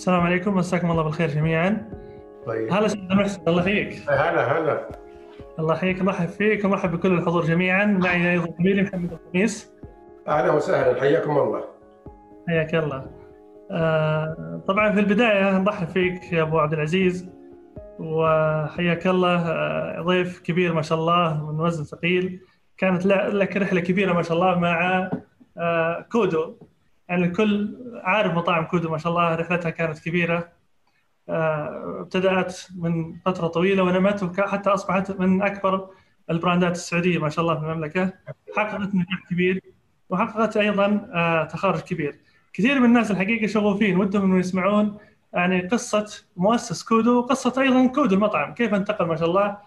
السلام عليكم مساكم الله بالخير جميعا. طيب. هلا أستاذ محسن الله يحييك هلا هلا. الله يحييك مرحب فيك ومرحب بكل الحضور جميعا. معي أيضا زميلي محمد الخميس. أهلا وسهلا حياكم الله. حياك الله. آه طبعا في البداية نرحب فيك يا أبو عبد العزيز وحياك الله. آه ضيف كبير ما شاء الله من وزن ثقيل. كانت لك رحلة كبيرة ما شاء الله مع آه كودو. يعني الكل عارف مطاعم كودو ما شاء الله رحلتها كانت كبيرة. آه، ابتدأت من فترة طويلة ونمت وحتى أصبحت من أكبر البراندات السعودية ما شاء الله في المملكة. حققت نجاح كبير وحققت أيضا آه، تخارج كبير. كثير من الناس الحقيقة شغوفين ودهم إنه يسمعون يعني قصة مؤسس كودو وقصة أيضا كودو المطعم. كيف انتقل؟ ما شاء الله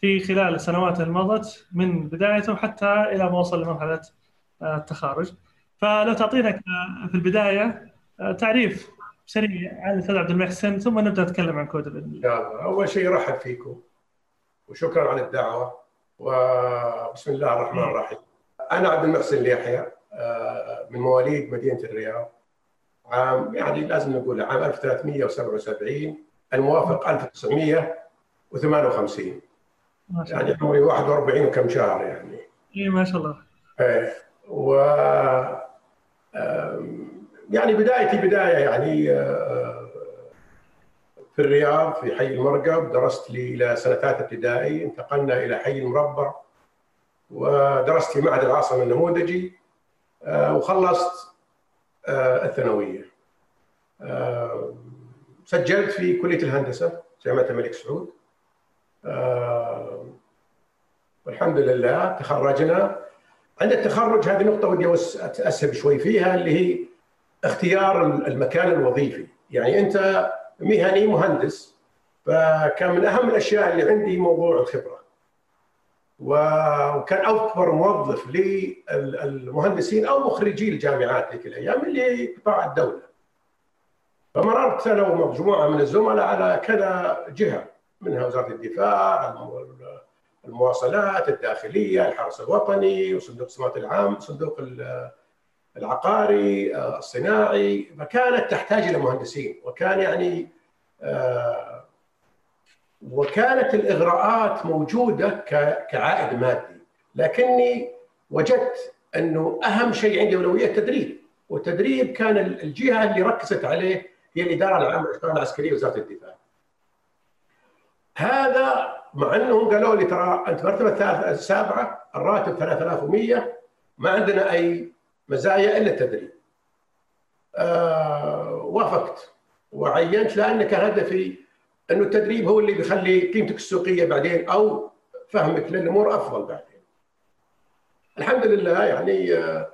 في خلال السنوات المضت من بدايته حتى إلى ما وصل لمرحلة آه، التخارج. فلو تعطينا في البداية تعريف سريع عن الأستاذ عبد المحسن ثم نبدأ نتكلم عن كود باذن الله. أول شيء ارحب فيكم وشكرا على الدعوة وبسم الله الرحمن الرحيم. أنا عبد المحسن اليحيى آه، من مواليد مدينة الرياض عام يعني لازم نقول عام 1377 الموافق 1958 ما شاء الله. يعني عمري 41 وكم شهر يعني اي ما شاء الله إيه و يعني بدايتي بداية يعني آه، في الرياض في حي المرقب درست لي إلى ثالثه ابتدائي انتقلنا إلى حي المربع ودرست في معهد العاصمة النموذجي آه، وخلصت آه، الثانوية. سجلت في كلية الهندسة جامعة الملك سعود. والحمد لله تخرجنا. عند التخرج هذه نقطة ودي اسهب شوي فيها اللي هي اختيار المكان الوظيفي. يعني أنت مهني مهندس فكان من أهم الأشياء اللي عندي موضوع الخبرة. وكان أكبر موظف للمهندسين أو مخرجي الجامعات ذيك الأيام اللي قطاع الدولة. فمررت أنا ومجموعة من الزملاء على كذا جهة منها وزارة الدفاع المواصلات الداخلية الحرس الوطني وصندوق السمات العام صندوق العقاري آه، الصناعي. فكانت تحتاج إلى مهندسين وكان يعني آه، وكانت الإغراءات موجودة كعائد مادي. لكني وجدت أنه أهم شيء عندي أولوية التدريب. والتدريب كان الجهة اللي ركزت عليه هي الإدارة العامة العسكريه وزارة الدفاع. هذا مع انهم قالوا لي ترى انت مرتبه السابعة الراتب 3100 ما عندنا أي مزايا إلا التدريب. آه وافقت وعينت لأن كان هدفي انه التدريب هو اللي بيخلي قيمتك السوقية بعدين أو فهمك للأمور أفضل بعدين. الحمد لله يعني آه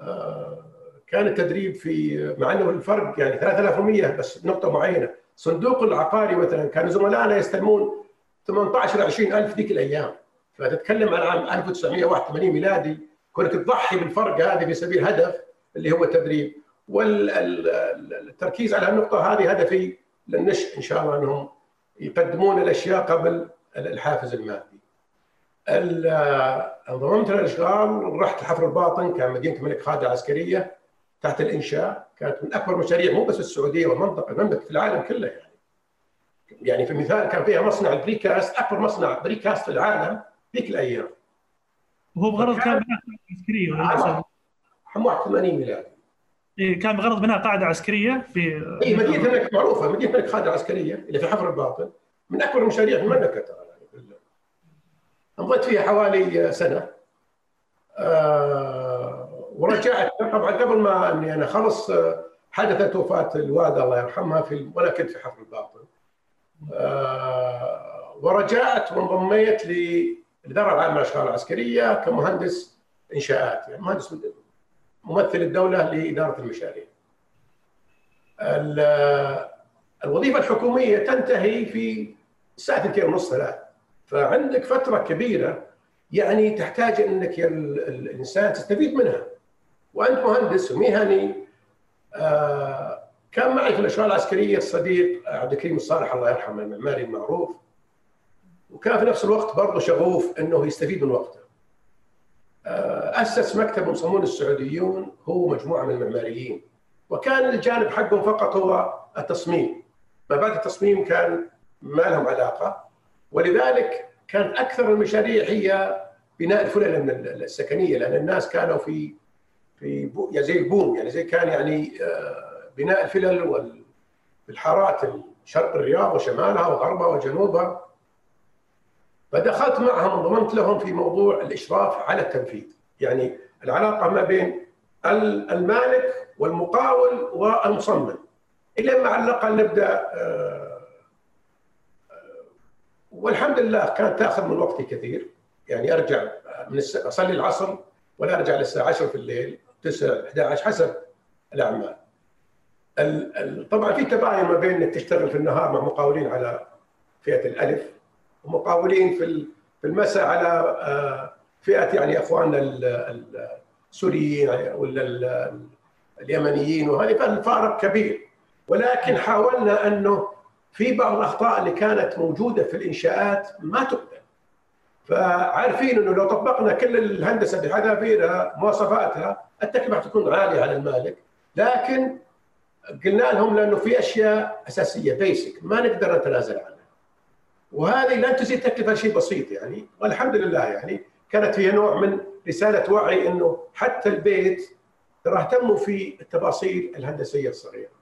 آه كان التدريب في مع إنه الفرق يعني 3100 بس نقطة معينة صندوق العقاري مثلا كانوا زملائنا يستلمون 18 20000 ذيك الأيام. فتتكلم عن عام 1981 ميلادي. كونك تضحي بالفرق هذه في سبيل هدف اللي هو التدريب. والتركيز على النقطة هذه هدفي للنشء إن شاء الله أنهم يقدمون الأشياء قبل الحافز المادي. انضممت للاشغال رحت الحفر الباطن كان مدينة الملك خالد العسكرية تحت الإنشاء. كانت من أكبر مشاريع مو بس السعودية والمنطقة المملكة في العالم كله يعني. يعني في مثال كان فيها مصنع ال precast أكبر مصنع precast في العالم ذيك الأيام. وهو بغرض كان بناء قاعدة عسكرية عام 81 ميلادي إيه كان بغرض بناء قاعدة عسكرية في اي مدينة الملك معروفة مدينة الملك خالد العسكريه اللي في حفر الباطن من أكبر المشاريع في المملكة ترى. يعني مضيت فيها حوالي سنة. آه ورجعت طبعا قبل ما إني أنا خلص حدثت وفاة الوالدة الله يرحمها في وأنا كنت في حفر الباطن. آه ورجعت وانضميت الاداره العامة للأشغال العسكرية كمهندس إنشاءات يعني مهندس ممثل الدولة لإدارة المشاريع. الوظيفة الحكومية تنتهي في الساعة 2 ونص ثلاث فعندك فترة كبيرة يعني تحتاج إنك الإنسان تستفيد منها وأنت مهندس ومهني آه كان معي في الأشغال العسكرية الصديق عبد الكريم الصالح الله يرحمه المعماري المعروف. وكان في نفس الوقت برضه شغوف إنه يستفيد من وقته. آه، أسس مكتب مصممون السعوديون هو مجموعة من المعماريين. وكان الجانب حقهم فقط هو التصميم. ما بعد التصميم كان ما لهم علاقة. ولذلك كانت أكثر المشاريع هي بناء الفلل السكنية لأن الناس كانوا في في يعني زي البوم يعني زي كان يعني آه، بناء الفلل والحارات شرق الرياض وشمالها وغربها وجنوبها. فدخلت معهم وضمنت لهم في موضوع الإشراف على التنفيذ. يعني العلاقة ما بين المالك والمقاول والمصمم. إلى ما على الاقل نبدأ آه، آه، والحمد لله كانت تأخذ من وقتي كثير. يعني أرجع من أصلي العصر ولا أرجع للساعة 10 في الليل 9 11 حسب الأعمال. طبعا في تباين ما بين إنك تشتغل في النهار مع مقاولين على فئة الألف ومقاولين في في المساء على آه، فئة يعني إخواننا السوريين ولا اليمنيين وهذه فالفارق كبير. ولكن حاولنا أنه في بعض الأخطاء اللي كانت موجودة في الإنشاءات ما تقبل. فعارفين إنه لو طبقنا كل الهندسة بحذافيرها مواصفاتها التكلفة تكون عالية على المالك. لكن قلنا لهم لأنه في أشياء أساسية بيسك ما نقدر نتنازل عنها وهذه لن تزيد تكلفة شيء بسيط يعني والحمد لله يعني كانت فيها نوع من رسالة وعي إنه حتى البيت ترى اهتموا في التفاصيل الهندسية الصغيرة.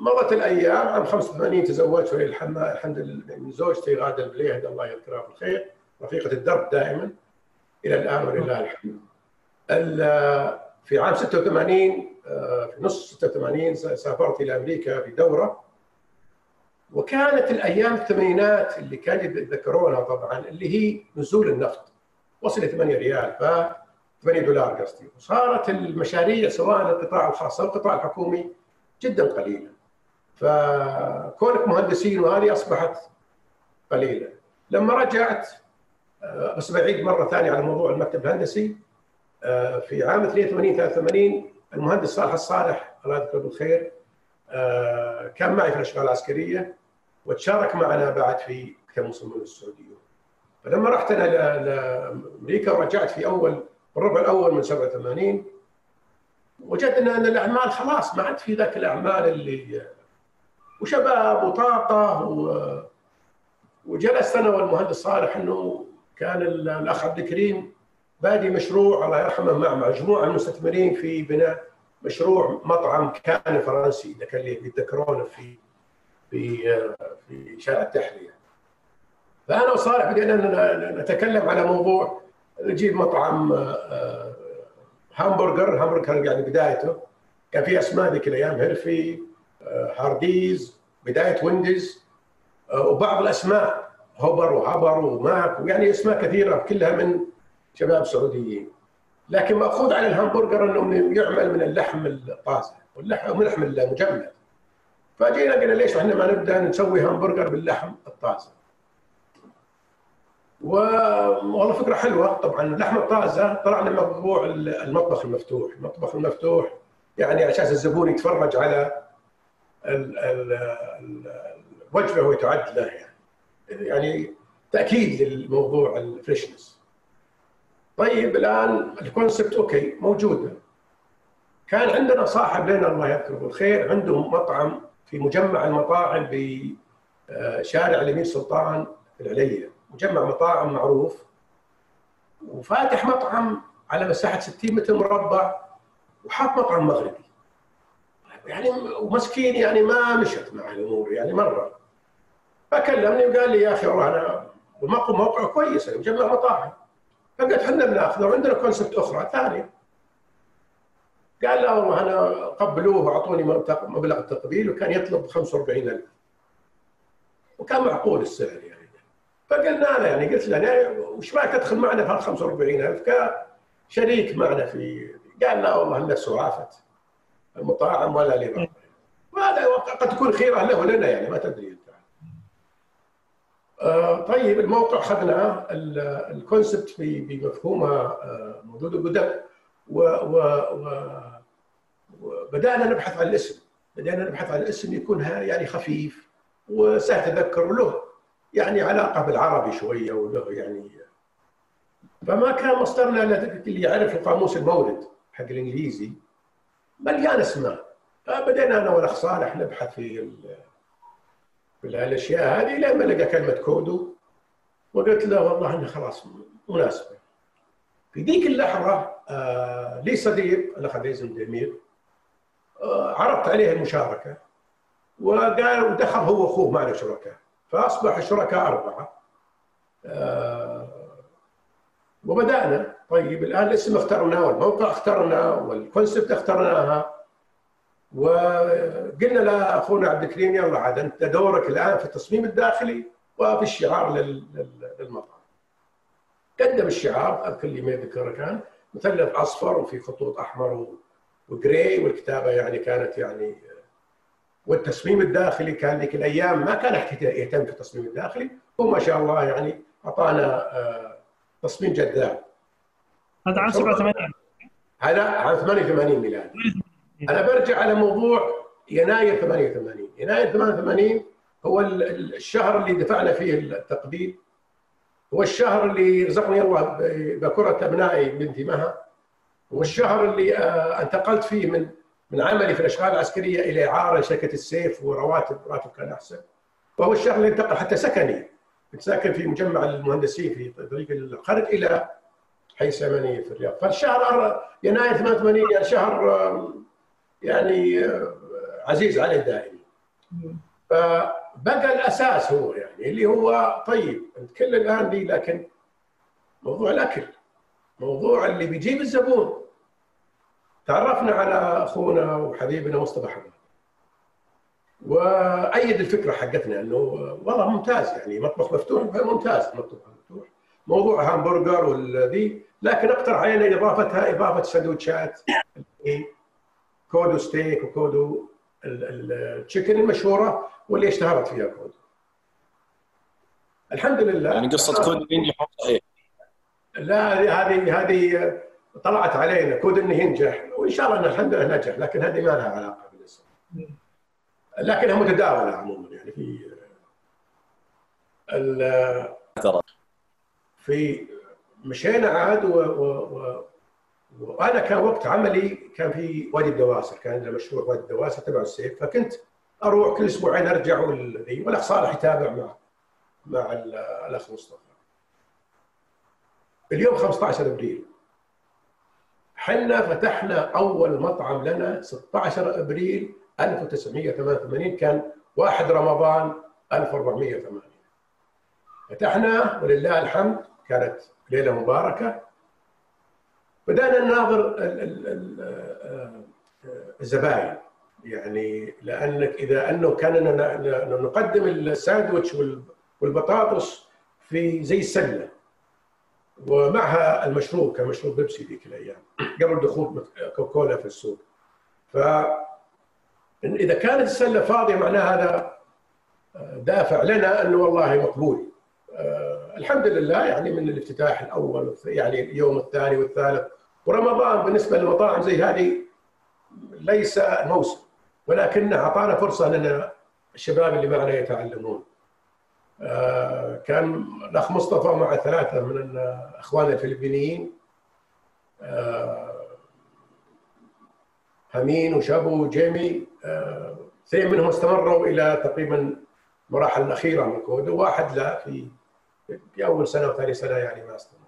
مضت الأيام عام 85 تزوجت ولي الحمد لله من زوجتي غاده البليهد الله يذكرها بالخير رفيقة الدرب دائما إلى الآن ولله الحمد. في عام 86 آه، في نص 86 سافرت إلى أمريكا في دوره وكانت الأيام الثمانينات اللي كانوا يتذكرونها طبعا اللي هي نزول النفط. وصل 8 ريال ف 8 دولار قصدي. وصارت المشاريع سواء القطاع الخاص أو القطاع الحكومي جدا قليله فكونك مهندسين وهذه أصبحت قليله لما رجعت آه، بس بعيد مرة ثانية على موضوع المكتب الهندسي آه، في عام 82 83 المهندس صالح الصالح الله يذكره بالخير آه، كان معي في الأشغال العسكرية وتشارك معنا بعد في مكتب المصممين السعوديون فلما رحت أنا لأمريكا ورجعت في اول الربع الأول من 87 وجدنا ان الأعمال خلاص ما عاد في ذاك الأعمال اللي وشباب وطاقة و... وجلست أنا والمهندس صالح إنه كان الأخ عبد الكريم بادي مشروع الله يرحمه مع مجموعة من المستثمرين في بناء مشروع مطعم كان فرنسي إذا كان يتذكرونه في في في شارع التحرير. فأنا وصالح بدينا نتكلم على موضوع نجيب مطعم آه، همبرجر. همبرجر يعني بدايته. كان في أسماء ذيك الأيام هيرفي آه، هارديز بداية وينديز آه، وبعض الأسماء هوبر وهبر وماك ويعني أسماء كثيرة كلها من شباب سعوديين. لكن مأخوذ على الهمبرجر إنه يعمل من اللحم الطازج واللحم اللحم المجمد. فجينا قلنا ليش إحنا ما نبدأ نسوي همبرجر باللحم الطازج والله فكرة حلوة. طبعا اللحم الطازة طلعنا موضوع المطبخ المفتوح، المطبخ المفتوح يعني عشان الزبون يتفرج على الوجبه وهي تعد له يعني. يعني تأكيد للموضوع ال freshness طيب الآن ال concept okay موجوده كان عندنا صاحب لنا الله يذكره بالخير عندهم مطعم في مجمع المطاعم بشارع الأمير سلطان في العليه مجمع مطاعم معروف. وفاتح مطعم على مساحة 60 متر مربع وحاط مطعم مغربي. يعني ومسكين يعني ما مشت مع الأمور يعني مرة. فكلمني وقال لي يا أخي والله أنا موقع كويس يعني مجمع مطاعم. فقلت إحنا بناخذه وعندنا كونسبت أخرى ثانية قال لا والله أنا قبلوه واعطوني مبلغ التقبيل وكان يطلب 45000 وكان معقول السعر يعني. فقلنا له يعني قلت له يعني وش رايك تدخل معنا في هال 45000 كشريك معنا في قال لا والله إلا سعافه المطاعم ولا لي وهذا قد تكون خيرة له ولنا يعني ما تدري. طيب الموقع اخذناه الكونسبت بمفهومها آه موجود قدام وبدأنا نبحث عن الاسم. بدأنا نبحث عن الاسم يكون يعني خفيف وسهل تذكر له يعني علاقة بالعربي شوية وله يعني. فما كان مصدرنا اللي يعرف القاموس المورد حق الإنجليزي مليان اسماء فبدينا أنا والأخ صالح نبحث في الاشياء هذه لما لقى كلمة كودو وقلت له والله انه خلاص مناسبه في ذيك اللحظة آه لي صديق الأخ عبد العزيز دمير آه عرضت عليه المشاركة وقال ودخل هو وأخوه معنا شركاء فأصبح الشركاء أربعة. آه وبدأنا. طيب الآن الاسم اخترناه والموقع اخترناه والكونسبت اخترناها. وقلنا لاخونا عبد الكريم يلا عاد أنت دورك الآن في التصميم الداخلي وفي الشعار للمطعم. قدم الشعار أذكر لي ما يذكره كان مثلث أصفر وفي خطوط أحمر وجراي والكتابة يعني كانت يعني والتصميم الداخلي كان ذيك الأيام ما كان يهتم في التصميم الداخلي هو ما شاء الله يعني أعطانا آه، تصميم جذاب. هذا عام 87 هذا عام 88 ميلادي. أنا برجع على موضوع يناير 88 يناير 88 هو الشهر اللي دفعنا فيه التقديم. هو الشهر اللي رزقني الله بكرة أبنائي بنتي مها. هو الشهر اللي آه، انتقلت فيه من من عملي في الأشغال العسكرية إلى إعارة شركة السيف ورواتب راتب كان أحسن. وهو الشهر اللي انتقل حتى سكني. كنت ساكن في مجمع المهندسين في طريق الخرج إلى حي سمنيه في الرياض. فالشهر يناير 88 يعني شهر يعني آه، عزيز عليه دائما فبقى الأساس هو يعني اللي هو طيب نتكلم الآن دي لكن موضوع الأكل موضوع اللي بيجيب الزبون. تعرفنا على أخونا وحبيبنا مصطفى حمد وأيد الفكرة حقتنا إنه والله ممتاز يعني مطبخ مفتوح ممتاز مطبخ مفتوح. موضوع همبرجر والذي لكن أقترح علينا إضافتها إضافة سندوتشات. كودو ستيك وكودو ال chicken المشهورة واللي اشتهرت فيها كودو. الحمد لله. يعني قصة كودو صحيح لا هذه هذه طلعت علينا. كود إنه ينجح. وإن شاء الله انه الحمد لله نجح لكن هذه ما لها علاقة بالاسم. لكنها متداولة عموما يعني في في مشينا عاد و, و, و وأنا كان وقت عملي كان في وادي الدواسر كان عندنا مشروع وادي الدواسر تبع السيف فكنت أروح كل أسبوعين أرجع والاخ صالح يتابع مع مع الأخ مصطفى. اليوم 15 أبريل. حنا فتحنا أول مطعم لنا 16 أبريل 1988 كان 1 رمضان 1480 فتحنا ولله الحمد كانت ليلة مباركة. بدأنا نناظر الزباين. يعني لأنك إذا أنه كان نقدم الساندويتش والبطاطس في زي السلة ومعها المشروب كان مشروب بيبسي ذيك الأيام قبل دخول كوكولا في السوق. ف إذا كانت السلة فاضية معناه هذا دافع لنا أنه والله مقبول. آه، الحمد لله يعني من الافتتاح الأول يعني اليوم الثاني والثالث ورمضان بالنسبة للمطاعم زي هذه ليس موسم ولكن أعطانا فرصة لنا الشباب اللي معنا يتعلمون. آه، كان الأخ مصطفى مع ثلاثة من اخواننا الفلبينيين همين وشابو وجيمي آه، اثنين منهم استمروا إلى تقريبا المراحل الأخيرة من الكود وواحد لا في في أول سنة وثاني سنة يعني ما استمر.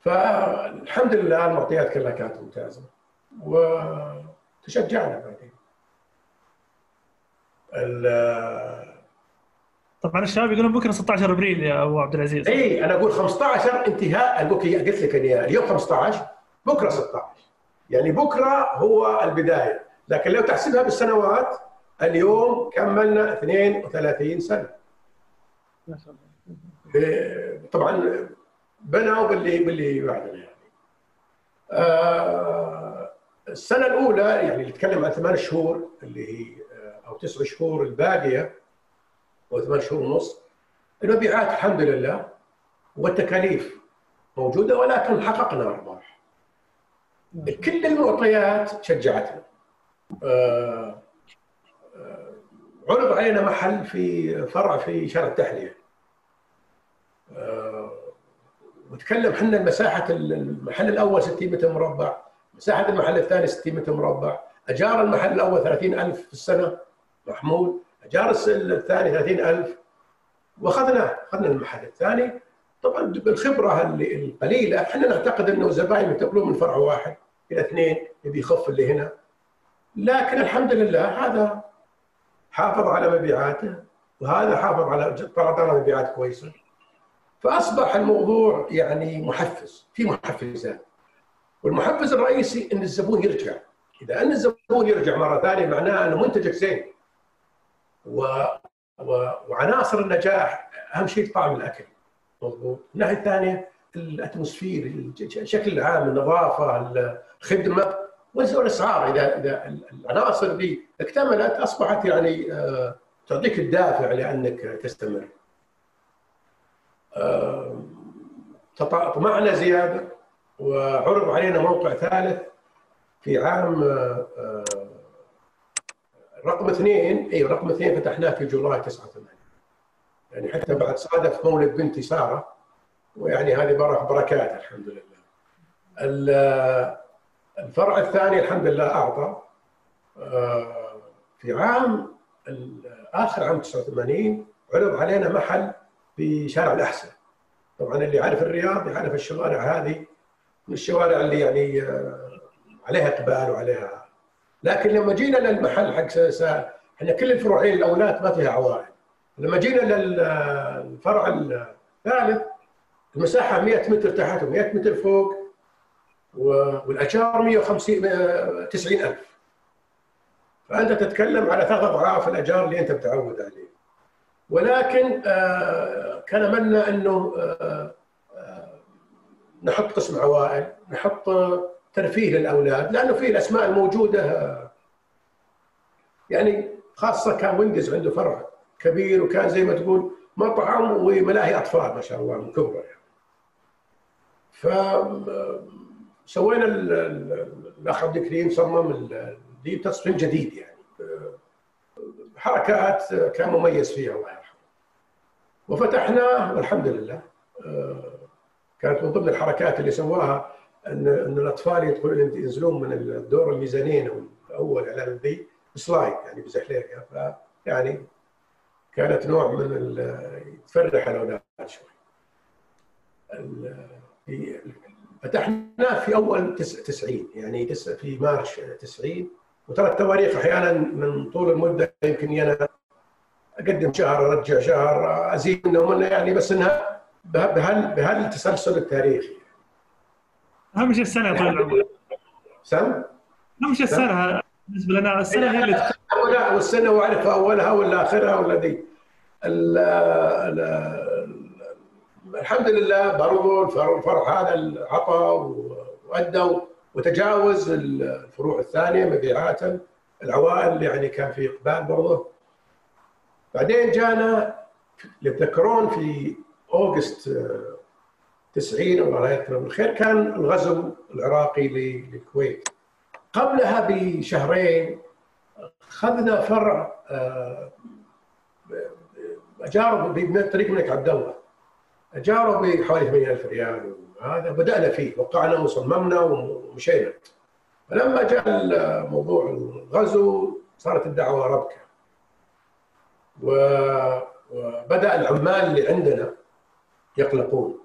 فالحمد لله المعطيات كلها كانت ممتازة. وتشجعنا بعدين. طبعا الشباب يقولون بكره 16 أبريل يا أبو عبد العزيز. إي أنا أقول 15 انتهاء قلت لك اليوم 15 بكرة 16 يعني بكرة هو البداية. لكن لو تحسبها بالسنوات اليوم كملنا 32 سنة. ما شاء الله طبعا بنوا باللي باللي بعدنا يعني. آه السنة الأولى يعني اللي نتكلم عن ثمان شهور اللي هي آه، أو تسع شهور الباقية أو ثمان شهور ونص المبيعات الحمد لله والتكاليف موجودة ولكن حققنا أرباح. كل المعطيات شجعتنا. آه عرض علينا محل في فرع في شارع التحلية. آه وتكلم إحنا مساحه المحل الأول 60 متر مربع مساحة المحل الثاني 60 متر مربع. أجار المحل الأول 30000 في السنة محمول أجار الثاني 30000 واخذنا أخذنا المحل الثاني. طبعا بالخبرة القليلة إحنا نعتقد إنه زباين ينتقلون من فرع واحد إلى اثنين يبي يخف اللي هنا. لكن الحمد لله هذا حافظ على مبيعاته وهذا حافظ على طلعنا مبيعات كويسة. فأصبح الموضوع يعني محفز في محفزات. والمحفز الرئيسي إن الزبون يرجع. إذا أن الزبون يرجع مرة ثانية معناه أنه منتجك زين. و... و... وعناصر النجاح أهم شيء طعم الأكل. مضبوط. الناحية الثانية الأتموسفير الشكل العام النظافة الخدمه والاسعار اذا إذا العناصر دي اكتملت أصبحت يعني آه، تعطيك الدافع لأنك تستمر. آه، طمعنا زياده وعرض علينا موقع ثالث في عام آه، رقم اثنين اي رقم اثنين فتحناه في جولاي 89 يعني حتى بعد صادف مولد بنتي سارة ويعني هذه بركات الحمد لله. الفرع الثاني الحمد لله أعطى. آه، في عام آخر عام 89 عرض علينا محل في شارع الأحسن. طبعا اللي يعرف الرياض يعرف الشوارع هذه من الشوارع اللي يعني آه، عليها إقبال وعليها. لكن لما جينا للمحل حق إحنا كل الفروعين الأولاد ما فيها عوائل. لما جينا للفرع الثالث المساحة 100 متر تحت و100 متر فوق. والاجار 150 90000 فأنت تتكلم على ثلاث أضعاف الاجار اللي أنت متعود عليه. ولكن آه، كان املنا أنه آه، آه، نحط قسم عوائل نحط ترفيه للأولاد لأنه في الأسماء الموجودة. يعني خاصة كان ويندز عنده فرع كبير وكان زي ما تقول مطعم وملاهي أطفال ما شاء الله من كبره يعني. ف سوينا الأخ عبد الكريم صمم دي تصميم جديد يعني. حركات كان مميز فيها الله يرحمه. وفتحناه والحمد لله كانت من ضمن الحركات اللي سواها ان أن الأطفال يدخلون ينزلون من الدور الميزانين الأول على ذي سلايد يعني بزحليقة. فيعني كانت نوع من تفرح الأولاد شوي. فتحنا في أول 90 يعني في مارش 90 وترى التواريخ أحيانا من طول المدة يمكن أنا أقدم شهر أرجع شهر أزيد منه يعني بس إنها بهال بهالتسلسل التاريخي. اهم شيء السنة طول العمر؟ سم؟ اهم شيء السنة؟ بالنسبة لنا السنة هي اللي لا والسنة واعرف أولها ولا آخرها ولا دي. الحمد لله برضو الفرع هذا عطى وادى وتجاوز الفروع الثانية مبيعاتا العوائل يعني كان في إقبال برضه بعدين جانا تذكرون في أوغست 90 الله يذكره بالخير كان الغزو العراقي للكويت. قبلها بشهرين أخذنا فرع أجار بطريق الملك عبد الله. اجاره بحوالي 8000 ريال وهذا بدأنا فيه وقعنا وصممنا ومشينا. فلما جاء موضوع الغزو صارت الدعوة ربكة. وبدأ العمال اللي عندنا يقلقون.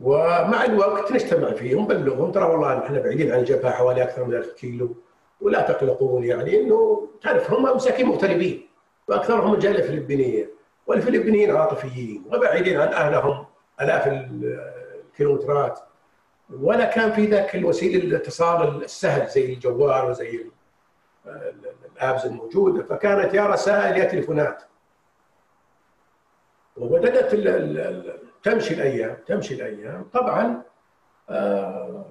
ومع الوقت نجتمع فيهم بلغهم ترى والله إحنا بعيدين عن الجبهة حوالي أكثر من 1000 كيلو ولا تقلقون يعني إنه تعرف هم مساكين مغتربين وأكثرهم من جاليه فلبينيه والفلبينيين عاطفيين وبعيدين عن أهلهم آلاف الكيلومترات. ولا كان في ذاك الوسيلة الاتصال السهل زي الجوال وزي الآبز الموجوده فكانت يا رسائل يا تليفونات. وبدأت تمشي الأيام تمشي الأيام. طبعا آه،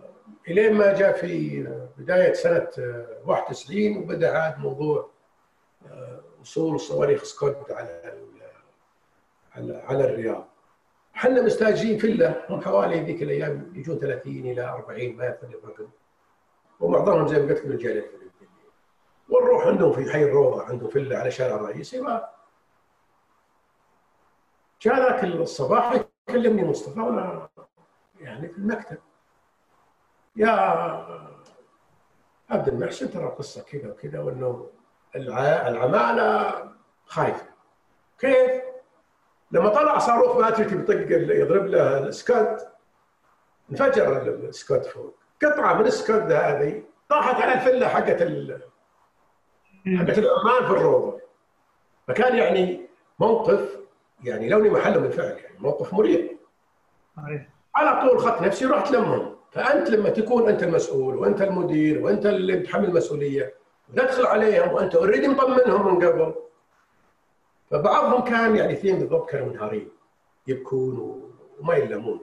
إلين ما جاء في بداية سنة 91 وبدأ عاد موضوع آه، وصول صواريخ سكوت على على الرياض. إحنا مستاجرين فيلا هم حوالي ذيك الأيام يجون 30 إلى 40 ما يختلف الرقم. ومعظمهم زي ما قلت لك من الجالية. الفلبينيه ونروح عندهم في حي الروضة عندهم فيلا على شارع الرئيسي ما جاء ذاك الصباح يكلمني مصطفى وأنا يعني في المكتب. يا عبد المحسن ترى القصة كذا وكذا وإنه الع- العمالة خايفة. كيف؟ لما طلع صاروخ ماتريك بيطق يضرب له السكوت انفجر ال- السكوت فوق. قطعة من السكوت هذه طاحت على الفله حقت ال- حقت العمال في الروضه فكان يعني موقف يعني لوني محله بالفعل يعني موقف مريع. صحيح. على طول خط نفسي رحت لمهم. فأنت لما تكون أنت المسؤول وأنت المدير وأنت اللي بتحمل المسؤولية وتدخل عليهم وأنت اوريدي مطمنهم من قبل فبعضهم كان يعني اثنين بالضبط كانوا منهارين يبكون وما يلمون.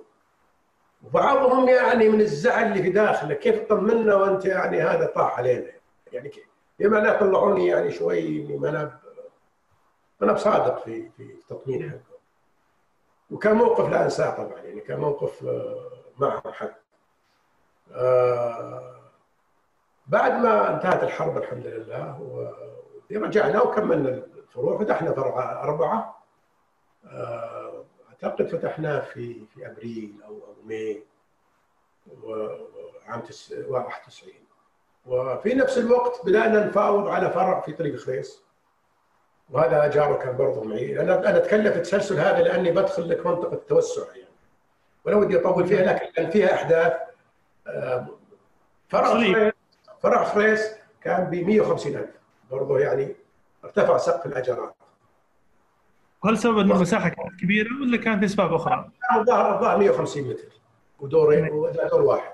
وبعضهم يعني من الزعل اللي في داخله كيف تطمنا وأنت يعني هذا طاح علينا؟ يعني كيف لا طلعوني يعني شوي ما أنا أنا بصادق في في التطمين حقه. وكان موقف لا أنساه طبعا يعني كان موقف آه، معهم حق آه، بعد ما انتهت الحرب الحمد لله و- رجعنا وكملنا الفروع فتحنا فرع أربعة. آه، أعتقد فتحناه في في أبريل أو أو ماي وعام تس- 91 وفي نفس الوقت بدأنا نفاوض على فرع في طريق خريس. وهذا جاره كان برضه معي. أنا أنا أتكلم في التسلسل هذا لأني بدخل لك منطقة التوسع يعني. ولا ودي أطول فيها لكن كان فيها أحداث. آه، فرع. خريس فرع خريس كان ب 150000 برضه يعني ارتفع سقف الاجارات وهل سبب انه المساحة كانت كبيرة ولا كان في اسباب أخرى؟ كان الظاهر الظاهر 150 متر. ودورين ودور واحد.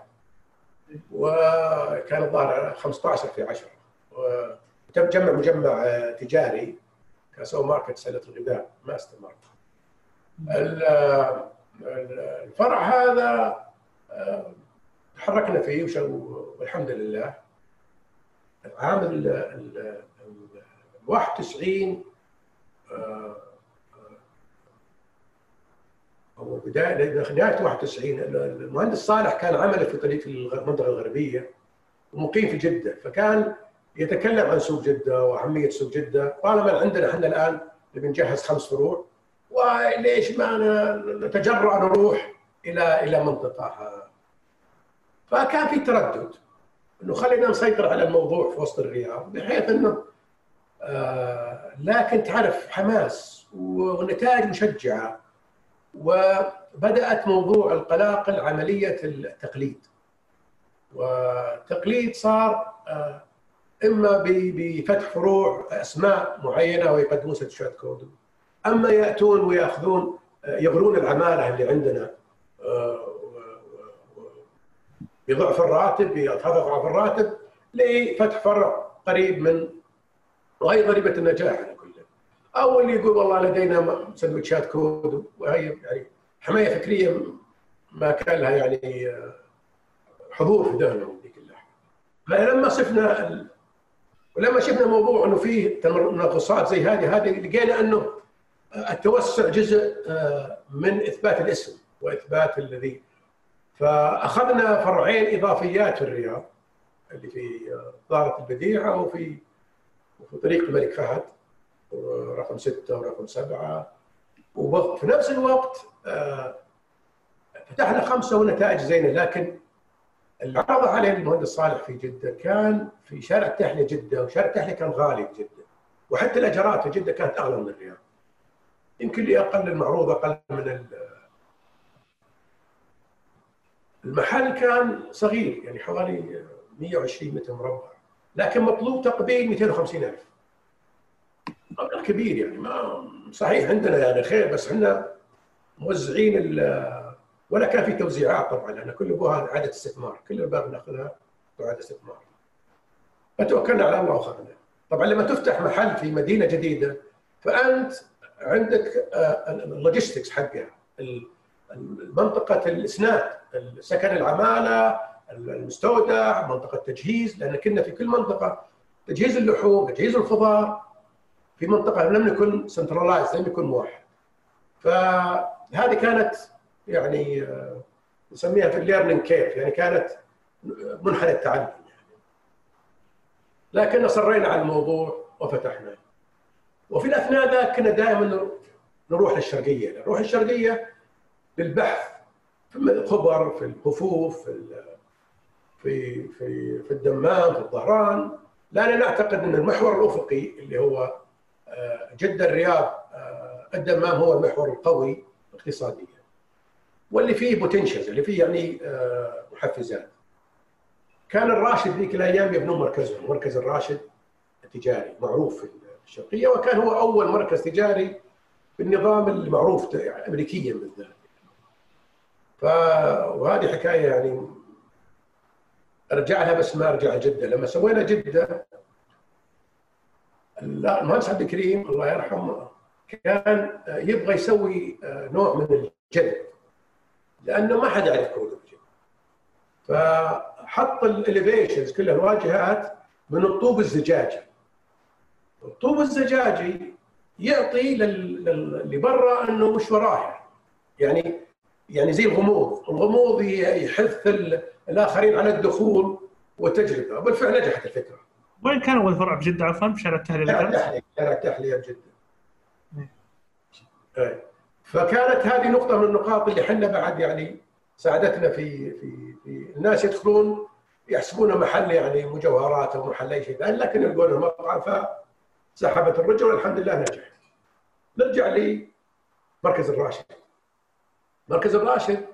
وكان الظاهر 15 في 10 وتجمع مجمع تجاري. كسو ماركت سله الغذاء ما استمر. ال- ال- الفرع هذا تحركنا فيه والحمد لله. عام ال ال- ال- 91 آه، أو بدايه نهايه 91 المهندس صالح كان عمله في طريق المنطقة الغربية ومقيم في جدة فكان يتكلم عن سوق جدة وأهمية سوق جدة طالما عندنا إحنا الآن نبي نجهز خمس فروع وليش ما نتجرأ نروح إلى إلى منطقة فكان في تردد إنه خلينا نسيطر على الموضوع في وسط الرياض بحيث إنه آه لكن تعرف حماس ونتائج مشجعة وبدأت موضوع القلاقل عمليه التقليد. والتقليد صار آه، إما بفتح فروع أسماء معينة ويقدمون certificate كودو أما يأتون ويأخذون آه، يغرون العمالة اللي عندنا آه، بضعف الراتب اضعاف الراتب لفتح فرع قريب من وهي ضريبة النجاح على أو اللي يقول والله لدينا سندوتشات كودو وهي يعني حماية فكرية ما كان لها يعني آه، حضور في ذهنهم ذيك اللحظة. فلما شفنا ال... ولما شفنا موضوع إنه فيه تناقصات زي هذه هذه لقينا إنه التوسع جزء آه، من إثبات الاسم وإثبات الذي فأخذنا فرعين إضافيات في الرياض اللي في آه، دارة البديعه وفي وفي طريق الملك فهد رقم ستة ورقم سبعة. وفي نفس الوقت آه، فتحنا خمسة ونتائج زينة لكن اللي عرض عليه المهندس صالح في جدة كان في شارع تحلية جدة وشارع تحلية كان غالي في جدة وحتى الأجارات في جدة كانت أغلى من الرياض. يمكن لي أقل المعروض أقل من ال- المحل كان صغير يعني حوالي 120 متر مربع. لكن مطلوب تقبيل 250 ألف. مبلغ كبير يعني ما صحيح عندنا يعني خير بس إحنا موزعين ولا كان في توزيعات طبعا لأن كل أبوها اعاده استثمار كل الباب ناخذها اعاده استثمار. فتوكلنا على الله واخذنا طبعا لما تفتح محل في مدينة جديدة فأنت عندك اللوجيستكس حقها منطقة الإسناد سكن العمالة المستودع منطقة تجهيز لأن كنا في كل منطقة تجهيز اللحوم تجهيز الخضار في منطقة لم يكن centralized لم يكن موحد. فهذه كانت يعني آه، نسميها في ال learning curve يعني كانت منحنى التعلم. يعني. لكن اصرينا على الموضوع وفتحنا. وفي الأثناء ذاك كنا دائما نروح للشرقية. نروح الشرقية للبحث في الخبر في الكفوف في في في في الدمام في الظهران لأننا نعتقد أن المحور الأفقي اللي هو آه، جدة الرياض آه، الدمام هو المحور القوي اقتصاديا. واللي فيه بوتنشلز اللي فيه يعني آه، محفزات. كان الراشد ذيك الأيام يبنون مركزهم مركز الراشد التجاري معروف في الشرقية وكان هو أول مركز تجاري بالنظام المعروف يعني، امريكيا بالذات. ف وهذه حكاية يعني ارجع لها بس ما ارجع جدة. لما سوينا جدة المهندس عبد الكريم الله يرحمه كان يبغى يسوي نوع من الجذب لأنه ما حد يعرف كودو فحط ال elevations كلها الواجهات من الطوب الزجاجي. الطوب الزجاجي يعطي لل... برا أنه مش وراه يعني يعني زي الغموض. الغموض يحث الآخرين على الدخول والتجربة وبالفعل نجحت الفكرة. وين كان أول فرع؟ بجدة عفوا في شارع التحليه شارع التحليه بجدة. إيه. فكانت هذه نقطة من النقاط اللي إحنا بعد يعني ساعدتنا في في في الناس يدخلون يحسبون محل يعني مجوهرات أو محل أي شيء ثاني لكن يلقون مطعم فسحبت الرجل والحمد لله نجح. نرجع لمركز الراشد. مركز الراشد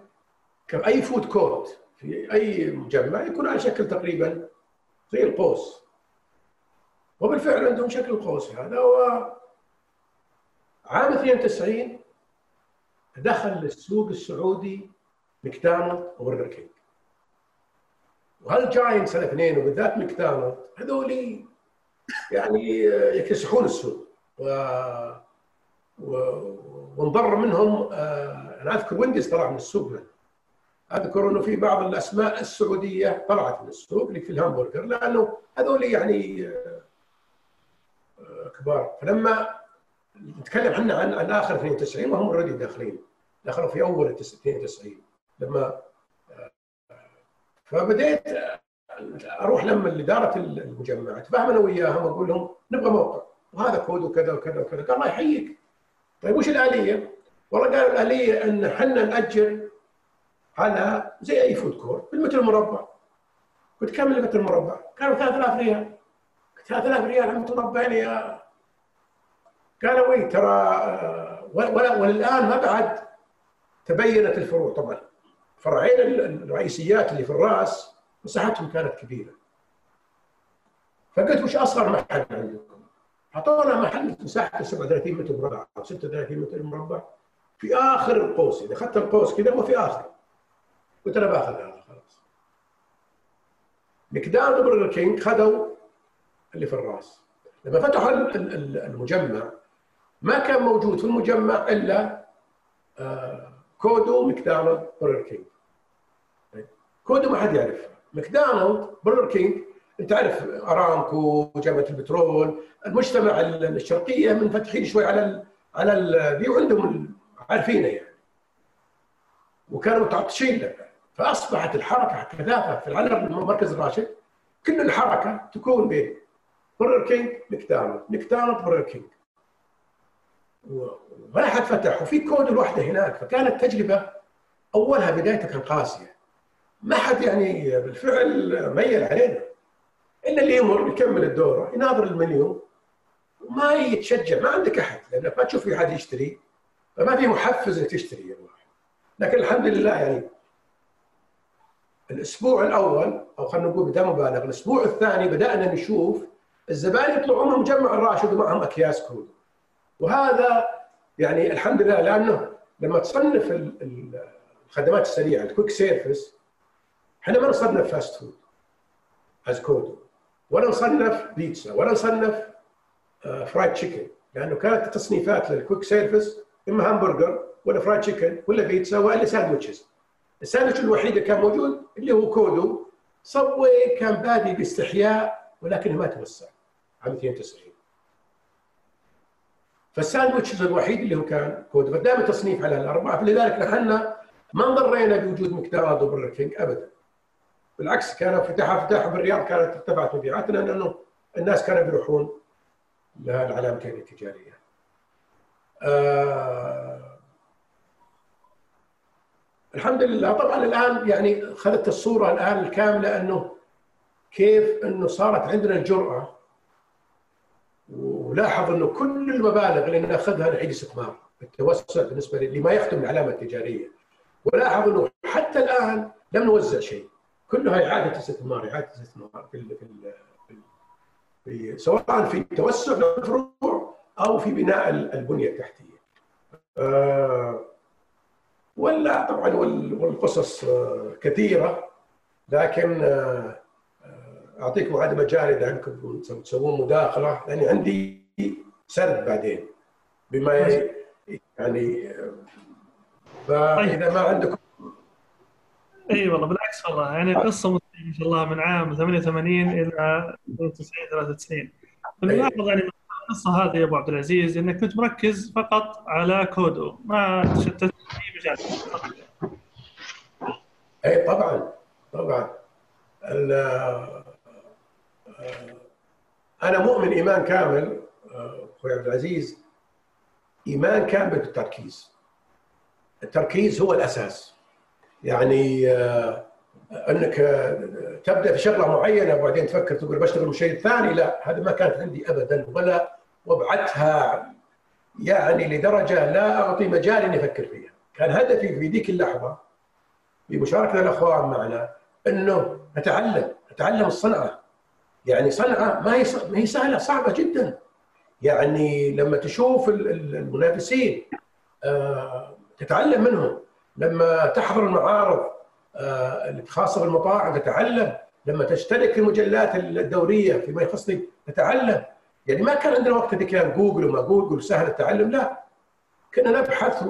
كأي food court في أي مجمع يكون على شكل تقريبا زي القوس. وبالفعل عندهم شكل القوس هذا. و عام 92 دخل السوق السعودي مكدونالد وبرجر كينج. وهال giants الاثنين وبالذات مكدونالد هذول يعني يكتسحون السوق. و... و... ونضر منهم آ... أنا أذكر وينديز طلع من السوق من. أذكر إنه في بعض الأسماء السعودية طلعت من السوق اللي في الهامبرجر لأنه هذول يعني آه، كبار فلما نتكلم إحنا عن, عن آخر 92 وهم already داخلين دخلوا في أول 92 لما آه، فبديت آه، أروح لما لاداره المجمع اتفاهم أنا وياهم أقول لهم نبغى موقع وهذا كودو وكذا وكذا وكذا قال الله يحييك طيب وش الآلية؟ والله قالوا الاليه أن حنا نأجر على زي أي food court بالمتر المربع. قلت كم المتر المربع؟ قالوا 3000 ريال. قلت 3000 ريال أنتم مربعين يا قالوا اي ترى آه، والان ما بعد تبينت الفروع طبعا. فرعين الرئيسيات اللي في الرأس مساحتهم كانت كبيرة. فقلت وش أصغر محل عندكم؟ أعطونا محل مساحته 37 متر مربع أو 36 متر مربع. في آخر القوس إذا أخذت القوس كذا هو في آخر. قلت أنا بأخذ هذا خلاص. مقدار وبرجر كينج خذوا اللي في الرأس. لما فتحوا المجمع ما كان موجود في المجمع إلا آه، كودو ماكدونالد برجر كينج كودو ما حد يعرفها ماكدونالد برجر كينج أنت تعرف أرامكو وجامعة البترول المجتمع الشرقية منفتحين شوي على الـ على ذي وعندهم عارفينه يعني. وكانوا متعطشين له. فأصبحت الحركة كثافه في العلم مركز الراشد كل الحركة تكون بين برجر كينج مكدونالد مكدونالد برجر كينج ولا حد فتح وفي كودو لوحده هناك. فكانت تجربة أولها بدايتها كان قاسية. ما حد يعني بالفعل ميل علينا. إلا اللي يمر يكمل الدورة يناظر المنيو وما يتشجع. ما عندك أحد. لانك ما تشوف في احد يشتري. فما في محفز انك تشتري يا واحد لكن الحمد لله يعني الأسبوع الأول أو خلينا نقول بدون مبالغه الأسبوع الثاني بدأنا نشوف الزبائن يطلعون مجمع الراشد ومعهم أكياس كودو وهذا يعني الحمد لله لأنه لما تصنف الخدمات السريعة ال quick service إحنا ما نصنف fast food از كود ولا نصنف بيتزا ولا نصنف آه، fried chicken لأنه كانت التصنيفات لل quick service إما همبرجر ولا fried chicken ولا بيتزا ولا sandwiches الساندويتش الوحيد اللي كان موجود اللي هو كودو. Subway كان بادي باستحياء ولكنه ما توسع عام 92 فال sandwiches الوحيد اللي هو كان كودو. فدائما تصنيف على الأربعة. فلذلك نحن ما انضرينا بوجود ماكدونالدز وبرجر كينج ابدا. بالعكس كان فتحها فتحها بالرياض كانت ارتفعت مبيعاتنا لأنه الناس كانوا بيروحون للعلامتين التجاريه آه الحمد لله. طبعا الآن يعني أخذت الصورة الآن الكاملة أنه كيف أنه صارت عندنا الجرأة ولاحظ أنه كل المبالغ اللي نأخذها نعيد استثمار التوسع بالنسبة لما يخدم العلامه التجاريه ولاحظ أنه حتى الآن لم نوزع شيء. كلها إعادة استثمار إعادة استثمار في في, في سواء في التوسع للفروع أو في بناء البنية التحتية. آه، ولا طبعا والقصص آه، كثيرة لكن آه، أعطيكم هذا مجال إذا عندكم تسوون مداخلة. لاني عندي سرد بعدين بما يعني فإذا ما عندكم إي والله بالعكس والله. يعني قصه ما شاء الله من عام 88 إلى 92 93 الملاحظ يعني القصة هذه يا أبو عبد العزيز إنك كنت مركز فقط على كودو. ما تشتت في مجال. أي طبعا طبعا. أنا مؤمن إيمان كامل أخوي عبد العزيز. إيمان كامل بالتركيز. التركيز هو الأساس. يعني آه، أنك تبدأ في شغلة معينة وبعدين تفكر تقول بشتغل بالشيء الثاني لا هذا ما كانت عندي ابدا ولا وابعدتها يعني لدرجة لا أعطي مجال إني أفكر فيها. كان هدفي في ذيك اللحظة بمشاركة الأخوان معنا إنه نتعلم نتعلم الصنعة. يعني صنعة ما هي ما هي سهلة صعبة جدا. يعني لما تشوف المنافسين آه، تتعلم منهم. لما تحضر المعارض آه، الخاصه بالمطاعم تتعلم. لما تشترك في المجلات الدورية فيما يخصني تتعلم. يعني ما كان عندنا وقت ذيك جوجل وما جوجل سهل التعلم لا كنا نبحث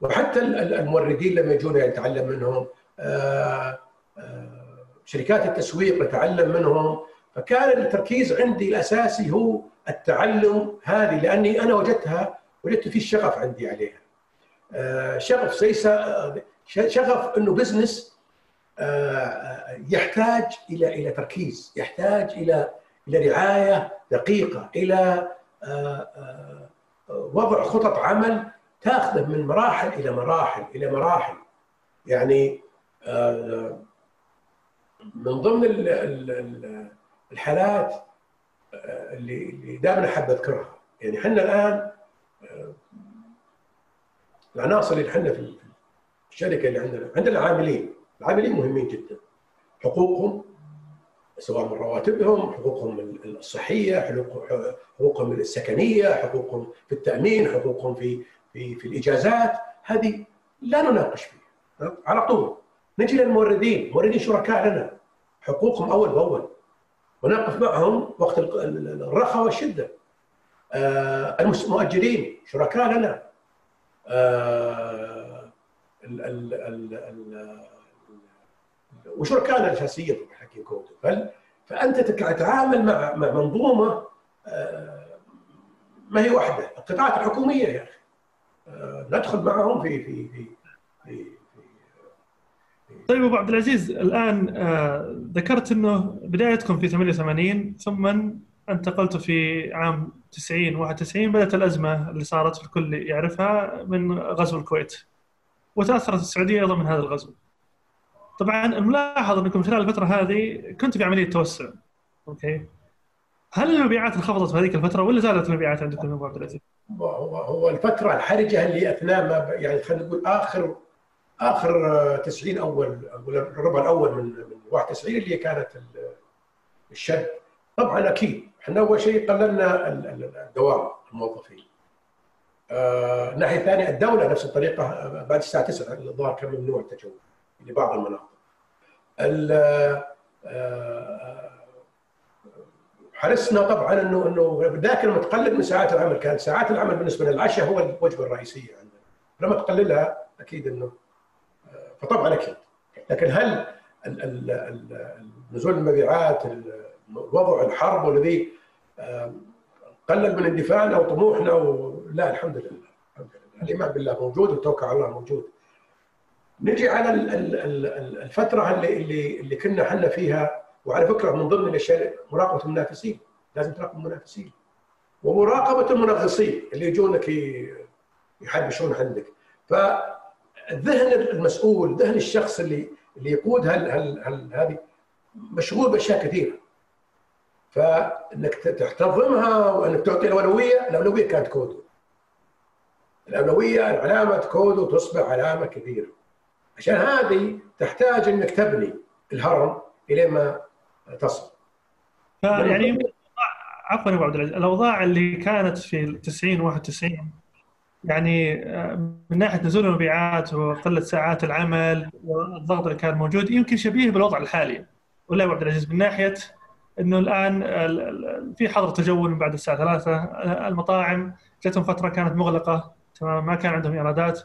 وحتى الموردين لما يجونا نتعلم منهم آه، شركات التسويق نتعلم منهم فكان التركيز عندي الأساسي هو التعلم هذه لأني أنا وجدتها وجدت في الشغف عندي عليها. آه، شغف ليس شغف إنه بزنس آه، يحتاج إلى إلى تركيز، يحتاج إلى إلى رعاية دقيقة، إلى آه، وضع خطط عمل تاخذه من مراحل إلى مراحل إلى مراحل. يعني من ضمن الحالات آه، اللي دائما أحب أذكرها. يعني إحنا الآن آه، العناصر اللي إحنا في الشركة اللي عندنا عندنا عاملين العاملين مهمين جدا. حقوقهم سواء من رواتبهم حقوقهم الصحية حقوقهم السكنية حقوقهم في التأمين حقوقهم في في في الإجازات. هذه لا نناقش فيها. على طول. نجي للموردين. موردين شركاء لنا. حقوقهم أول بأول. ونقف معهم وقت الرخاء والشدة. آه، المؤجرين شركاء لنا. آه، وشركائنا الاساسيين في حكي كوتو فأنت تتعامل مع منظومة آه، ما هي واحدة القطاعات الحكومية يا أخي. ندخل معهم في في في, في طيب أبو عبد العزيز الآن آه ذكرت إنه بدايتكم في 88 ثم انتقلتوا في عام 90 91 بدأت الأزمة اللي صارت الكل يعرفها من غزو الكويت. وتأثرت السعودية أيضا من هذا الغزو. طبعا الملاحظ إنكم خلال الفترة هذه كنتوا في عملية توسع. أوكي. هل المبيعات انخفضت في هذيك الفترة ولا زادت المبيعات عندكم أبو عبد العزيز؟ هو هو الفترة الحرجة اللي أثناء ما يعني خلينا نقول اخر آخر 90 اول الربع الأول من من 91 اللي كانت الشد طبعا أكيد إحنا أول شيء قللنا الدوام الموظفين آه الناحية الثانية الدولة نفس الطريقة بعد الساعة 9 الظاهر كان ممنوع التجول لبعض المناطق. آه حرصنا طبعا انه إنه ذاك لما تقلل من ساعات العمل كانت ساعات العمل بالنسبة للعشاء هو الوجبة الرئيسية عندنا. لما تقللها أكيد إنه فطبعا أكيد لكن هل نزول المبيعات وضع الحرب والذي قلل من اندفاعنا وطموحنا و... لا الحمد لله الحمد لله الإيمان بالله موجود والتوكل على الله موجود نجي على الفترة اللي اللي اللي كنا إحنا فيها. وعلى فكرة من ضمن الأشياء مراقبة المنافسين لازم تراقب المنافسين. ومراقبة المنغصين اللي يجونك يحبشون عندك. ف ذهن المسؤول ذهن الشخص اللي اللي يقود هال هال هال هذه مشغول بأشياء كثيرة. فإنك تحتضنها وإنك تعطي الأولوية الأولوية كانت كودو. الأولوية علامه كودو تصبح علامة كبيرة. عشان هذه تحتاج إنك تبني الهرم إلى ما تصل. يعني عفوا أبو عبد العزيز الأوضاع اللي كانت في 90 91 يعني آه، من ناحية نزول المبيعات وقلة ساعات العمل والضغط اللي كان موجود يمكن شبيه بالوضع الحالي. ولا أبو عبد العزيز من ناحية إنه الآن في حظر تجول من بعد الساعة 3 المطاعم جاتهم فترة كانت مغلقة تمام ما كان عندهم إيرادات.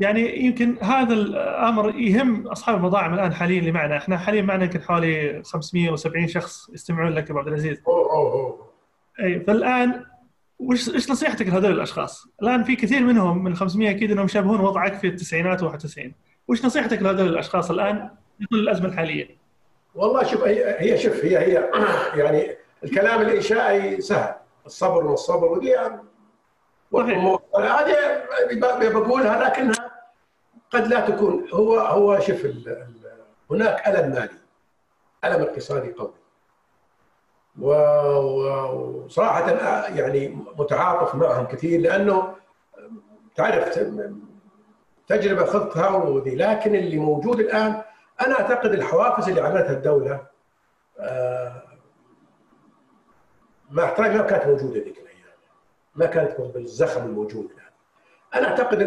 يعني يمكن هذا الأمر يهم أصحاب المطاعم الآن حاليا اللي معنا إحنا حاليا معنا يمكن حوالي 570 شخص يستمعون لك أبو عبد العزيز أوه أوه. أي فالآن وش إيش نصيحتك لهذول الأشخاص؟ الآن في كثير منهم من 500 أكيد إنهم يشابهون وضعك في التسعينات و91 وش نصيحتك لهذول الأشخاص الآن في ظل الأزمة الحالية؟ والله شوف هي هي شوف هي هي يعني الكلام الإنشائي سهل الصبر والصبر ودي هذه بقولها لكنها قد لا تكون. هو هو شوف هناك ألم مالي ألم اقتصادي قوي. وصراحه يعني متعاطف معهم كثير لأنه تعرف تجربة خذتها وذي لكن اللي موجود الآن أنا أعتقد الحوافز اللي عملتها الدولة آه، مع احترامي ما كانت موجودة ذيك الأيام. ما كانت بالزخم الموجود الآن. أنا أعتقد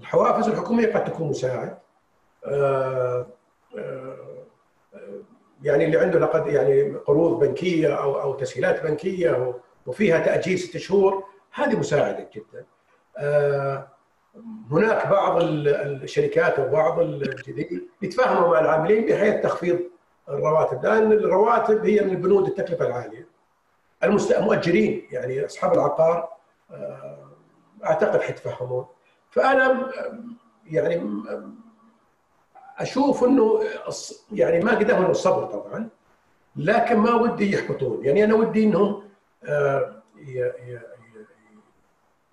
الحوافز الحكومية قد تكون مساعد آه، آه، يعني اللي عنده لقد يعني قروض بنكية أو أو تسهيلات بنكية وفيها تأجيل ست شهور هذه مساعدة جدا. هناك بعض الشركات وبعض الجديد يتفاهموا مع العاملين بحيث تخفيض الرواتب لأن الرواتب هي من بنود التكلفة العالية. المؤجرين يعني أصحاب العقار آه، أعتقد حيتفهمون. فأنا يعني أشوف إنه يعني ما قدامهم الصبر طبعا لكن ما ودي يحبطون. يعني أنا ودي انهم آه،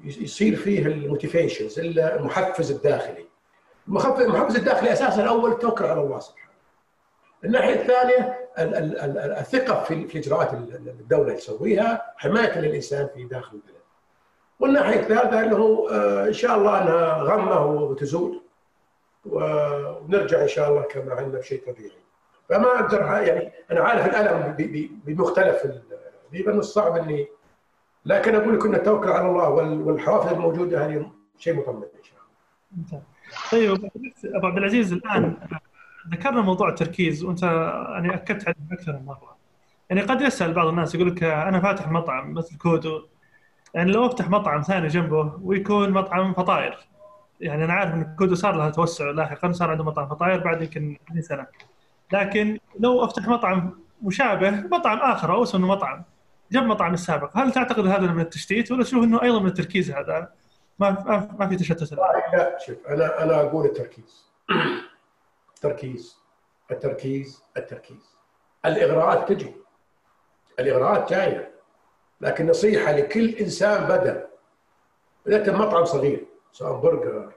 يصير فيه الموتيفيشنز المحفز الداخلي. المحفز الداخلي أساسا الأول توكل على الله سبحانه الناحية الثانية الثقة في إجراءات الدولة تسويها حماية للإنسان في داخل البلد. والناحية الثالثة انه آه، إن شاء الله انها غمة وتزول ونرجع إن شاء الله كما عندنا بشيء طبيعي فما أقدر يعني أنا عارف الألم بمختلف بيبقى صعب إني لكن أقول لك إن التوكل على الله والحوافز الموجودة هذه شيء مطمئن إن شاء الله. طيب أبو عبد العزيز الآن ذكرنا موضوع التركيز وأنت يعني أكدت عليه أكثر من مرة. يعني قد يسأل بعض الناس يقول لك أنا فاتح مطعم مثل كودو يعني لو افتح مطعم ثاني جنبه ويكون مطعم فطاير. يعني أنا عارف إن كودو صار لها توسع لاحقا صار عنده مطعم فطاير بعد يمكن 20 سنة. لكن لو أفتح مطعم مشابه مطعم آخر أو أسمه مطعم جنب مطعم السابق هل تعتقد هذا من التشتيت ولا تشوف إنه أيضا من التركيز هذا؟ ما ما في تشتت. لا شوف أنا أنا أقول التركيز. التركيز. التركيز. التركيز. الإغراءات تجي. الإغراءات جاية. لكن نصيحة لكل إنسان بدا بدات مطعم صغير سواء برجر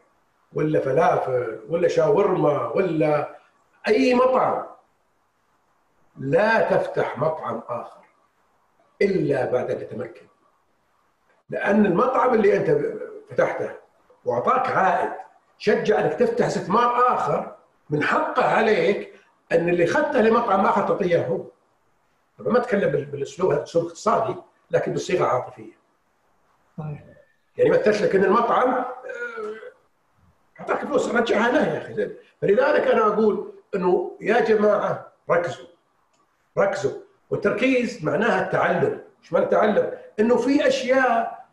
ولا فلافل ولا شاورما ولا أي مطعم لا تفتح مطعم آخر إلا بعد أن تتمكن. لأن المطعم اللي أنت فتحته وأعطاك عائد شجع أنك تفتح استثمار آخر من حقه عليك أن اللي اخذته لمطعم آخر تعطيه هو. ما أتكلم بالأسلوب هذا أسلوب اقتصادي. لكن بصيغه عاطفية. يعني مثلت لك ان المطعم آه، أعطاك فلوس رجعها له يا أخي فلذلك أنا أقول إنه يا جماعة ركزوا. ركزوا. والتركيز معناها التعلم. إيش معنى التعلم؟ إنه في أشياء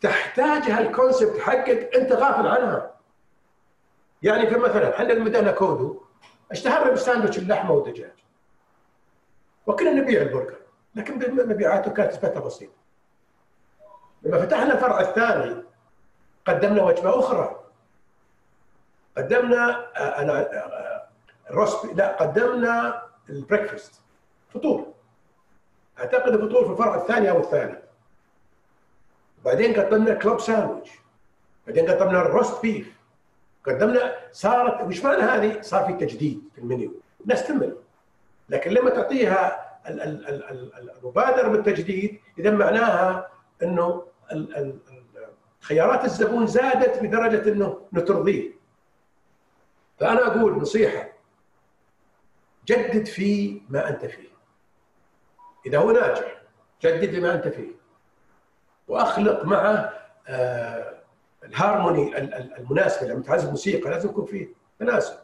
تحتاجها ال concept حقك أنت غافل عنها. يعني في مثلا إحنا لما كودو؟ اشتهرنا بساندويتش اللحمة والدجاج. وكنا نبيع البرجر. لكن مبيعاته كانت نسبتها بسيطه لما فتحنا الفرع الثاني قدمنا وجبة أخرى. قدمنا آه، أنا ال roast آه، لا قدمنا ال breakfast فطور. أعتقد الفطور في الفرع الثاني أو الثالث بعدين قدمنا club sandwich بعدين قدمنا ال roast beef قدمنا صارت وش معنى هذه؟ صار في تجديد في المنيو. الناس تمل لكن لما تعطيها المبادره بالتجديد إذا معناها إنه خيارات الزبون زادت لدرجه إنه انه ترضيه فأنا أقول نصيحة جدد في ما أنت فيه. إذا هو ناجح جدد لما أنت فيه. وأخلق معه آه، الهارموني ال- ال- المناسبه لما تعزف موسيقى لازم يكون فيه تناسب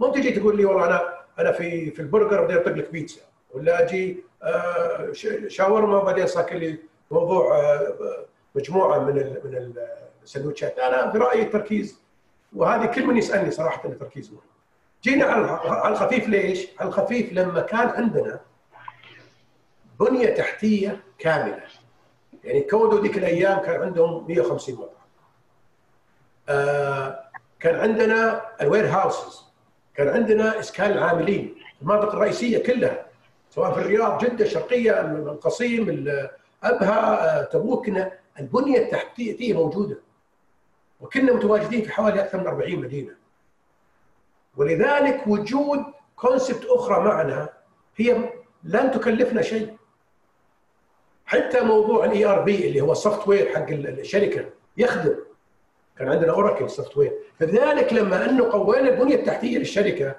مو تجي تقول لي والله أنا أنا في في البرجر بدي أطق لك بيتزا. ولا أجي آه، شاورما وبعدين صاك لي موضوع آه، مجموعة من من السندوتشات أنا برايي التركيز وهذه كل من يسألني صراحة التركيز مهم جينا على الخفيف ليش؟ على الخفيف لما كان عندنا بنية تحتية كاملة. يعني كودو ذيك الأيام كان عندهم 150 مطعم. آه، كان عندنا ال warehouses كان عندنا إسكان العاملين المناطق الرئيسية كلها. سواء في الرياض جدة الشرقيه القصيم ال- أبها آه، تبوك البنية التحتية موجودة. وكنا متواجدين في حوالي أكثر من 40 مدينة. ولذلك وجود concept أخرى معنا هي لن تكلفنا شيء. حتى موضوع ال ERP اللي هو ال software حق الشركة يخدم. كان عندنا Oracle software فلذلك لما أنه قوينا البنية التحتية للشركة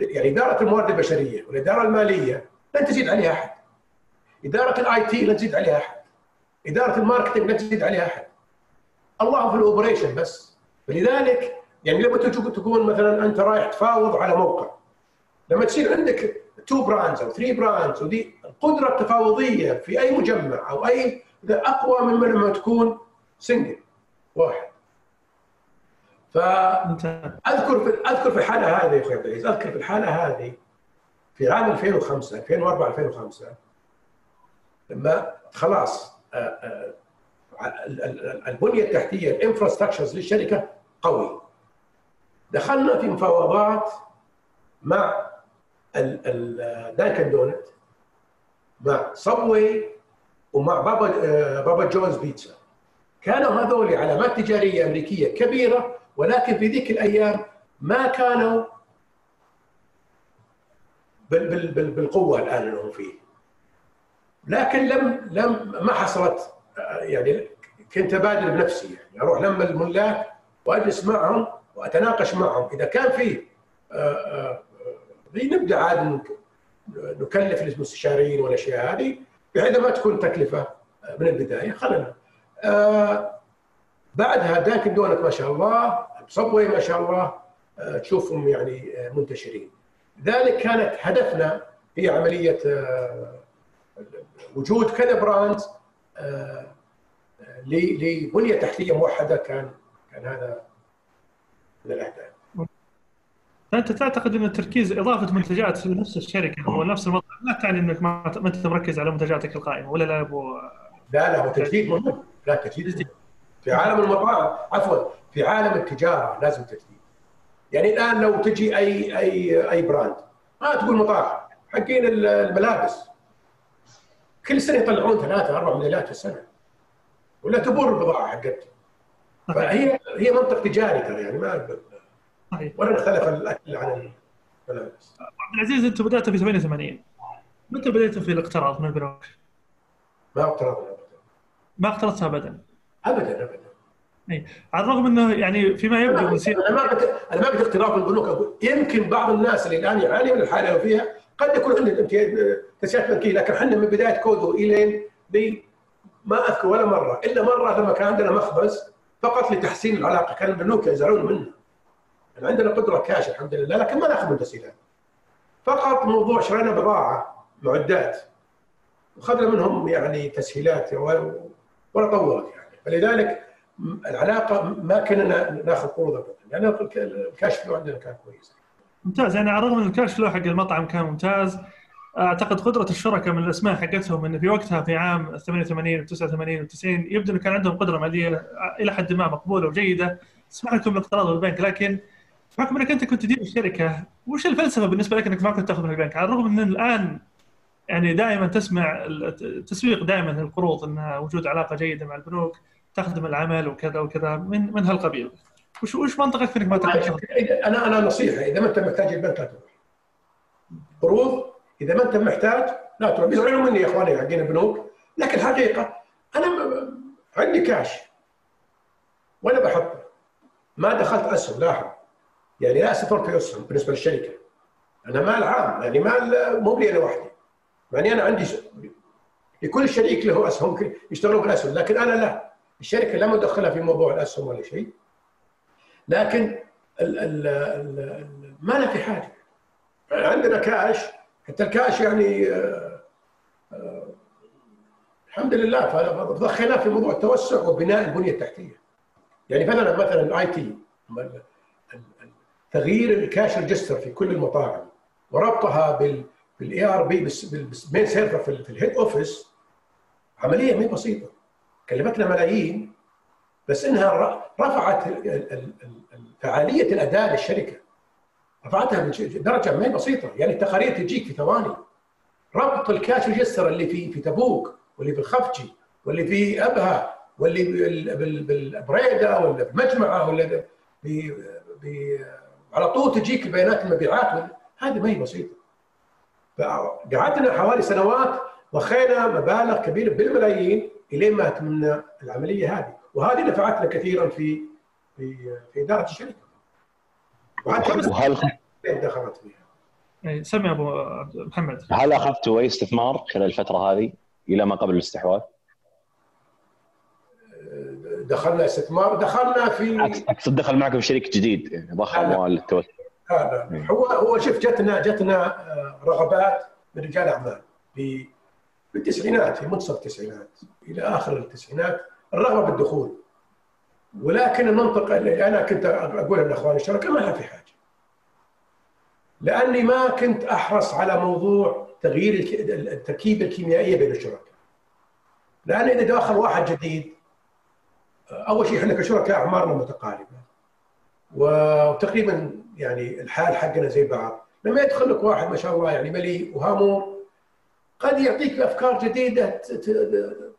يعني إدارة الموارد البشرية والإدارة المالية لن تزيد عليها أحد. إدارة ال IT لن تزيد عليها أحد. إدارة ال marketing لن تزيد عليها أحد. إلا في ال operation بس. فلذلك يعني لما تكون مثلا أنت رايح تفاوض على موقع. لما تصير عندك two brands أو three brands ودي القدرة التفاوضية في أي مجمع أو اي أقوى مما لما تكون single واحد. فاذكر في أذكر في الحالة هذه يا أخوي عبد العزيز أذكر في الحالة هذه في عام 2005 2004 2005 لما خلاص آه، آه، ال- ال- البنية التحتية ال infrastructures للشركة قوي. دخلنا في مفاوضات مع دانكن دونت مع Subway ومع بابا آه، بابا جونز بيتزا. كانوا هذول علامات تجارية أمريكية كبيرة ولكن في ذيك الأيام ما كانوا بال بال بال بالقوة الآن اللي هم فيه. لكن لم لم ما حصلت يعني كنت أبادر بنفسي يعني أروح لما الملاك وأجلس معهم وأتناقش معهم. إذا كان في آه، آه، آه، نبدأ عاد نك- نكلف المستشارين والأشياء هذه بحيث ما تكون تكلفة من البداية. خلنا بعدها دانكن دونت ما شاء الله Subway ما شاء الله آه، تشوفهم يعني آه، منتشرين. لذلك كانت هدفنا هي عملية آه، وجود كذا brand لبنية تحتية موحدة كان كان هذا من الأهداف. فانت تعتقد أن التركيز إضافة منتجات لنفس الشركة أو نفس المطعم لا تعني أنك ما أنت مركز على منتجاتك القائمة ولا لا أبو؟ لا لا هو تجديد مهم. لا تجديد. في عالم المطاعم عفوا في عالم التجارة لازم تجديد. يعني الآن لو تجي اي اي أي brand ما تقول مطاعم حقين الملابس. كل سنة يطلعون ثلاثة أربع موديلات في السنة. ولا تبور البضاعة حقتهم فهي هي منطق تجاري ترى يعني ما ولا نختلف الأكل عن الملابس. عبد العزيز انت بدات في 88 متى بديت في الاقتراض من البنوك؟ ما اقترضنا ابدا. ما اقترضت ابدا. ابدا ابدا. على الرغم إنه يعني فيما يبدو أنا ما أنا ما قلت اختراق البنوك يمكن بعض الناس اللي الآن يعاني من الحالة اللي فيها قد يكون عنده امتياز تسهيلات بنكيه لكن إحنا من بداية كودو إلين لي ما أذكر ولا مرة. إلا مرة لما كان عندنا مخبز فقط لتحسين العلاقة. كان البنوك يزعلون منا يعني عندنا قدرة كاش الحمد لله لكن ما نأخذ من تسهيلات. فقط موضوع شرينا بضاعة معدات. وخذنا منهم يعني تسهيلات ولا طولت يعني. فلذلك العلاقة ما كنا ناخذ قروض ابدا. لأن ال cash flow عندنا كان كويس. ممتاز. يعني على الرغم ان ال cash flow حق المطعم كان ممتاز أعتقد قدرة الشركاء من الأسماء حقتهم انه في وقتها في عام 88 و 89 و 90 يبدو انه كان عندهم قدرة مالية إلى حد ما مقبولة وجيدة. تسمح لكم بالاقتراض من البنك لكن بحكم إنك أنت كنت تدير الشركة وش الفلسفة بالنسبة لك إنك ما كنت تأخذ من البنك؟ على الرغم إن الآن يعني دائما تسمع التسويق دائما للقروض ان وجود علاقة جيدة مع البنوك تخدم العمل وكذا وكذا من من هالقبيل. وش وش منطقك إنك ما تاخذ قرض؟ إذا- أنا أنا نصيحة إذا ما أنت محتاج البنك لا تروح. قروض إذا ما أنت محتاج لا تروح. بيزعلون مني يا إخواني حقين البنوك لكن الحقيقة أنا عندي كاش وأنا بحطه. ما دخلت أسهم لاحظ. يعني لا استثمرت في أسهم بالنسبة للشركة. أنا مال عام يعني مال مو لي أنا وحدي. يعني أنا عندي لكل شريك له أسهم يشتغلون بالأسهم. لكن أنا لا. الشركة لا مدخلها في موضوع الأسهم ولا شيء لكن ال ال ال ال ما له في حاجة. عندنا كاش حتى الكاش يعني آه، آه، الحمد لله فضخيناه في موضوع التوسع وبناء البنية التحتية. يعني مثلا مثلا ال IT تغيير ال cash register في كل المطاعم وربطها بال بال ERP بال main server في, ال- في ال head office عملية ما بسيطة. كلفتنا ملايين بس إنها رفعت ال- ال- ال- ال- فعالية الأداء للشركة. رفعتها بدرجه ما هي بسيطة يعني التقارير تجيك في ثواني. ربط ال cash register اللي في في تبوك واللي في الخفجي واللي في أبها واللي بال- بال- بالبريدة ولا بالمجمعة ولا على طول تجيك بيانات المبيعات هذه ما هي بسيطة. فقعدنا حوالي سنوات ضخينا مبالغ كبيره بالملايين. إلين ما اتممنا العملية هذه. وهذه نفعتنا كثيرا في في في إدارة الشركة. وحتى وهل دخلت فيها. سمي أبو محمد. هل أخذتوا أي استثمار خلال الفترة هذه إلى ما قبل الاستحواذ؟ دخلنا استثمار. دخلنا في أقصد- أقصد دخل معكم شريك جديد يعني ضخ لا، لا. أموال للتوسع هذا هو هو شوف جتنا جتنا آه، رغبات من رجال أعمال. في في التسعينات في منتصف التسعينات. إلى آخر التسعينات الرغبة بالدخول. ولكن المنطقة اللي أنا كنت اقولها لاخواني الشركاء ما لها في حاجة. لأني ما كنت أحرص على موضوع تغيير التركيبة الكيميائية بين الشركاء. لأن إذا داخل واحد جديد أول شيء إحنا كشركاء أعمارنا متقاربة. وتقريبا يعني الحال حقنا زي بعض. لما يدخل لك واحد ما شاء الله يعني مليء وهامور قد يعطيك أفكار جديدة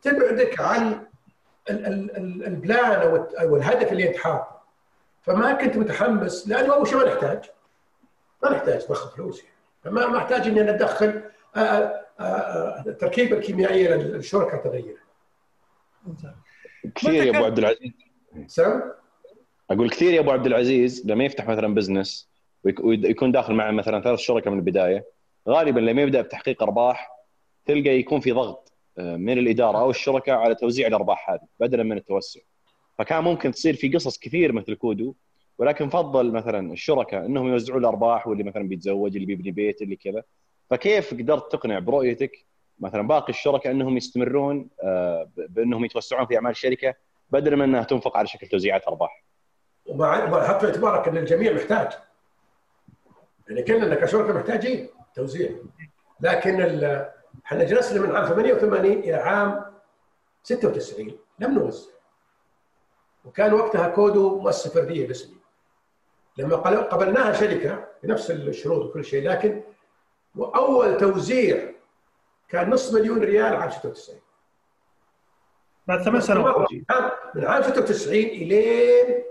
تبعدك عن ال- ال- ال- ال plan أو الهدف اللي أنت حاطه. فما كنت متحمس لأنه اول شيء ما نحتاج. ما نحتاج ضخ فلوس يعني. فما ما أحتاج إني أنا أدخل التركيبه الكيميائيه للشركة تغير كثير يا أبو عبد العزيز. سم أقول كثير يا أبو عبد العزيز لما يفتح مثلا business ويك- ويكون داخل معه مثلا ثلاث شركاء من البداية غالبا لما يبدأ بتحقيق أرباح تلقى يكون في ضغط آه، من الإدارة أو الشركاء على توزيع الأرباح هذه بدلا من التوسع. فكان ممكن تصير في قصص كثير مثل كودو ولكن فضل مثلا الشركاء إنهم يوزعون الأرباح واللي مثلا بيتزوج اللي بيبني بيت اللي كذا. فكيف قدرت تقنع برؤيتك مثلا باقي الشركاء إنهم يستمرون آه، بإنهم يتوسعون في أعمال الشركة بدلا من إنها تنفق على شكل توزيعات أرباح؟ ومع وحط في اعتبارك إن الجميع محتاج. يعني كلنا كشركة محتاجين توزيع. لكن إحنا جلسنا من عام 88 إلى عام 96 لم نوزع وكان وقتها كودو مؤسسه فرديه باسمي. لما قل- قبلناها شركة بنفس الشروط وكل شيء لكن وأول توزيع كان نصف مليون ريال عام 96 بعد ثمان سنوات. من عام 96 إلين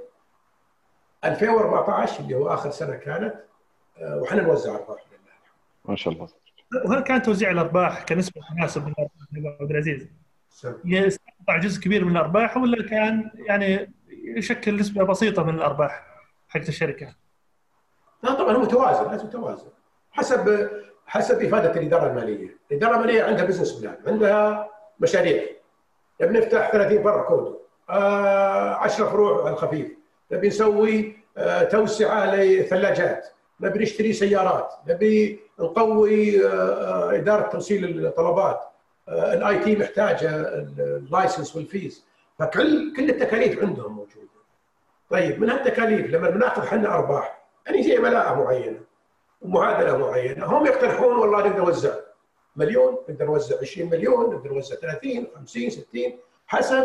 2014 اللي هو آخر سنة كانت آه، وحنا نوزع ارباح لله. ما شاء الله. وهل كان توزيع الأرباح كنسبة أبو عبد العزيز؟ يستقطع جزء كبير من الأرباح ولا كان يعني يشكل نسبة بسيطة من الأرباح حقت الشركة؟ لا طبعا هو متوازن لازم توازن. حسب حسب إفادة الإدارة المالية، الإدارة المالية عندها business plan، عندها مشاريع. نبي نفتح 30 فرع كودو. آه 10 فروع على الخفيف. نبي نسوي آه توسعة لثلاجات. نبي نشتري سيارات نبي نقوي آه آه، إدارة توصيل الطلبات آه ال IT محتاجة ال license وال fees. فكل كل التكاليف عندهم موجودة. طيب من هالتكاليف لما بناخذ إحنا أرباح يعني زي ملاءه معينة ومعادلة معينة هم يقترحون والله نقدر نوزع مليون نقدر نوزع 20 مليون نقدر نوزع 30 50 60 حسب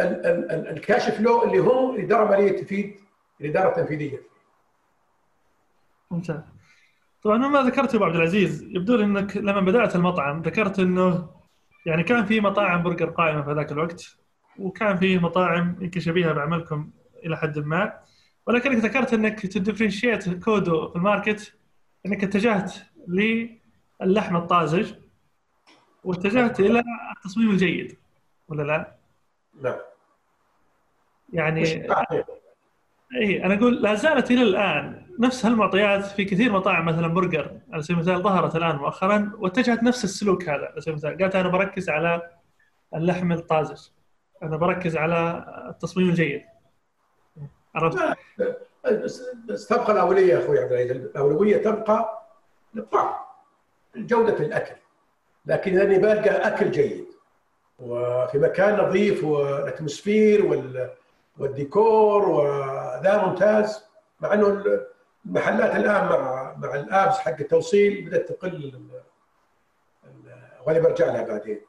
ال- ال- ال- ال cash flow اللي هم الإدارة الماليه تفيد الإدارة التنفيذية. ممتاز. طبعا مما ذكرت يا أبو عبد العزيز. يبدو لي إنك لما بدأت المطعم ذكرت إنه يعني كان في مطاعم برجر قائمة في ذاك الوقت وكان في مطاعم يمكن شبيهة بعملكم إلى حد ما. ولكنك ذكرت إنك ت differentiate كودو في ال market إنك اتجهت للحم الطازج واتجهت إلى التصميم الجيد ولا لا؟ نعم يعني اي أنا أقول لا زالت إلى الآن. نفس هالمعطيات في كثير مطاعم مثلا برجر على سبيل المثال ظهرت الآن مؤخرا واتجهت نفس السلوك هذا على سبيل المثال. قالت أنا بركز على اللحم الطازج. أنا بركز على التصميم الجيد. عرفت؟ تبقى الاولويه أخوي عبد العزيز. الأولوية تبقى للطعم جودة الأكل. لكن اني بلقى أكل جيد. وفي مكان نظيف والأتموسفير والديكور وذا ممتاز. مع إنه المحلات الآن مع مع الآبس حق التوصيل بدأت تقل وهذه برجع لها بعدين.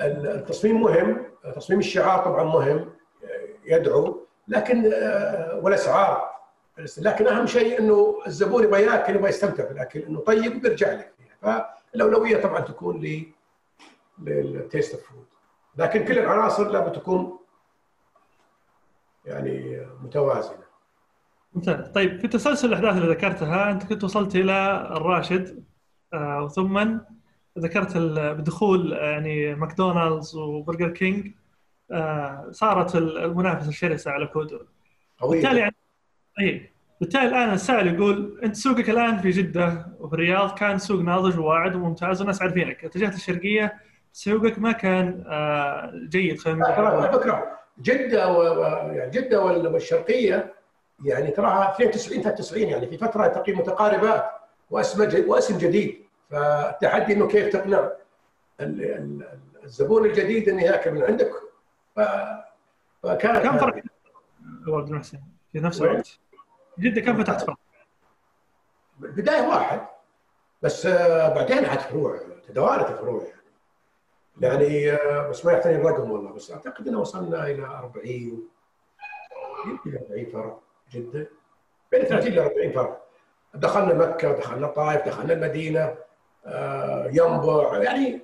التصميم مهم تصميم الشعار طبعا مهم يدعو لكن آه، والأسعار. لكن أهم شيء إنه الزبون يبغى يأكل يبغى يستمتع بالأكل إنه طيب وبيرجع لك فالأولوية طبعا تكون ل لل taste of food. لكن كل العناصر لابد تكون يعني متوازنة. ممتاز. طيب في تسلسل الأحداث اللي ذكرتها. أنت كنت وصلت إلى الراشد آه ثم ذكرت بدخول يعني ماكدونالدز وبرجر كينج آه صارت المنافسة الشرسة على كودو. بالتالي يعني أي. بالتالي الآن السائل يقول أنت سوقك الآن في جدة وفي الرياض كان سوق ناضج وواعد وممتاز والناس عارفينك. اتجهت الشرقيه سوقك ما كان آه جيد. خلينا نقول على فكره جدة و... يعني جدة والشرقية. يعني تراها 92 93 يعني في فترة تقريبا متقاربات وأسم وأسم جديد. فالتحدي إنه كيف تقنع الزبون الجديد انه ياكل من عندك. فكان كم فرق عبد المحسن في نفس الوقت؟ جدة كم فتحت فرق؟ البدايه واحد. بس بعدين عاد فروع تدوارت الفروع يعني. يعني بس ما يعطيني الرقم والله بس أعتقد إنه وصلنا إلى 40 يمكن 40 فرع جدة. بين 30 ل 40 فرع دخلنا مكة دخلنا الطائف دخلنا المدينة آه، ينبع. يعني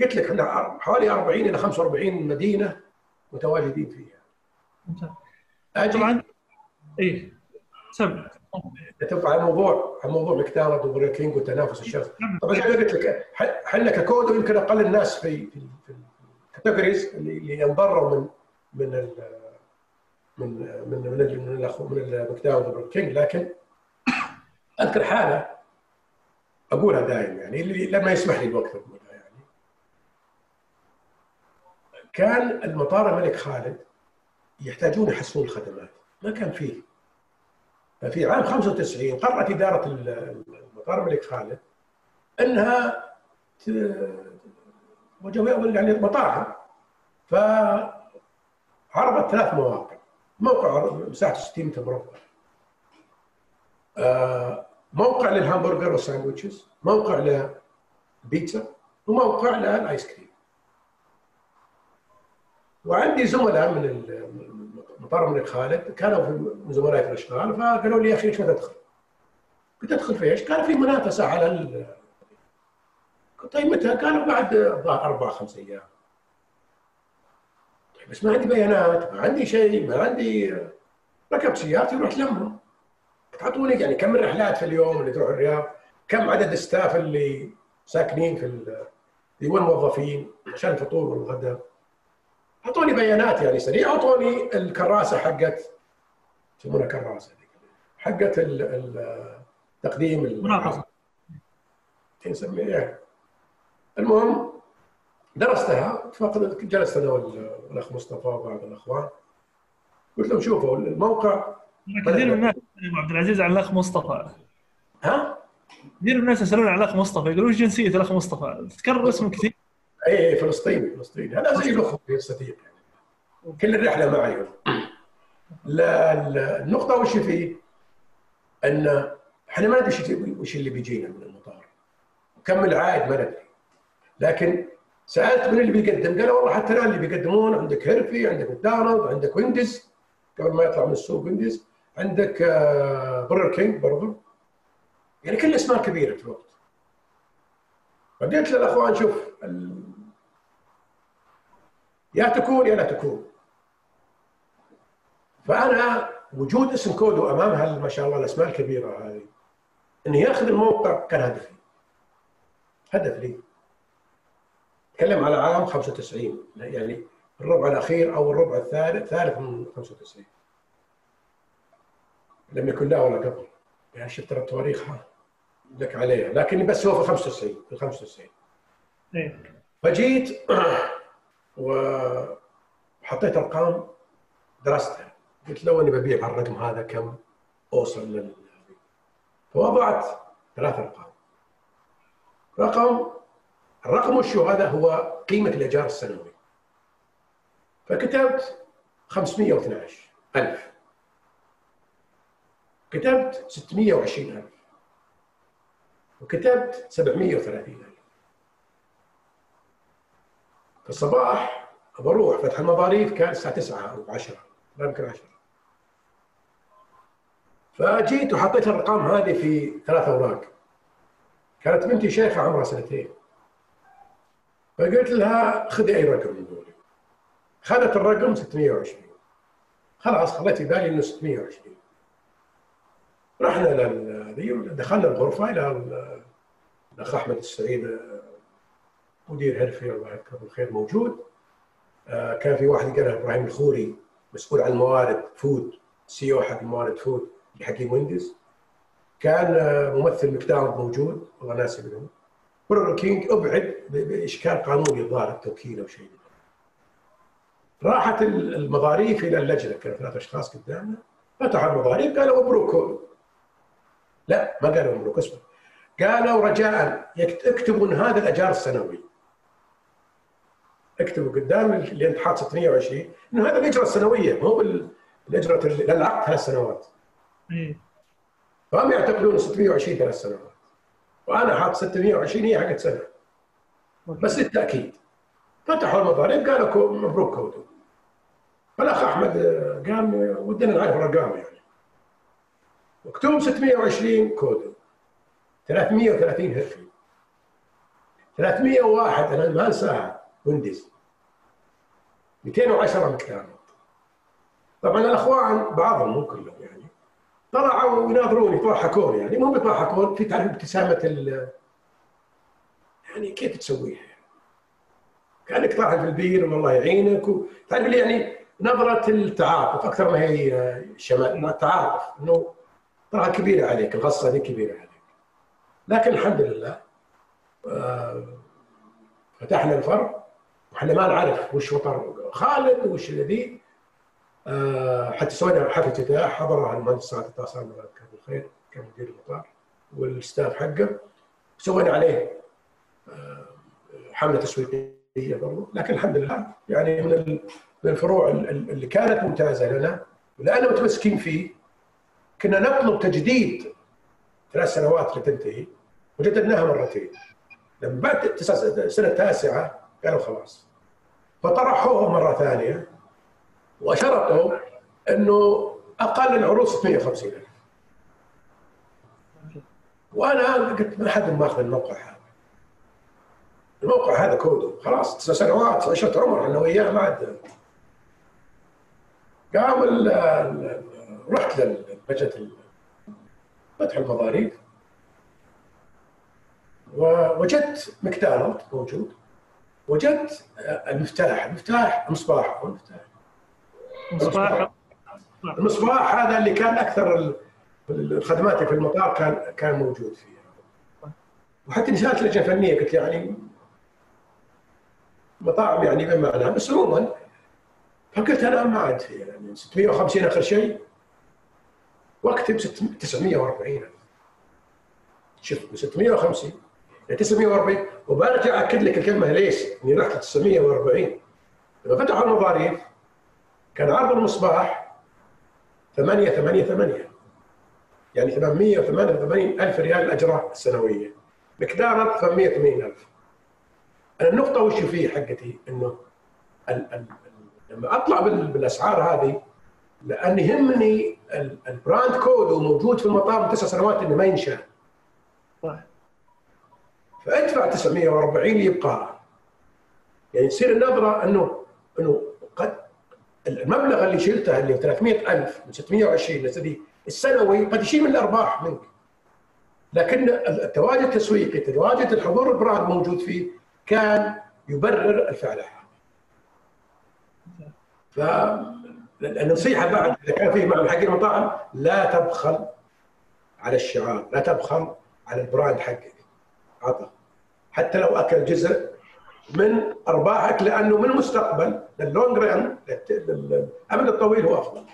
قلت لك إحنا حوالي 40 إلى 45 مدينة متواجدين فيها. أجي. طبعا. إيه. سم تبقى على موضوع على موضوع ماكدونالدز وبرجر كينج والتنافس الشرس طبعا زي ما قلت لك إحنا ككودو يمكن أقل الناس في في ال categories اللي ينضروا من من من من من من, من المكتاورد وبرجر كينج لكن أذكر حالة أقولها دائما يعني اللي لما يسمح لي الوقت أقولها يعني. كان المطار الملك خالد يحتاجون يحسنون الخدمات. ما كان فيه. ففي عام 95 قررت إدارة المطار الملك خالد إنها يعني مطاعم. فعرضت ثلاث مواقع. موقع مساحته 60 متر مربع موقع للهامبرجر وال sandwiches موقع للبيتزا وموقع للآيس كريم وعندي زملاء من مطار الملك خالد كانوا من زملائي في الأشغال فقالوا لي يا أخي ليش ما تدخل؟ قلت أدخل في إيش؟ قال في منافسة على ال... طيب متى؟ قالوا بعد أربع خمس أيام بس ما عندي بيانات ما عندي شيء ما عندي ركبت سيارتي ورحت لهم تعطوني يعني كم الرحلات في اليوم اللي تروح الرياض؟ كم عدد الستاف اللي ساكنين في اللي هو الموظفين عشان الفطور والغداء أعطوني بيانات يعني سريعه أعطوني الكراسة حقت يسمونها كراسة حقت تقديم المناقصه نسميها المهم درستها جلست أنا والأخ مصطفى وبعض الأخوان. قلت لهم شوفوا الموقع كثير من الناس عبد العزيز عن الأخ مصطفى. ها؟ كثير من الناس يسألون عن الأخ مصطفى يقولون إيش جنسية الأخ مصطفى؟ تكرر اسمه كثير. اي اي فلسطيني فلسطيني. هذا زي الأخوة الصديق يعني كل الرحلة معي. النقطة وش فيه؟ إن إحنا ما ندري وش اللي بيجينا من المطار. كم العائد ما ندري. لكن سألت من اللي بيقدم؟ قالوا والله حتى الآن اللي بيقدمون عندك هيرفي عندك ماكدونالد عندك ويندز قبل ما يطلع من السوق ويندز عندك برجر كينج برضو. يعني كل الأسماء كبيرة في الوقت. فقلت للأخوان شوف يا تكون يا لا تكون. فأنا وجود اسم كودو أمام هال ما شاء الله الأسماء الكبيرة هذه إنه ياخذ الموقع كان هدفي. هدف لي. تكلم على عام 95 يعني الربع الأخير أو الربع الثالث ثالث من 95 لم يكن لا ولا قبل. يعني شفت ترى التواريخ لك عليها. لكن بس هو في 95 في 95 إيه. فجيت وحطيت أرقام درستها قلت لو أني ببيع الرقم هذا كم أوصل لل فوضعت ثلاث أرقام. رقم وشو هذا هو قيمة الإيجار السنوي. فكتبت 512 ألف. كتبت 620 ألف. وكتبت 730 ألف. في الصباح بروح فتح المظاريف كان الساعة 9 أو 10 لا يمكن 10 فجيت وحطيت الأرقام هذه في ثلاث أوراق. كانت بنتي شيخة عمرها سنتين. فقلت لها خذي أي رقم من دول خذت الرقم 620 خلاص خليت بالي إنه 620 رحنا لل دخلنا الغرفة إلى الأخ أحمد السعيد مدير هيرفي الله يذكره بالخير موجود. آه، كان في واحد قال إبراهيم الخوري مسؤول عن الموارد فود CEO حق الموارد فود اللي حقهم ويندز كان آه، ممثل ماكدونالد موجود والله ناسي منهم. برجر كينج أبعد بإشكال قانوني الظاهر التوكيل أو شيء راحت المظاريف إلى اللجنة كان ثلاث أشخاص قدامنا فتحوا المظاريف قالوا مبروك لا ما قالوا مبروك اسمه قالوا رجاء اكتبوا هذا الأجار السنوي اكتبوا قدام اللي انت حاط 620 انه هذا الأجرة السنوية مو الأجرة العقد ثلاث سنوات. إيه. فهم يعتقدون 620 ثلاث سنوات. وأنا حاط 620 هي حقت سنة. بس للتأكيد. فتحوا المضارب قالوا مبروك كودو. فالأخ أحمد قام ودنا نعرف الارقام يعني. مكتوب 620 كودو. 330 هرفي. 301 أنا ما أنساها ويندز 210 مكتاب طبعا الأخوان بعضهم مو كلهم يعني طلعوا يناظروني يضحكون يعني مو بيضحكون في تعرف ابتسامة يعني كيف تسويها؟ كأنك طاحن في البير والله يعينك تعرف اللي يعني نظرة التعاطف أكثر ما هي شمال التعاطف إنه تراها كبيرة عليك الغصه هذه كبيرة عليك لكن الحمد لله آه، فتحنا الفرع وإحنا ما نعرف وش وطر خالد وش الذي آه حتى سوينا حفله افتتاح حضرها المهندس سعد الطاسان الله يذكره بالخير كان مدير المطار والستاف حقه سوينا عليه حملة تسويقيه برضه لكن الحمد لله يعني من الفروع اللي كانت ممتازة لنا. ولاننا متمسكين فيه كنا نطلب تجديد ثلاث سنوات لتنتهي. وجددناها مرتين. لما بعد السنة التاسعه قالوا خلاص. فطرحوه مرة ثانية. وشرطوا إنه أقل العروض 650 ألف. وأنا قلت ما حد ماخذ الموقع هذا. الموقع هذا كوده خلاص تسع سنوات عشرة عمر أنا وياه ما عاد. قام رحت للبجت فتح المضاريب. ووجدت مكدونالد موجود. وجدت المفتاح المفتاح المصباح المفتاح. مصباح المصباح هذا اللي كان أكثر الخدمات في المطار كان كان موجود فيه. وحتى سالت لجنة فنية قلت يعني مطاعم يعني بمعنى بس عموما فقلت أنا ما عاد يعني 650 آخر شيء واكتب 940 شوف 650 940 وبرجع أكد لك الكلمة ليش؟ إني رحت 940 لما فتحوا المظاريف كان عرض المصباح 8 8 8 يعني 888 ألف ريال الأجرة السنوية مقدارها 880 ألف. أنا النقطة وش فيه حقتي؟ إنه ال ال لما أطلع بالأسعار هذه لأن يهمني ال brand كودو موجود في المطار من تسع سنوات إنه ما ينشال. صح فأدفع 940 يبقى. يعني تصير النظرة انه إنه قد المبلغ اللي شلته اللي 300000 من 620 لسدي السنوي قد يشيل من الأرباح منك. لكن التواجد التسويقي تواجد الحضور البراند موجود فيه كان يبرر الفعل ف النصيحة بعد إذا كان فيه مع حق المطاعم لا تبخل على الشعار لا تبخل على ال brand حقك عطى حتى لو أكل جزء من أرباحك لأنه من المستقبل لل long run للامد الطويل هو أفضل.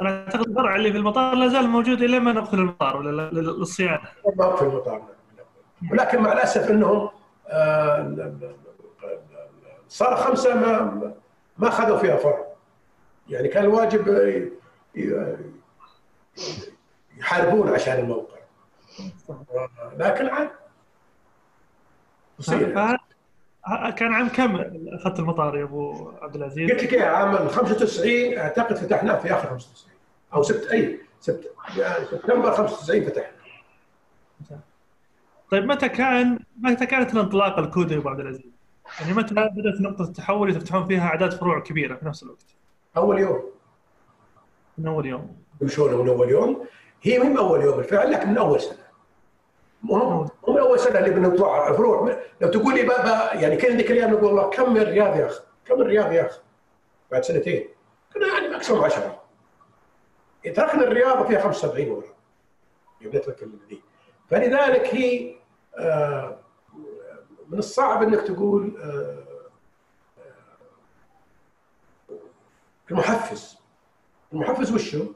أنا أعتقد الفرع اللي في المطار لا زال موجود إلى ما نقفل المطار ولا للصيانة. ما في المطار ولكن مع الأسف إنهم صار خمسة ما ما اخذوا فيها فرع. يعني كان الواجب يحاربون عشان الموقع. لكن عاد كان عام كم أخذت المطار يا أبو عبد العزيز؟ قلت لك عام 95 أعتقد فتحناه في آخر 95 أو سبت أي سبت يعني سبتمبر 95 فتحنا طيب متى كان متى كانت الانطلاقة الكودي يا أبو عبد العزيز؟ يعني متى بدأت نقطة التحول اللي تفتحون فيها أعداد فروع كبيرة في نفس الوقت؟ أول يوم. من أول يوم. وشلون من أول يوم؟ هي من أول يوم الفعل لكن من أول سنة. مو من أول سنة اللي بنطلع فروع لو تقول لي بابا يعني كان ذيك الأيام نقول والله كم الرياض يا أخي؟ كم الرياض يا أخي؟ بعد سنتين. كنا يعني ماكسيموم 10 تركنا الرياض فيها 75 ورا جبت لك فلذلك هي من الصعب إنك تقول آه، آه، المحفز. المحفز وشو؟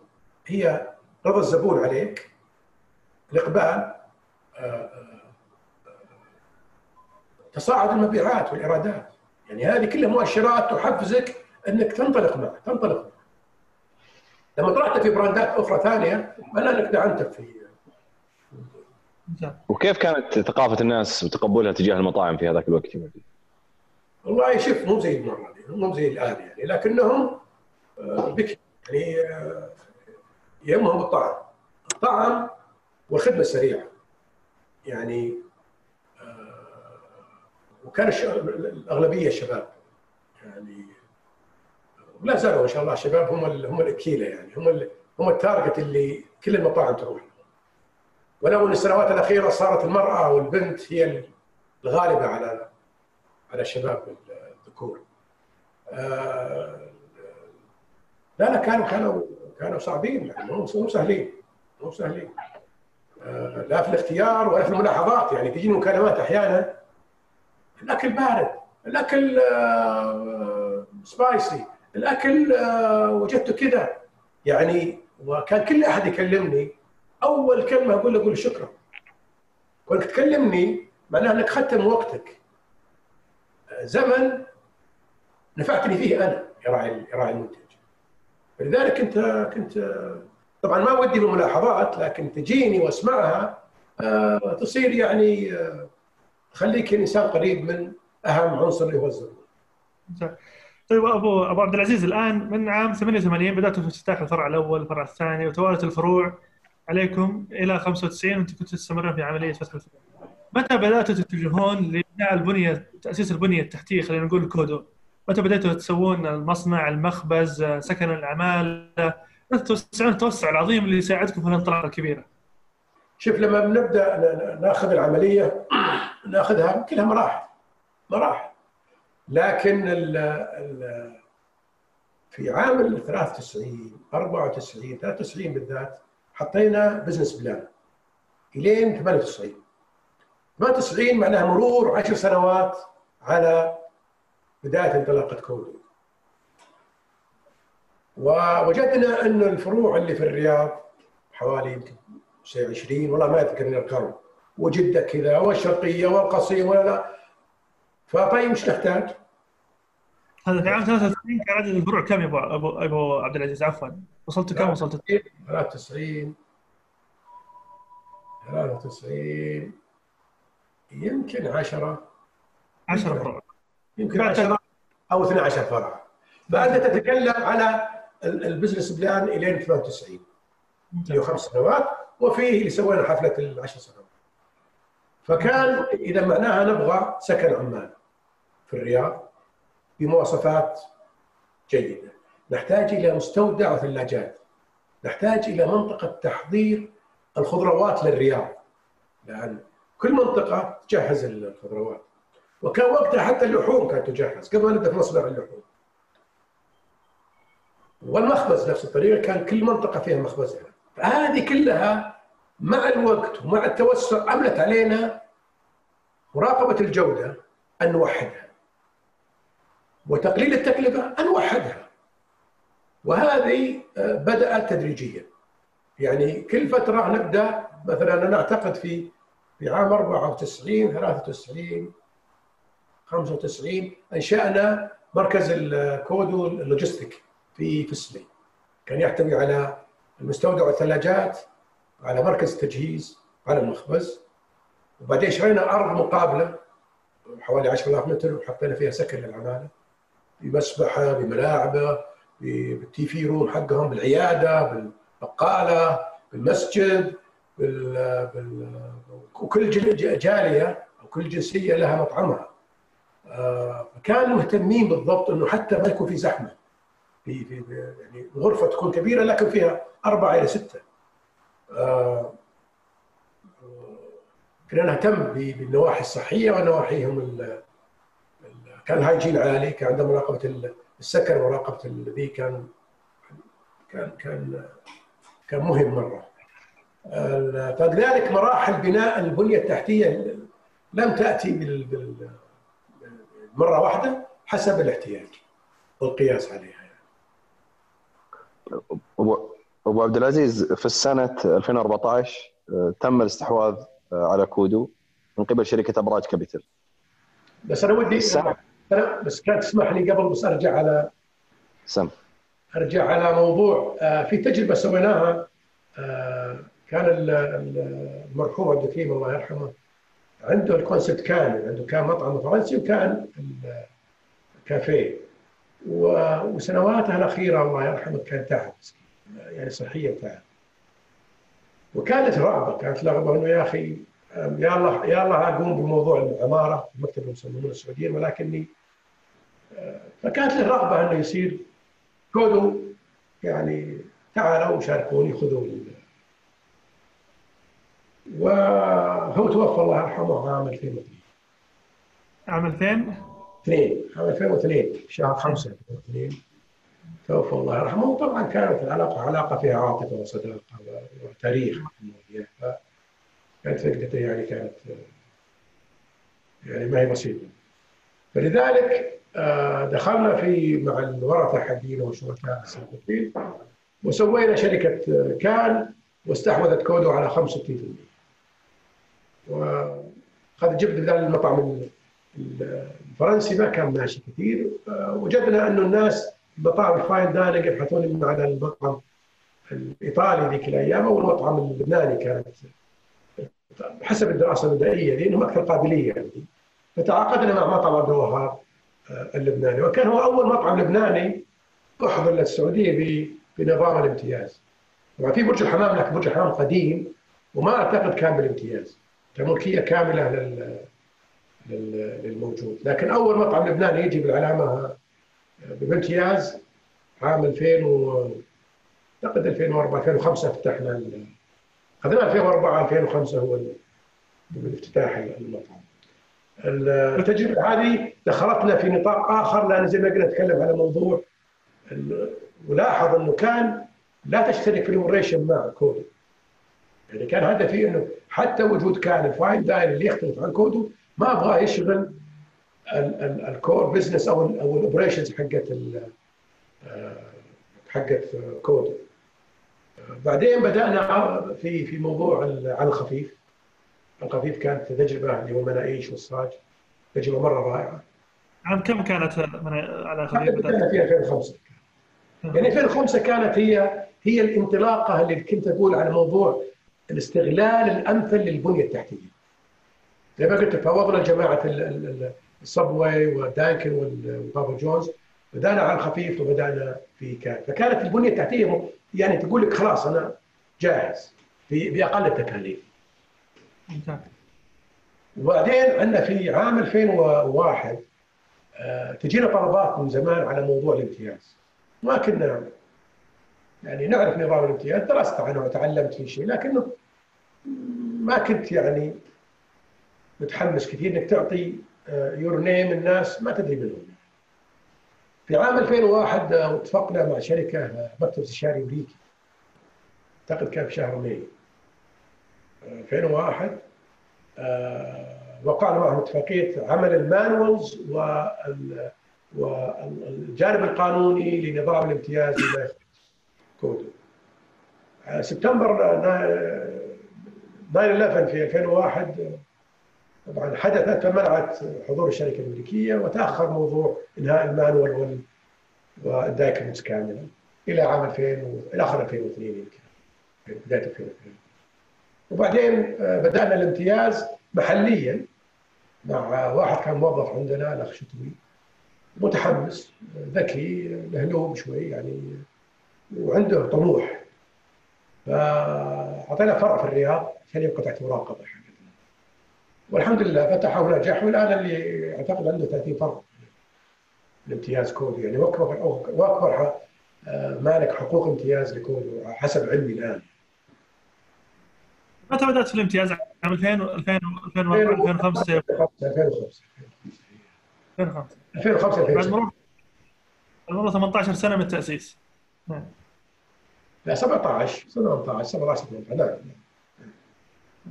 هي رضا الزبون عليك الإقبال تصاعد المبيعات والإيرادات. يعني هذه كلها مؤشرات تحفزك إنك تنطلق معه تنطلق معه. لما طلعت في براندات أخرى ثانية أنا انك دعمتك في وكيف كانت ثقافة الناس وتقبلها تجاه المطاعم في هذاك الوقت؟ والله شوف مو زي المره دي مو زي الآن يعني لكنهم آه، بك يعني آه، يهمهم الطعم الطعم والخدمه السريعه يعني آه، وكان الأغلبية شباب. يعني ولا زالوا ما شاء الله شباب هم هم الأكيلة يعني هم هم التارجت اللي كل المطاعم تروح. ولو ان السنوات الأخيرة صارت المرأة والبنت هي الغالبة على على الشباب الذكور. آه، لا لا كانوا كانوا كانوا صعبين يعني مو سهلين مو سهلين. لا في الاختيار ولا في الملاحظات يعني تجيني مكالمات أحيانا الأكل بارد الأكل سبايسي الأكل آه، وجدته كذا يعني وكان كل أحد يكلمني أول كلمة أقول له أقول شكرا. وانك تكلمني معناها أنك اخذت من وقتك. زمن نفعتني فيه أنا يراعي يراعي المنتج. فلذلك كنت كنت طبعا ما ودي بالملاحظات لكن تجيني وأسمعها آه، تصير يعني آه، تخليك إنسان قريب من أهم عنصر اللي هو الزبون. طيب أبو أبو عبد العزيز الآن من عام 88 بداتوا في افتتاح الفرع الأول الفرع الثاني وتوالت الفروع. عليكم إلى 95 وأنتم كنتوا تستمرون في عملية فتح الفروع. متى بداتوا تتجهون لبناء البنية تأسيس البنية التحتية خلينا نقول الكودو؟ متى بداتوا تسوون المصنع المخبز سكن العمالة توسعون التوسع العظيم اللي يساعدكم في الانطلاقة الكبيرة. شوف لما بنبدا ناخذ العملية ناخذها كلها مراحل مراحل لكن ال ال في عام 93 94 93 بالذات حطينا business plan إلين 98 98 معناها مرور 10 سنوات على بداية انطلاقة كودو ووجدنا أن الفروع اللي في الرياض حوالي يمكن 20 والله ما أذكر الأرقام وجدة كذا والشرقية والقصيم ولا لا. فطيب مش نحتاج؟ هذا في عام 93 كان عدد الفروع كم يا ابو ابو أبو عبد العزيز؟ عفوا. وصلت كم؟ وصلت 93 93 يمكن 10 10 فروع يمكن 10 أو 12 فرع. فانت تتكلم على ال business plan إلين 98 اللي هو خمس سنوات وفيه اللي سوينا حفلة العشر سنوات. فكان إذا معناها نبغى سكن عمال في الرياض. بمواصفات جيدة. نحتاج إلى مستودع وثلاجات نحتاج إلى منطقة تحضير الخضروات للرياض. لأن كل منطقة تجهز الخضروات. وكان وقتها حتى اللحوم كانت تجهز. قبل ما نبدأ في مصنع اللحوم. والمخبز نفس الطريقة. كان كل منطقة فيها مخبزها فهذه كلها مع الوقت ومع التوسع عملت علينا مراقبة الجودة أن نوحدها. وتقليل التكلفة ان نوحدها وهذه آه، بدأت تدريجيا. يعني كل فترة نبدأ مثلا أنا أعتقد في في عام 94 93 95 أنشأنا مركز الكودو اللوجستيك في في السليم كان يحتوي على المستودع والثلاجات على مركز التجهيز على المخبز. وبعدين شرينا أرض مقابلة حوالي 10000 متر وحطينا فيها سكن للعمالة. بمسبحة بملاعبة بالتي في روم حقهم بالعيادة بالبقالة بالمسجد بال... بال... وكل جالية أو كل جنسية لها مطعمها. آه، مهتمين بالضبط إنه حتى ما يكون في زحمة. في في يعني الغرفة تكون كبيرة لكن فيها أربعة إلى ستة. آه، كنا نهتم بالنواحي الصحية ونواحيهم كان الهايجين عالي كان عندنا مراقبة السكن ومراقبة الذي كان كان كان كان مهم مرة فلذلك مراحل بناء البنية التحتية لم تأتي مرة واحدة حسب الاحتياج والقياس عليها يعني. أبو عبد العزيز في السنة 2014 آه، تم الاستحواذ آه، على كودو من قبل شركة أبراج كابيتال بس أنا ودي السنة. أنا بس كان تسمح لي قبل بس أرجع على سم. أرجع على موضوع آه، في تجربة سويناها كان المرحوم عبد الكريم الله يرحمه عنده ال concept كامل عنده كان مطعم فرنسي وكان كافيه. وسنواته الأخيرة الله يرحمه كان تعب يعني صحيا تعب وكانت رغبه كانت رغبه إنه يا أخي يا الله يا الله أقوم بموضوع العمارة مكتب المصممين السعوديين ولكني فكانت له رغبة إنه يصير. كودو يعني تعالوا وشاركوني خذوا وهو توفى الله يرحمه عام 2002 عام 2000 2 عام 2002 شهر 5 2002 توفى الله يرحمه. وطبعا كانت العلاقة علاقة فيها عاطفة وصداقة وتاريخ. كانت فقدته يعني كانت يعني ما هي بسيطة. فلذلك دخلنا في مع الورثة حقين وشركاء السابقين وسوينا شركة كان واستحوذت كودو على 65% وقد جبت بدال المطعم الفرنسي ما كان ماشي كثير. وجدنا أنه الناس مطاعم ال fine dining يبحثون على المطعم الإيطالي ذيك الأيام أو المطعم اللبناني كانت. حسب الدراسة البدائيه لأنهم أكثر قابلية يعني. فتعاقدنا مع مطعم عبد الوهاب. آه، اللبناني. وكان هو أول مطعم لبناني احضر للسعودية بنظام الامتياز. طبعا في برج الحمام لكن برج الحمام قديم وما أعتقد كان بالامتياز. كملكيه كاملة لل للموجود. لكن أول مطعم لبناني يجي بالعلامة بامتياز عام 2000 و أعتقد 2004 2005 فتحنا اخذنا 2004 2005 هو بالافتتاح المطعم. التجربة هذه دخلتنا في نطاق آخر لأن زي ما قلنا نتكلم على موضوع ولاحظ إنه كان لا تشترك في ال operation مع كودو. يعني كان هدفي إنه حتى وجود كان ال fine dining اللي يختلف عن كودو ما أبغاه يشغل ال core business أو أو ال operations حقت آه، حقت كودو. بعدين بدأنا في في موضوع على الخفيف. الخفيف كانت تجربة اللي هو المناقيش والصاج تجربة مرة رائعة. عام كم كانت على خفيف؟ بدانا في 2005 يعني 2005 كانت هي هي الانطلاقة اللي كنت أقول على موضوع الاستغلال الأمثل للبنية التحتية. زي ما قلت فوضنا جماعة الصبوي ودانكن وبابا جونز بدأنا على الخفيف وبدأنا في كان فكانت البنية التحتية يعني تقول لك خلاص أنا جاهز باقل التكاليف. وبعدين عندنا في عام 2001 آه، تجينا طلبات من زمان على موضوع الامتياز. ما كنا يعني نعرف نظام الامتياز درست عنه وتعلمت فيه شيء لكنه ما كنت يعني متحمس كثير إنك تعطي يور نيم الناس ما تدري منهم. في عام 2001 اتفقنا مع شركة مكتب استشاري أمريكي. أعتقد كان في شهر ماي 2001 وقعنا معهم اتفاقيه عمل ال manuals والجانب القانوني لنظام الامتياز كودو سبتمبر 9 11 في 2001 طبعا حدثت فمنعت حضور الشركة الأمريكية وتأخر موضوع إنهاء ال manual وال والدايكمنتس كاملا إلى عام 2000 إلى آخر 2002 يمكن بداية 2002 وبعدين بدأنا الامتياز محليا. مع واحد كان موظف عندنا الاخ شتوي متحمس ذكي مهلوم شوي يعني وعنده طموح. فأعطينا فرع في الرياض عشان يبقى تحت مراقبة. والحمد لله فتحه ونجح والآن اللي أعتقد عنده 30 فرع الامتياز كودي يعني واكبر واكبر مالك حقوق امتياز لكودو حسب علمي الآن. متى بدات في الامتياز؟ عام 2000 2000 2005 2005 2005 2005 بعد مرور مرور 18 سنة من التأسيس. نعم. لا 17 18 17 18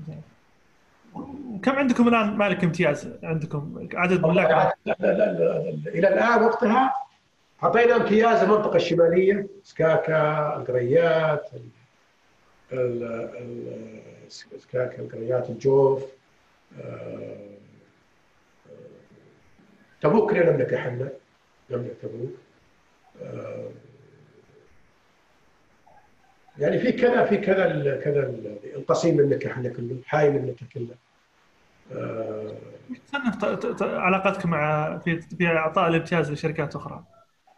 نعم. كم عندكم الآن مالك امتياز؟ عندكم عدد ملاك؟ إلى الآن وقتها اعطينا امتياز المنطقة الشمالية سكاكا القريات سكاكا القريات الجوف تبوك لنا نملك إحنا نملك تبوك يعني في كذا في كذا كذا القصيم المملكه إحنا كله حايم المملكه كلها علاقتك مع في في إعطاء الامتياز لشركات أخرى.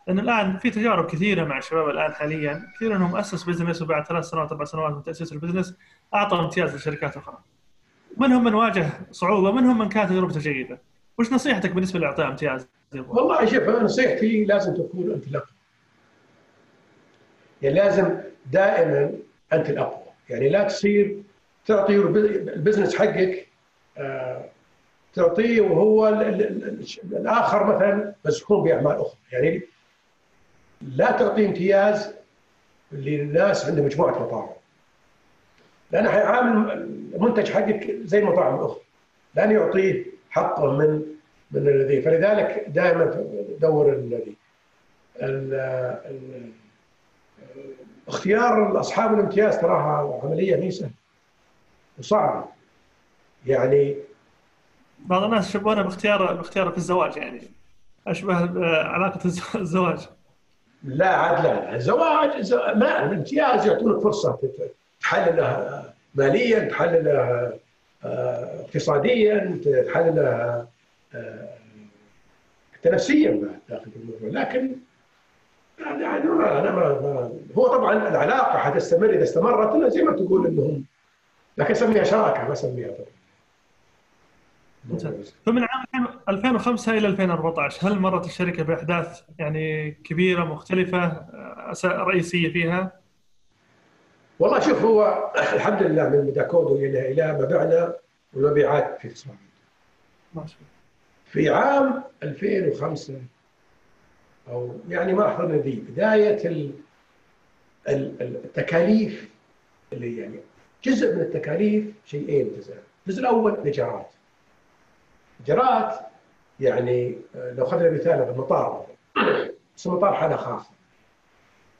لأن الآن في تجارب كثيرة مع الشباب الآن حاليا. كثير منهم أسس business وبعد ثلاث سنوات أربع سنوات من تأسيس ال business أعطى امتياز لشركات أخرى. منهم من واجه صعوبة؟ منهم من كانت تجربته جيدة؟ وش نصيحتك بالنسبة لإعطاء امتياز؟ والله شوف نصيحتي لازم تكون أنت الأقوى. يعني لازم دائما أنت الأقوى. يعني لا تصير تعطي البزنس حقك تعطيه وهو الآخر مثلا مسحوب بأعمال أخرى. يعني لا تعطي امتياز للناس عندهم مجموعة مطاعم. لأنه حيعامل المنتج حقك زي المطاعم الأخرى. لن يعطيه حقه من من الذي. فلذلك دائما دور الذي. اختيار أصحاب الامتياز تراها عملية مي سهلة. وصعبة. يعني بعض الناس يشبهونها باختيار باختيار في الزواج يعني. أشبه علاقة الزواج. لا عاد لا الزواج ما الامتياز يعطونك فرصة تحللها ماليا تحللها اقتصاديا تحللها حتى نفسيا بعد داخل الموضوع لكن يعني أنا ما, ما هو طبعا العلاقة حتستمر إذا استمرت زي ما تقول انهم لكن سميها شراكة ما سميها طبعا فمن عام 2005 إلى 2014 هل مرت الشركة بأحداث يعني كبيرة مختلفة رئيسية فيها؟ والله شوف هو الحمد لله من ميداكودو إلى إلى مبيعنا والمبيعات في تصاعد. في عام 2005 أو يعني ما احضرنا ذي بداية التكاليف اللي يعني جزء من التكاليف شيئين جزء. الجزء الأول الايجارات ايجارات يعني لو اخذنا مثال المطار بس المطار حالة خاصة.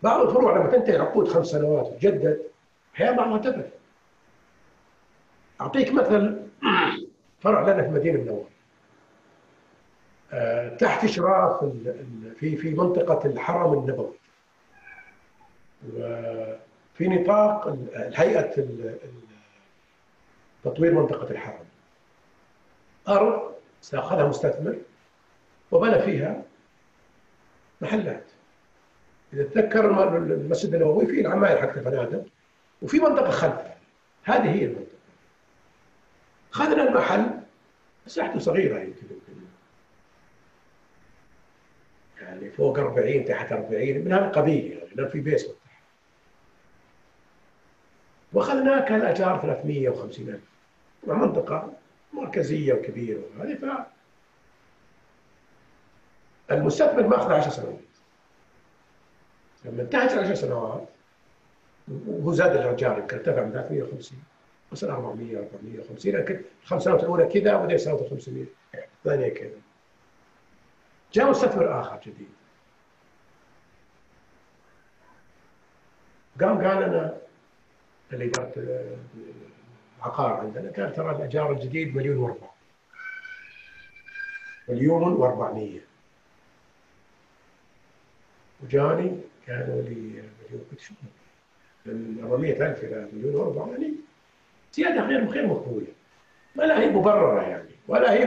بعض الفروع لما تنتهي عقود خمس سنوات وتجدد أحيانا بعضها تبت أعطيك مثل فرع لنا في المدينة المنوره تحت إشراف في في منطقة الحرم النبوي. وفي نطاق هيئه تطوير منطقة الحرم. ارض ساخذها مستثمر وبنى فيها محلات. إذا تذكر المسجد النبوي فيه العماير حق الفنادق وفي منطقة خلف. هذه هي المنطقة. اخذنا المحل مساحته صغيرة يمكن يعني فوق 40 تحت 40 من هذا القبيل يعني لأن في بيس مفتوح واخذناه كان الاجار 350 ألف. منطقة مركزية وكبيرة وهذه ف المستثمر ماخذ 10 سنوات. لما انتهت 10 سنوات وهو زاد الاجار يمكن ارتفع من 350 وصل 400 450 لكن الخمس سنوات الأولى كذا وبعدين سنوات 500 الثانية كذا. جاء مستثمر آخر جديد. قام قال أنا اللي اداره العقار عندنا قال ترى الأجار الجديد مليون وربع. مليون و400 وجاني قالوا لي مليون قلت شو؟ من 400000 إلى مليون وربع يعني زيادة غير غير مقبولة. ما لا هي مبررة يعني ولا هي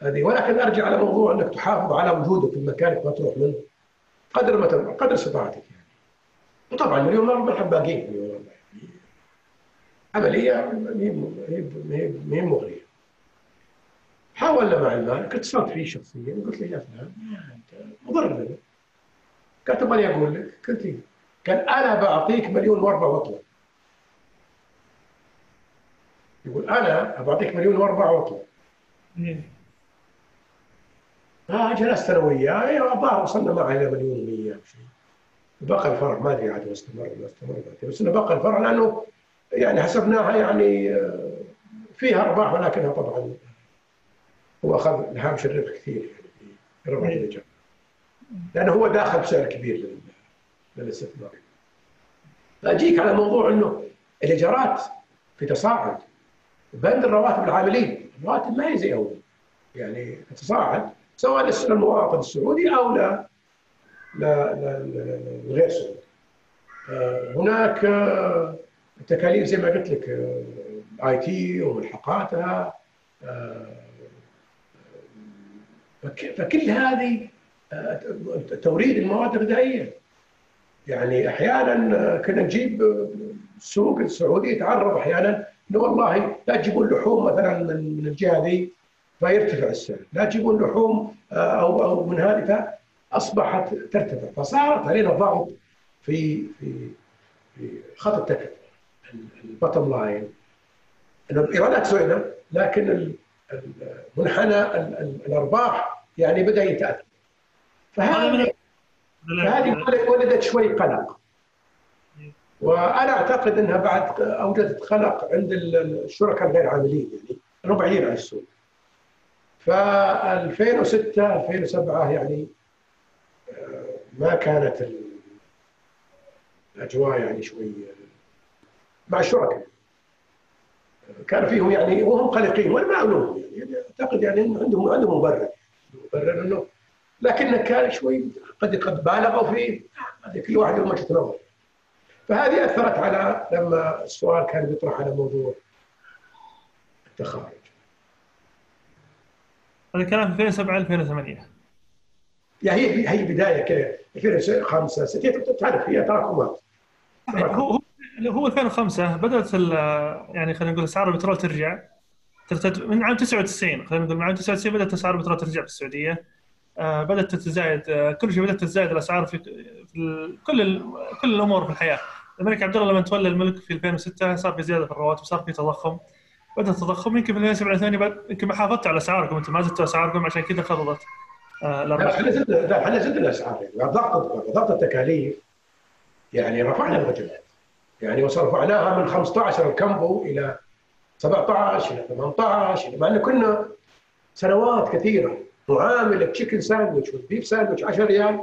هذه ولكن أرجع على موضوع إنك تحافظ على وجودك في مكانك ما تروح منه قدر ما قدر استطاعتك يعني. وطبعا مليون حد باقيين مليون مره عملية ما هي مغرية. حاولنا مع المال كنت اتصلت فيه شخصيا قلت له يا فلان أنت مضر لنا قال طب أنا أقول لك. قلت له قال أنا بعطيك مليون واربع واطلب يقول أنا بعطيك مليون واربع واطلب آه جلست أنا وياه أيوه الظاهر وصلنا معه إلى مليون و100 شيء. بقى الفرع ما أدري عاد استمر ولا استمر بس إنه بقى الفرع لأنه يعني حسبناها يعني آه، فيها أرباح ولكنها طبعا هو أخذ هامش الربح كثير يعني في جاء لأنه هو داخل بسعر كبير للاستثمار. فاجيك على موضوع إنه الإيجارات في تصاعد. بند الرواتب العاملين الرواتب ما هي زي أول. يعني تتصاعد سواء للمواطن السعودي أو لا لا للغير سعودي. آه، هناك آه، تكاليف زي ما قلت لك آي آه، تي وملحقاتها فكل هذه توريد المواد الغذائية. يعني أحيانا كنا نجيب السوق السعودي يتعرض أحيانا إنه والله لا تجيبون لحوم مثلا من الجهة ذي فيرتفع السعر، لا تجيبون لحوم آه، أو أو من هذه فأصبحت ترتفع، فصارت علينا ضغط في في في خط التكلفة. البطم لاين الايرادات زينه لكن منحنى الأرباح يعني بدأ يتأثر. فهذه فهذه ولدت شوي قلق. وأنا أعتقد إنها بعد أوجدت قلق عند الشركاء الغير عاملين يعني ربعيين عن السوق. ف 2006 2007 يعني آه، ما كانت الأجواء يعني شوي مع الشركاء. كان فيهم يعني وهم قلقين وأنا ما الومهم يعني أعتقد يعني عندهم عندهم مبرر. مبرر إنه لكن كان شوي قد قد بالغوا فيه. كل واحد له وجهة نظر. فهذه أثرت على لما السؤال كان بيطرح على موضوع التخارج هذا كلام في 2007 2008 يا هي هي بداية كذا 2005 6 تعرف هي تراكمات. هو هو 2005 بدأت يعني خلينا نقول أسعار البترول ترجع. من عام 99 خلينا نقول من عام 99 بدأت أسعار البترول ترجع في السعودية. آه، بدأت تتزايد آه، كل شيء بدأت تتزايد الأسعار في, في كل كل الأمور في الحياة. الملك عبد الله لما تولى الملك في 2006 صار في زيادة في الرواتب صار في تضخم. بدأ التضخم يمكن في 2007 2008 يمكن ما حافظت على أسعاركم أنتم ما زدتوا أسعاركم عشان كذا خفضت آه، الارباح إحنا زدنا إحنا زدنا الأسعار. يعني ضغط ضغط التكاليف يعني رفعنا الوجبات. يعني وصل رفعناها من 15 ال combo إلى 17 إلى 18 مع انه كنا سنوات كثيرة معامله chicken sandwich وال beef sandwich 10 ريال.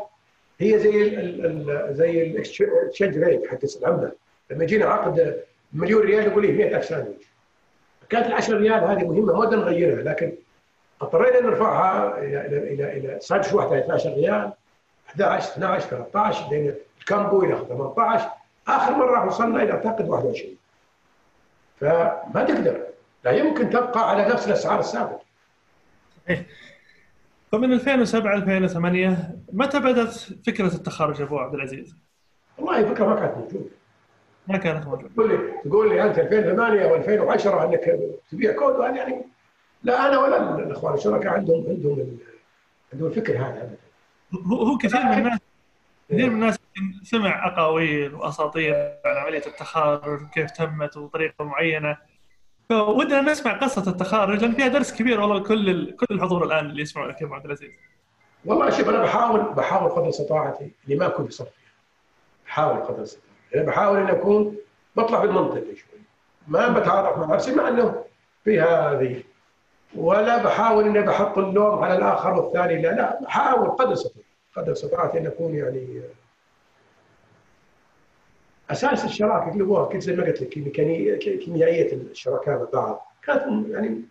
هي زي ال ال زي ال exchange rate حق العمله لما يجينا عقد مليون ريال يقول لي 100000 ساندويتش كانت ال 10 ريال هذه مهمة ما بدنا نغيرها لكن اضطرينا نرفعها إلى إلى إلى إلى واحدة 12 ريال 11 12 13 بعدين ال combo إلى 18 آخر مرة وصلنا إلى أعتقد 21 فما تقدر. لا يمكن تبقى على نفس الأسعار السابقة. فمن 2007 2008 متى بدأت فكرة التخرج أبو عبد العزيز؟ والله فكرة ما كانت موجودة. ما كانت موجودة. تقول لي تقول لي أنت 2008 أو 2010 أنك تبيع كود يعني لا أنا ولا الأخوان الشركاء عندهم عندهم عندهم الفكر هذا ابدا. هو هو كثير من الناس كثير من الناس سمع أقاويل وأساطير عن عملية التخارج كيف تمت وطريقة معينة. فودنا نسمع قصة التخارج لأن فيها درس كبير والله لكل كل الحضور الآن اللي يسمعونك يا ابو عبد العزيز. والله شوف أنا بحاول بحاول قدر استطاعتي اني ما أكون في بحاول قدر استطاعتي. أنا بحاول إني أكون بطلع بالمنطق شوي. ما بتعاطف مع نفسي مع إنه فيها هذه. ولا بحاول إني بحط اللوم على الآخر والثاني لا لا بحاول قدر استطاعتي. قدر استطاعتي أن أكون يعني أساس الشراكة اللي هو كنت زي ما قلت لك كيميائية الشركاء مع بعض كانت يعني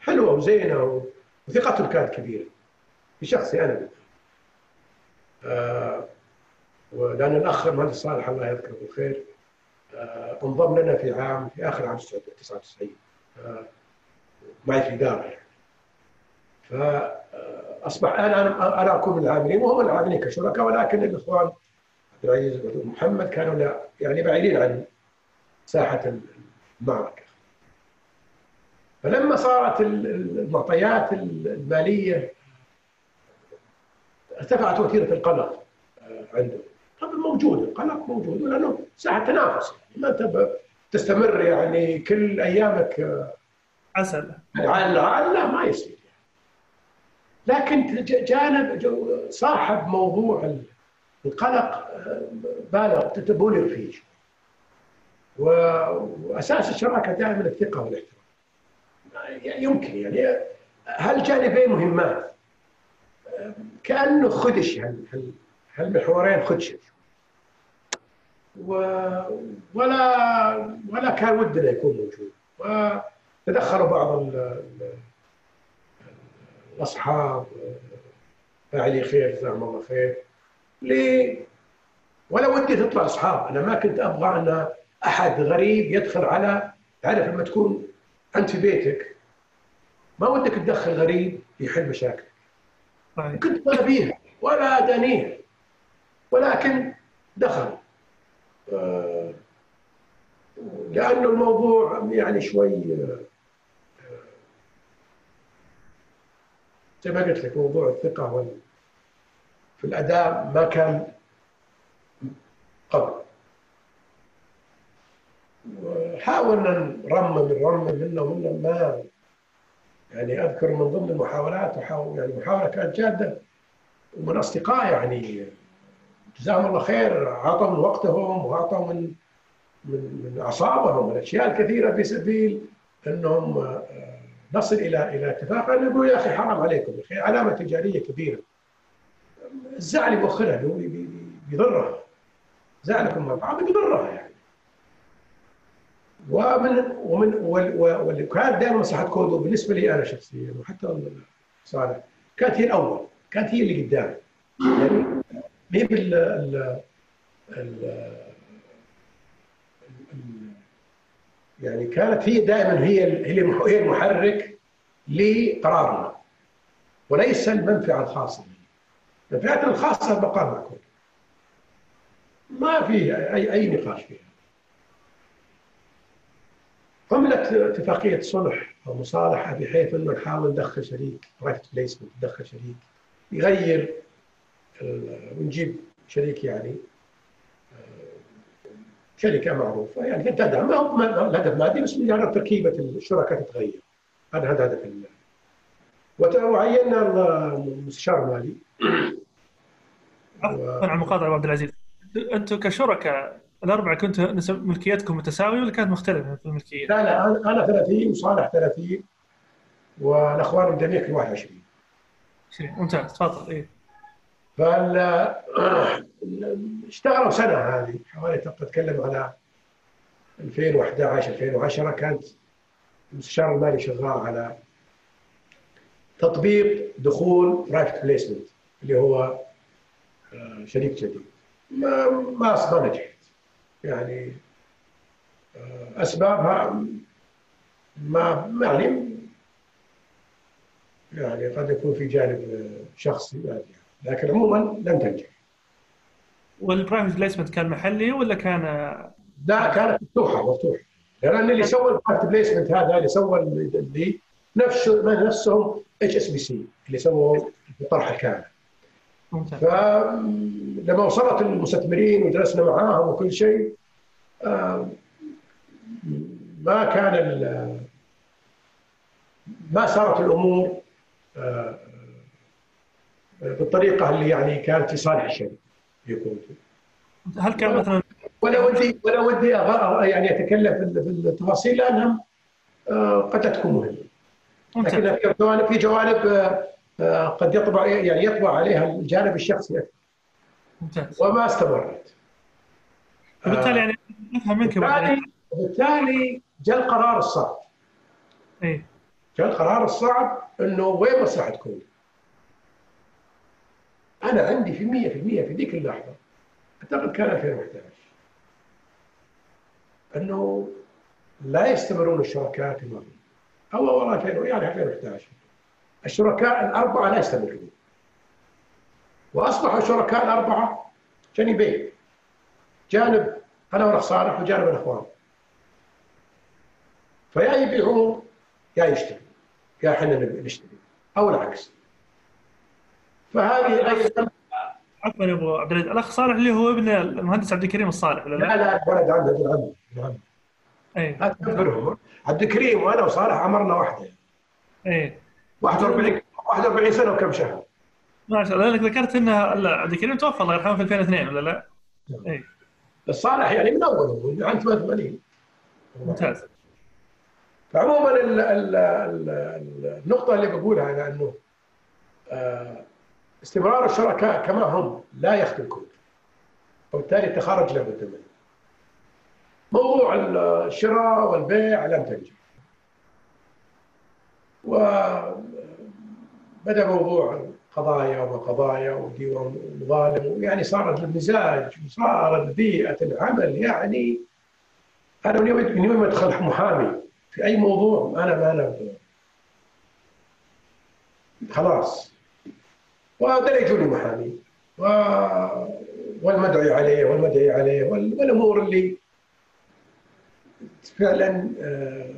حلوة وزينة وثقتهم كانت كبيرة. في شخصي أنا. آه ولأن الأخ المهندس صالح الله يذكره بالخير آه انضم لنا في عام في آخر عام 99 آه معي في الاداره يعني. فاصبح أنا أنا أنا أكون من العاملين وهم العاملين كشركاء ولكن الإخوان عبد العزيز ومحمد كانوا لا يعني بعيدين عن ساحة المعركة. فلما صارت المعطيات المالية ارتفعت وتيرة القلق عنده طبعا موجود القلق موجود لأنه ساحة تنافس. ما انت تستمر يعني كل أيامك عسل. على لا ما يصير. لكن جانب صاحب موضوع القلق بالغ تبولغ فيه. وأساس الشراكة دائما الثقة والاحترام. يمكن يعني هالجانبين مهمات كأنه خدش هالمحورين خدش و ولا ولا كان ودنا يكون موجود. وتدخلوا بعض ال الأصحاب. فاعلي خير جزاهم الله خير. ليه؟ ولا ودي تطلع اصحاب أنا ما كنت أبغى ان احد غريب يدخل على تعرف لما تكون انت في بيتك ما ودك تدخل غريب يحل مشاكلك كنت ما ابيها ولا دانيها ولكن دخل آه لأنه الموضوع يعني شوي زي ما قلت لك موضوع الثقة وال في الأداء ما كان قبل. وحاولنا نرمم نرمم منا ومنا ما يعني أذكر من ضمن المحاولات يعني محاوله كانت جادة. ومن أصدقاء يعني جزاهم الله خير أعطوا من وقتهم وأعطوا من من من أعصابهم من أشياء كثيرة في سبيل أنهم نصل إلى إلى اتفاق. أنا أقول يا أخي حرام عليكم يا أخي علامة تجارية كبيرة. الزعل يوخرها بيضرها. زعلكم بعض بيضرها يعني. ومن ومن كانت دائما مصلحه كودو بالنسبة لي أنا شخصيا وحتى صالح كانت هي الأول كانت هي اللي قدام. يعني ما هي بال ال يعني كانت هي دائما هي هي المحرك لقرارنا وليس المنفعة الخاصة. منفعتنا الخاصة البقاء مع كودو ما في اي أي نقاش فيها. عملت اتفاقية صلح أو مصالحة بحيث أنه نحاول ندخل شريك private placement ندخل شريك يغير ونجيب شريك يعني شركة معروفة يعني تدعم. ما هو الهدف مادي بس مجرد تركيبة الشركاء تتغير. هذا هذا هدف وعينا المستشار المالي عفوا على المقاطعة عبد العزيز. أنتم كشركاء الأربعة كنتوا ملكيتكم متساوية ولا كانت مختلفة في الملكية؟ لا لا أنا أنا 30 وصالح 30 والأخوان الجميع كل 21 ممتاز تفضل. إيه. فال اشتغلوا سنة هذه حوالي تتكلم على 2011 2010 كانت المستشار المالي شغال على تطبيق دخول private placement اللي هو شريك جديد. ما ما ما نجحت يعني اسبابها ما يعني يعني قد يكون في جانب شخصي يعني لكن عموما لم تنجح. وال private placement كان محلي ولا كان؟ لا كانت مفتوحة مفتوحة. لأن اللي سوى ال private placement هذا اللي سوى اللي نفسه نفسهم HSBC اللي سووا الطرح الكامل. ممتاز. فلما وصلت المستثمرين وجلسنا معاهم وكل شيء آه، ما كان ما صارت الأمور آه، بالطريقة اللي يعني كانت في صالح الشركة يكون. هل كان مثلا ولا ودي ولا ودي يعني أتكلم في ال- في التفاصيل لأنها آه، قد تكون مهمة. لكن في جوانب في جوانب آه، آه، قد يطبع يعني يطبع عليها الجانب الشخصي. أكثر ممتاز. وما استمرت. وبالتالي يعني أفهم منك أبو عبد بالتالي بالتالي جاء القرار الصعب. اي جاء القرار الصعب إنه وين مصلحة كوني؟ أنا عندي في 100% في ذيك اللحظة أعتقد كان 2011 إنه لا يستمرون الشركاء كما هم أو والله 2000 يعني 2011 الشركاء الأربعة لا يستمرون وأصبحوا الشركاء الأربعة جانبين. جانب أنا والاخ صالح وجانب الاخوان فيا يبيعون يا يشتري يا إحنا نشتري. أو العكس. فهذه أيضا عفوا يا أبو عبد العزيز. الأخ صالح اللي هو ابن المهندس عبد الكريم الصالح ولا لا؟ لا؟ لا الولد عنده ابن عمي ابن عمي اي عبد الكريم وأنا وصالح عمرنا واحدة. اي 41 41 سنة وكم شهر؟ ما شاء الله. لأنك ذكرت ان عبد الكريم توفى الله يرحمه في 2002 ولا لا؟ اي الصالح يعني من من عام 88 ممتاز. فعموما ال ال ال ال النقطة اللي بقولها أنا إنه آه، استمرار الشركاء كما هم لا يخفي الكود وبالتالي التخارج لابد منه. موضوع الشراء والبيع لم تنجح. وبدا موضوع قضايا وقضايا وديوان مظالم يعني صارت المزاج وصارت بيئة العمل يعني أنا من يوم من يوم أدخل محامي في أي موضوع أنا ما أنا خلاص. وهذا يجوني محامي. و... والمدعي عليه والمدعي عليه وال... والأمور اللي فعلا آه،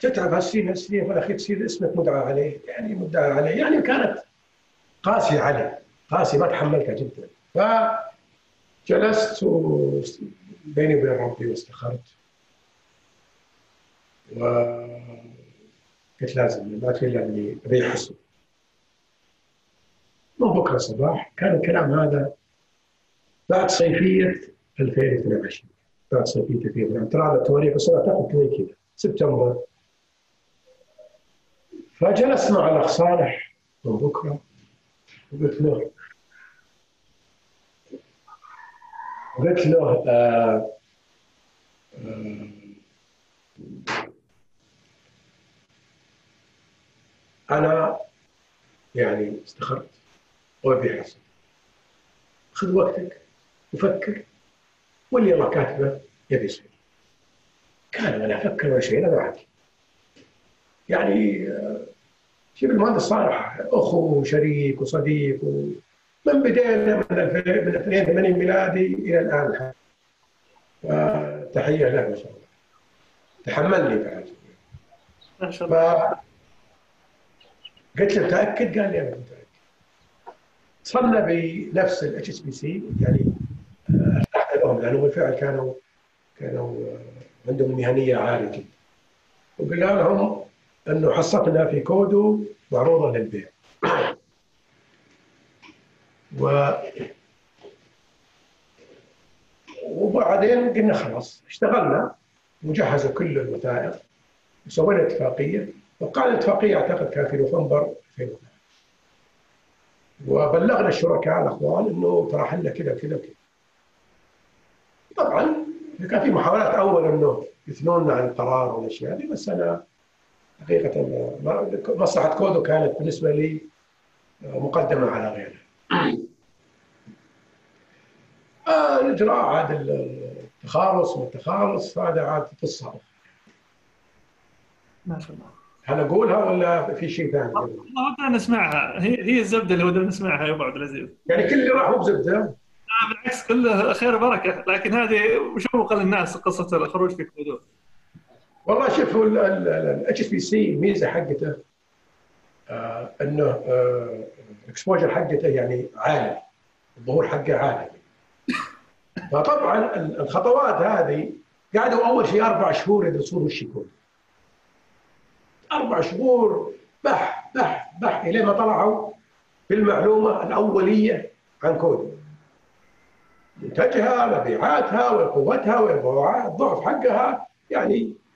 تتعب هالسنين هالسنين في الاخير تصير اسمك مدعى عليه يعني مدعى عليه يعني كانت قاسية علي قاسية ما تحملتها جدا. فجلست و... بيني وبين ربي واستخرت. وقلت لازم ما في الا إني ابيع حصن من بكرة صباح كان الكلام هذا بعد صيفية 2022 بعد صيفية 2022 ترى على التواريخ أنا اعتقد زي كذا. سبتمبر فجلست مع الاخ صالح من بكره وقلت له قلت له آه آه أنا يعني استخرت وابي حسن خذ وقتك وفكر واللي الله كاتبه يبي يصير. كان ولا أفكر ولا شيء أنا معك يعني آه، شوف المهندس صالح أخو وشريك وصديق و... من بدينا من 2000 من 82 ميلادي إلى الآن. فتحيه له ما شاء الله. تحملني بعد. ما شاء الله. فقلت له متاكد؟ قال لي أنا متأكد. اتصلنا بنفس ال HSBC يعني آه، ارتحت لهم لانهم بالفعل كانوا كانوا آه، عندهم مهنية عالية جدا. وقلنا لهم أنه حصتنا في كودو معروضه للبيع. و وبعدين قلنا خلاص اشتغلنا وجهزوا كل الوثائق وسوينا اتفاقية وقال الاتفاقية أعتقد كان في نوفمبر 2012 وبلغنا الشركاء الأخوان إنه ترى حنا كذا وكذا وكذا. طبعا كان في محاولات أول إنه يثنون عن القرار والأشياء هذه بس أنا حقيقة ما- مصلحة كودو كانت بالنسبة لي مقدمة على غيرها. آه، الإجراء عاد التخالص والتخالص هذا عاد قصة أخرى. ما شاء الله هل أقولها ولا في شيء ثاني؟ والله ودنا نسمعها هي هي الزبدة اللي ودنا نسمعها يا أبو عبد العزيز يعني كل اللي راح مو بزبدة لا بالعكس كله خير وبركة لكن هذه مشوقه للناس قصة الخروج في كودو والله شوف ال HSBC الميزه حقته آه إنه ال exposure حقته يعني عالي الظهور حقه عالي. فطبعا الخطوات هذه قعدوا أول شيء أربع شهور يدرسون وش يكون. أربع شهور بح بح بح إلى ما طلعوا بالمعلومه الأولية عن كودو. منتجها مبيعاتها وقوتها والضعف حقها يعني آه،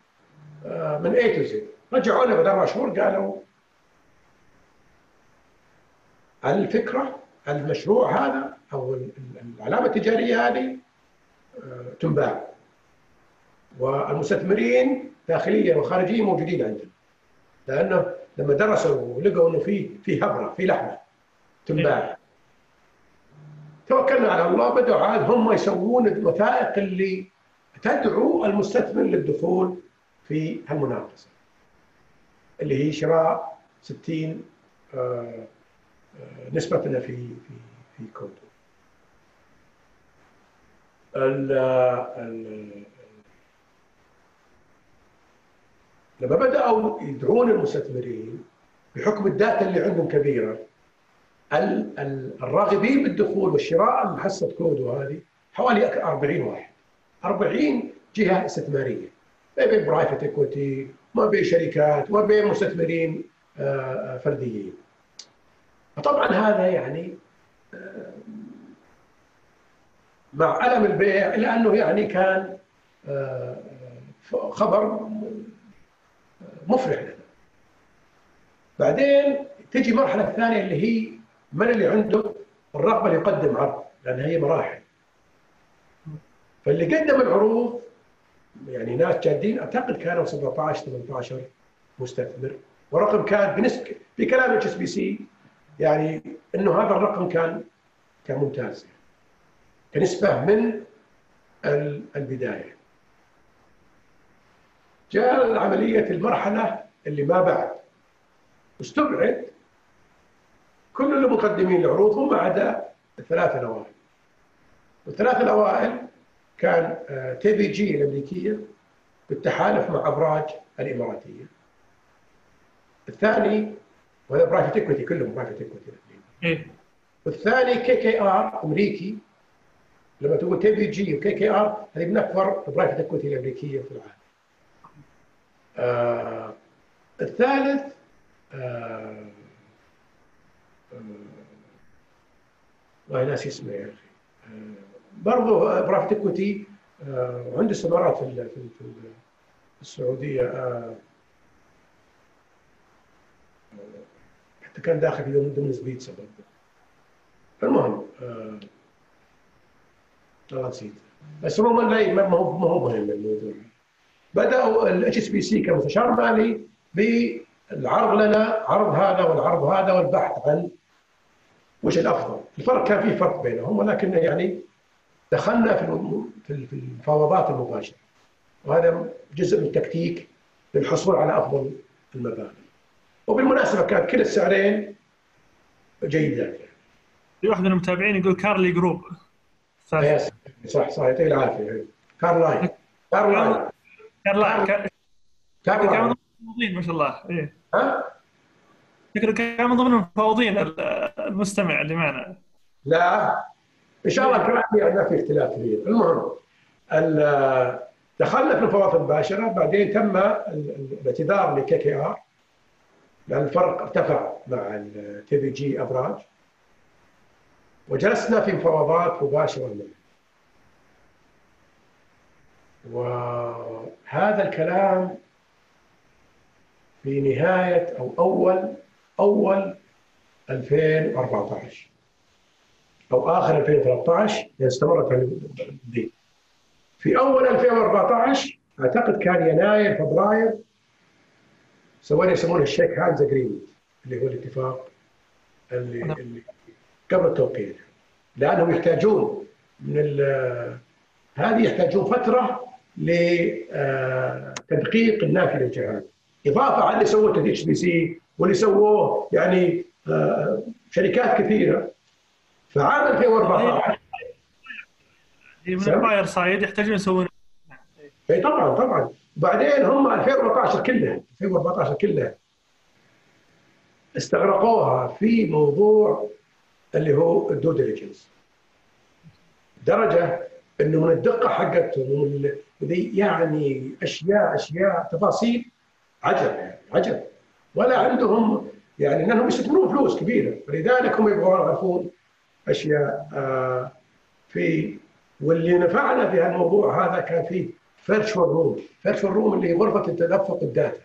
من A to Z رجعوا لنا بعد أربع شهور قالوا الفكرة المشروع هذا أو العلامة التجارية هذه آه، تنباع. والمستثمرين داخليا وخارجيا موجودين عندنا. لأنه لما درسوا ولقوا إنه في في هبرة في لحمة تنباع. توكلنا على الله بدأوا عاد هم يسوون الوثائق اللي تدعو المستثمر للدخول في هالمنافسة اللي هي شراء 60 آه، آه، نسبتنا في في في كودو ال لما بدأوا يدعون المستثمرين بحكم ال data اللي عندهم كبيرة الراغبين بالدخول والشراء حصه كودو هذه حوالي 40 واحد 40 جهة استثمارية. ما بين private equity ما بين شركات ما بين مستثمرين آه، آه، فرديين. فطبعا هذا يعني آه، مع ألم البيع إلا أنه يعني كان خبر مفرح لنا. بعدين تجي المرحلة الثانية اللي هي من اللي عنده الرغبة اللي يقدم عرض لأن هي مراحل. فاللي قدم العروض يعني ناس جادين. أعتقد كانوا 17 18 مستثمر. ورقم كان بنسبه في كلام HSBC يعني إنه هذا الرقم كان كان ممتاز. كنسبة من البداية. جاء عمليه المرحلة اللي ما بعد. استبعد كل المقدمين العروض هم عدا الثلاثه الاوائل الثلاثه الاوائل كان آه، TPG الأمريكية بالتحالف مع أبراج الإماراتية. الثاني وهذا private equity كلهم private equity والثاني KKR أمريكي. لما تقول TPG و KKR هذه من أكبر private equity الأمريكية في العالم. آه الثالث آه والله ناسي اسمه يا أخي. برضه private equity عنده استثمارات في في السعودية آه، حتى كان داخل في ضمن سبيتسا برضه المهم آه، نسيت بس عموما ما هو ما هو مهم الموضوع. بدأوا ال HSBC كمستشار مالي بالعرض لنا عرض هذا والعرض هذا والبحث عن وش الأفضل؟ الفرق كان في فرق بينهم ولكن يعني دخلنا في في المفاوضات المباشرة. وهذا جزء من التكتيك للحصول على أفضل المبالغ وبالمناسبة كانت كلا السعرين جيدات في واحد من المتابعين يقول Carlyle Group. صح صح صح يعطيه العافية. Carlyle Carlyle Carlyle Carlyle ما شاء الله. إيه. ها؟ كان من ضمن المفاوضين المستمع اللي معنا. لا. إن شاء الله كمان في في اختلاف كبير. المهم دخلنا في المفاوضات المباشرة بعدين تم الاعتذار ل KKR لأن الفرق ارتفع مع ال TPG أبراج. وجلسنا في مفاوضات مباشرة معه وهذا الكلام في نهاية أو اول أول 2014 أو آخر 2013 يعني استمرت ال deal. في أول 2014 أعتقد كان يناير فبراير سوينا يسمونه ال shake hands agreement اللي هو الاتفاق اللي, نعم. اللي قبل التوقيع لأنهم يحتاجون من هذه يحتاجون فترة لتدقيق النافي للجهالة إضافة على اللي سوته HSBC واللي سووه يعني آه، شركات كثيرة فعام 2014 من ال buyer side يحتاجون يسوون. اي طبعا طبعا. وبعدين هم 2014 كلها 2014 كلها استغرقوها في موضوع اللي هو ال due diligence درجة إنه من الدقة حقتهم يعني أشياء أشياء تفاصيل. عجب يعني عجب. ولا عندهم يعني لأنهم يستثمرون فلوس كبيرة. فلذلك هم يبغون يعرفون أشياء آه في واللي نفعنا في الموضوع هذا كان في virtual room virtual room اللي هي غرفة تدفق ال data.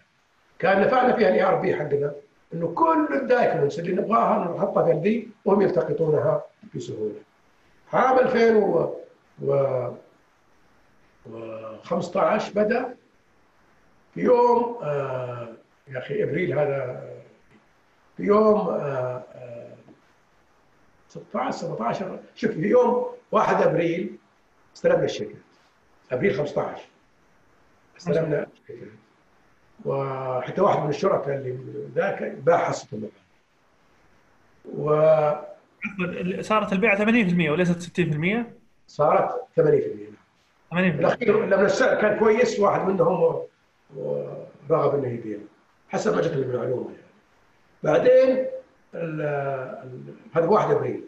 كان نفعنا فيها ال ERP حقنا إنه كل ال documents اللي نبغاها نحطها في الدي وهم يلتقطونها بسهولة. عام 2015 بدأ في يوم آه يا أخي إبريل هذا في يوم آه 16 17 شوف في يوم 1 أبريل استلمنا الشركة أبريل 15 استلمنا الشركة وحتى واحد من الشركاء اللي ذاك باع حصته المبيع و صارت البيعه 80% وليست 60%؟ صارت 80% 80% الأخير لما السعر كان كويس واحد منهم رغب إنه يبيع حسب ما جت المعلومة يعني. بعدين هذا 1 أبريل.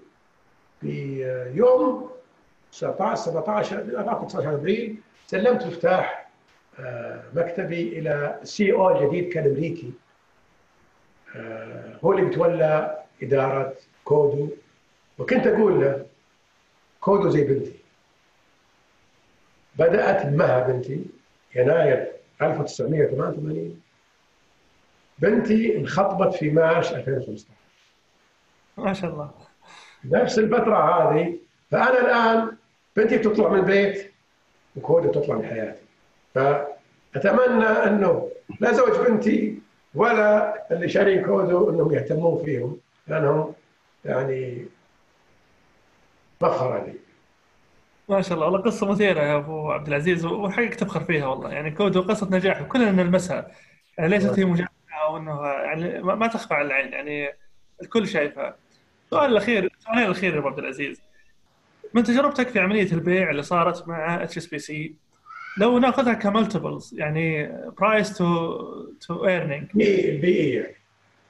في يوم 19 17 19 أبريل سلمت مفتاح آه، مكتبي إلى ال CEO الجديد كان أمريكي. آه، هو اللي بيتولى إدارة كودو. وكنت أقول له كودو زي بنتي. بدأت مها بنتي يناير 1988 بنتي انخطبت في مارس 2015 ما شاء الله. نفس الفترة هذه فأنا الآن بنتي تطلع من البيت وكودو تطلع من حياتي. فأتمنى أنه لا زوج بنتي ولا اللي شارين كودو أنهم يهتمون فيهم لأنهم يعني فخر لي. ما شاء الله. والله قصة مثيرة يا أبو عبد العزيز وحقك تفخر فيها والله. يعني كودو قصة نجاح وكلنا نلمسها. يعني ليست هي مجامله أو إنه يعني ما تخفى على العين يعني الكل شايفها. السؤال الاخير السؤال الأخير يا ابو عبد العزيز. من تجربتك في عملية البيع اللي صارت مع HSBC لو نأخذها ك multiples يعني price to to earning ال PE ال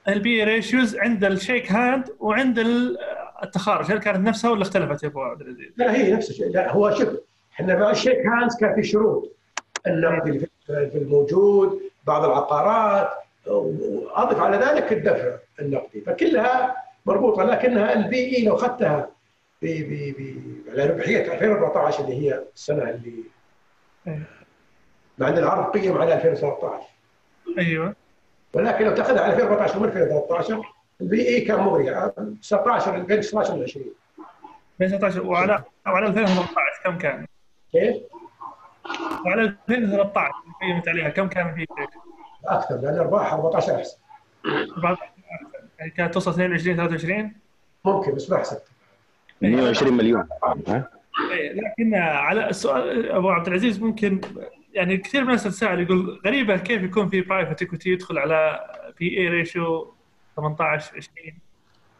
P ratios عند ال shake hand وعند التخارج هل كانت نفسها ولا اختلفت يا أبو عبد العزيز؟ لا هي نفس الشيء. لا هو شوف إحنا مع ال shake hands كان في شروط. النقد في الموجود بعض العقارات وأضف على ذلك الدفع النقدي. فكلها مربوطة لكنها ال PE لو أخذتها على ربحية 2014 اللي هي السنة اللي مع أن العرض قيم على 2013 أيوه. ولكن لو تاخذها على 2014 و 2013 ال PE كان مغري 19 بين 19 و 20 بين 19 وعلى وعلى 2013 كم كان؟ كيف؟ وعلى 2013 قيمت عليها كم كان في؟ أكثر لأن أرباحها 14 أحسن. يعني كانت توصل 22 23 ممكن بس ما حسبت. 120 مليون. إيه، لكن على السؤال أبو عبد العزيز ممكن يعني كثير من الناس تتساءل يقول غريبه كيف يكون في private equity يدخل على PE ratio 18 20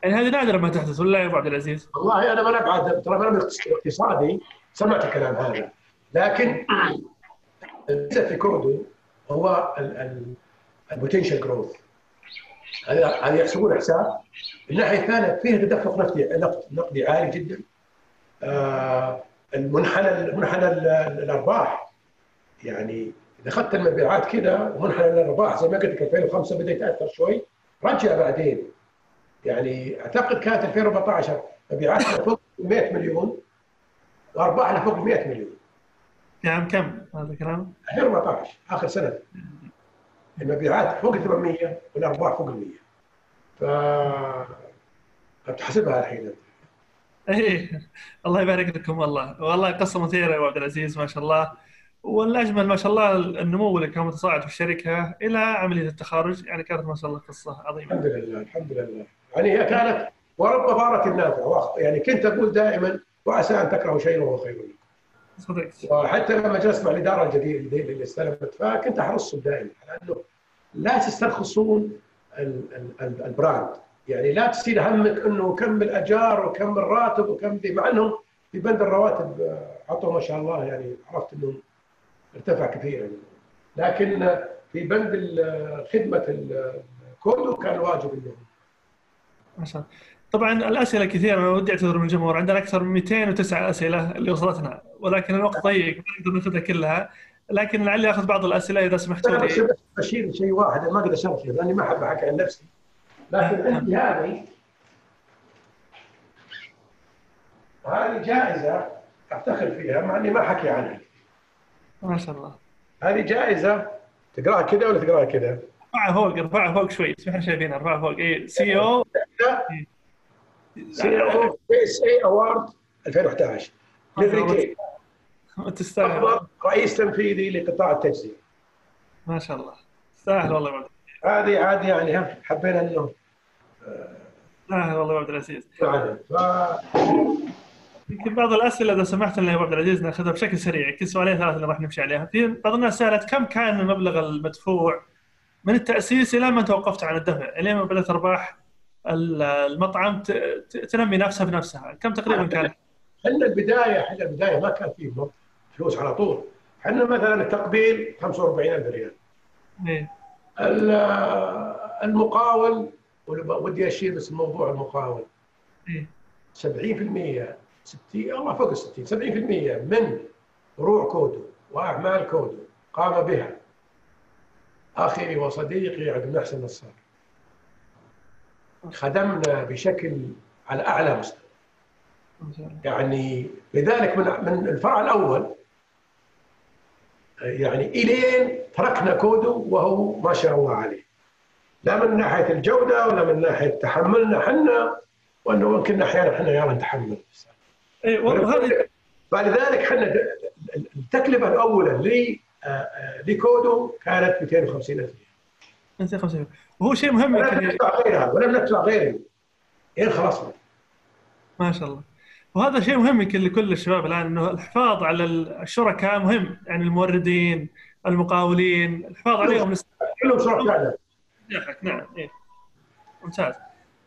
يعني هذه نادرة ما تحدث ولا يا أبو عبد العزيز؟ والله أنا ما بعد ترى أنا اقتصادي سمعت الكلام هذا. لكن الميزه في كودو هو ال potential growth هذه يحسبون حساب. الناحية الثانية فيها تدفق نقدي نقدي عالي جدا. آه، المنحنى منحنى الأرباح. يعني إذا أخذت المبيعات كذا ومنحنى الأرباح زي ما قلت لك 2005 بدا يتاثر شوي. رجع بعدين. يعني أعتقد كانت 2014 مبيعاتنا فوق 100 مليون وارباحنا فوق 100 مليون. نعم كم هذا الكلام؟ 2014 آخر سنة. المبيعات فوق 800 والارباح فوق ال 100 ف تحسبها الحين إيه. الله يبارك لكم والله. والله قصة مثيرة يا عبد العزيز ما شاء الله. والأجمل ما شاء الله النمو اللي كان متصاعد في الشركة إلى عملية التخارج يعني كانت ما شاء الله قصة عظيمة. الحمد لله الحمد لله. يعني هي كانت ورب ضاره النافع يعني كنت أقول دائما وعسى أن تكرهوا شيئا وهو خير لكم. صدقت. وحتى لما جلست مع الإدارة الجديدة اللي استلمت فكنت أحرصهم دائما على أنه لا تسترخصون البراند. يعني لا تصير همك أنه كم الأجار وكم الراتب وكم مع أنهم في بند الرواتب عطوا ما شاء الله يعني عرفت انه ارتفع كثيرا. لكن في بند خدمة الكودو كان واجب انهم ما شاء الله. طبعا الأسئلة كثيرة أنا ودي أعتذر من الجمهور عندنا أكثر من 209 أسئلة اللي وصلتنا ولكن الوقت ضيق ما نقدر ناخذها كلها لكن لعلي أخذ بعض الأسئلة إذا سمحتوا أنا لي. بس بشير شيء واحد ما أقدر اشرح فيه لأني ما أحب أحكي عن نفسي. لكن عندي هذه. هذه جائزة أفتخر فيها مع إني ما أحكي عنها. ما شاء الله. هذه جائزة. تقراها كذا ولا تقراها كذا؟ ارفعها فوق ارفعها فوق شوي بس إحنا شايفينها ارفعها فوق. اي سي أو سي أو اس اي أوارد 2011 ليفري كي تستاهل. افضل رئيس تنفيذي لقطاع التجزئه ما شاء الله. تستاهل والله يا عبد هذه عاد يعني حبينا انه تستاهل والله يا عبد العزيز. يمكن بعض الأسئلة إذا سمحت لنا يا أبو عبد العزيز نأخذها بشكل سريع. يمكن سؤالين ثلاثة اللي راح نمشي عليها. في بعض الناس سألت كم كان المبلغ المدفوع من التأسيس إلى ما توقفت عن الدفع؟ إلى ما بدات أرباح المطعم تنمي نفسها بنفسها كم تقريبا كان؟ إحنا البداية إحنا البداية ما كان فيه فلوس على طول إحنا مثلا التقبيل 45000 ريال إيه. ال- المقاول ودي أشير بس موضوع المقاول إيه. 70% 60 الله فوق ال 60 70% من فروع كودو وأعمال كودو قام بها أخي وصديقي عبد المحسن نصار خدمنا بشكل على أعلى مستوى. يعني لذلك من من الفرع الأول يعني إلين تركنا كودو وهو ما شاء الله عليه. لا من ناحية الجودة ولا من ناحية تحملنا إحنا وإنه يمكن أحيانا إحنا يلا نتحمل. اي وهذه فلذلك إحنا التكلفة الأولى ل لكودو كانت 250 ألف ريال. 250 وهو شيء مهم يمكن ندفع غيرها ولم ندفع غيره الين خلصنا ما شاء الله. وهذا شيء مهم يمكن لكل الشباب الآن إنه الحفاظ على الشركاء مهم يعني الموردين المقاولين الحفاظ عليهم. كلهم شركائنا نجاحك نعم إيه. ممتاز.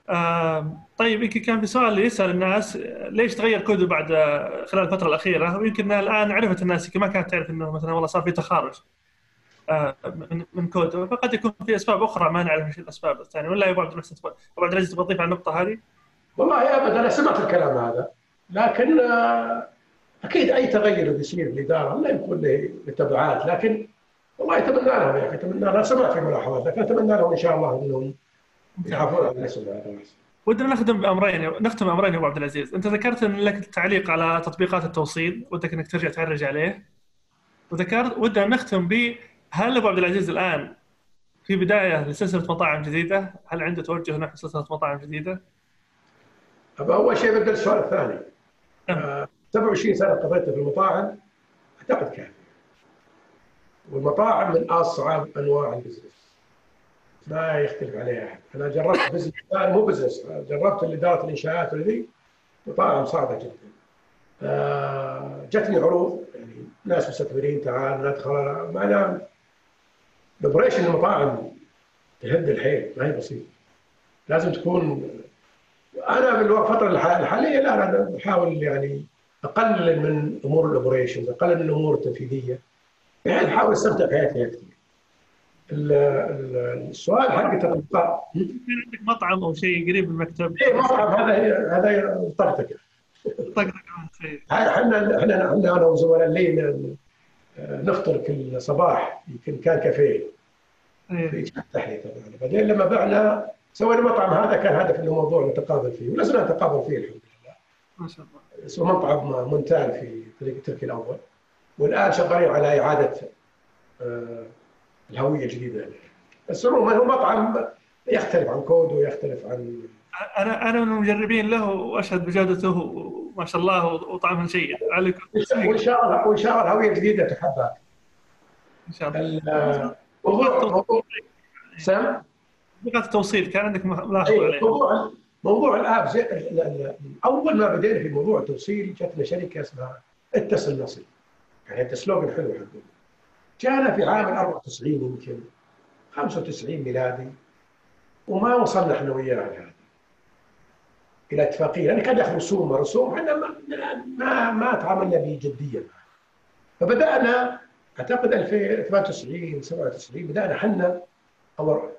آم، طيب يمكن كان في سؤال يسأل الناس ليش تغير كودو بعد آه، خلال الفترة الأخيرة؟ ويمكن الآن عرفت الناس يمكن ما كانت تعرف إنه مثلا والله صار في تخارج. آه، من من كودو فقد يكون في أسباب أخرى ما نعرف إيش الأسباب الثانية ولا يا ابو عبد المحسن ابو عبد العزيز تبغى تضيف على النقطة هذه؟ والله ابدا أنا سمعت الكلام هذا لكن آه، أكيد أي تغير بيصير في الإدارة لا يكون له تبعات لكن والله اتمنى لهم يا أخي اتمنى أنا سمعت في ملاحظات لكن أتمنى لهم إن شاء الله إنهم على نفسهم. هذا ودنا نخدم بأمرين نختم بأمرين يا أبو عبد العزيز، أنت ذكرت إن لك تعليق على تطبيقات التوصيل ودك إنك ترجع تعرج عليه. وذكرت ودنا نختم ب هل أبو عبد العزيز الآن في بداية لسلسلة مطاعم جديدة؟ هل عنده توجه نحو سلسلة مطاعم جديدة؟ أبا أول شيء ببدا السؤال الثاني نعم. آه، 27 سنة قضيتها في المطاعم؟ أعتقد كافيه والمطاعم من أصعب أنواع ال business. ما يختلف عليها أحد. أنا جربت business مو business جربت اداره الإنشاءات وذي مطاعم صعبة جدا. آه، جتني عروض يعني ناس مستثمرين تعال ندخل معنا ال operation المطاعم تهد الحيل ما هي بسيطة. لازم تكون أنا بالفترة الح- الحالية لا أنا بحاول يعني أقلل من أمور ال operations أقلل من الأمور التنفيذية. يعني احاول أستمتع بحياتي أكثر. ال- ال- السؤال حق التطبيقات كان عندك مطعم أو شيء قريب من المكتب؟ إيه مطعم هذا هذا طقطقه شيء. إحنا إحنا إحنا أنا وزملاء لي ن- نفطر كل صباح يمكن كان كافيه. إيه. في تحليه طبعا بعدين لما بعنا سوينا مطعم هذا كان هدف إنه موضوع نتقابل فيه ولا زلنا نتقابل فيه الحمد لله. ما شاء الله. اسمه مطعم مونتال في طريق تركي الأول. والآن شغالين على إعادة آه، الهوية الجديدة. بس هو هو مطعم يختلف عن كودو ويختلف عن أنا أنا من المجربين له وأشهد بجودته وما شاء الله وطعمه جيد. عليكم وإن شاء الله وإن شاء الله الهويه الجديده تحبها. إن شاء الله. ال- موضوع سام؟ تطبيقات التوصيل كان عندك ملاحظة أي، عليه. موضوع موضوع الآب زي أول ما بدينا في موضوع التوصيل جتنا شركة اسمها اتصل نصل يعني انت سلوجن حلو حقهم جانا في عام 94 يمكن 95 ميلادي وما وصلنا إحنا وياه لهذا. إلى اتفاقية لأن كان ياخذ رسوم رسوم إحنا ما ما, تعاملنا بجديه فبدأنا أعتقد 2098 97 بدأنا إحنا our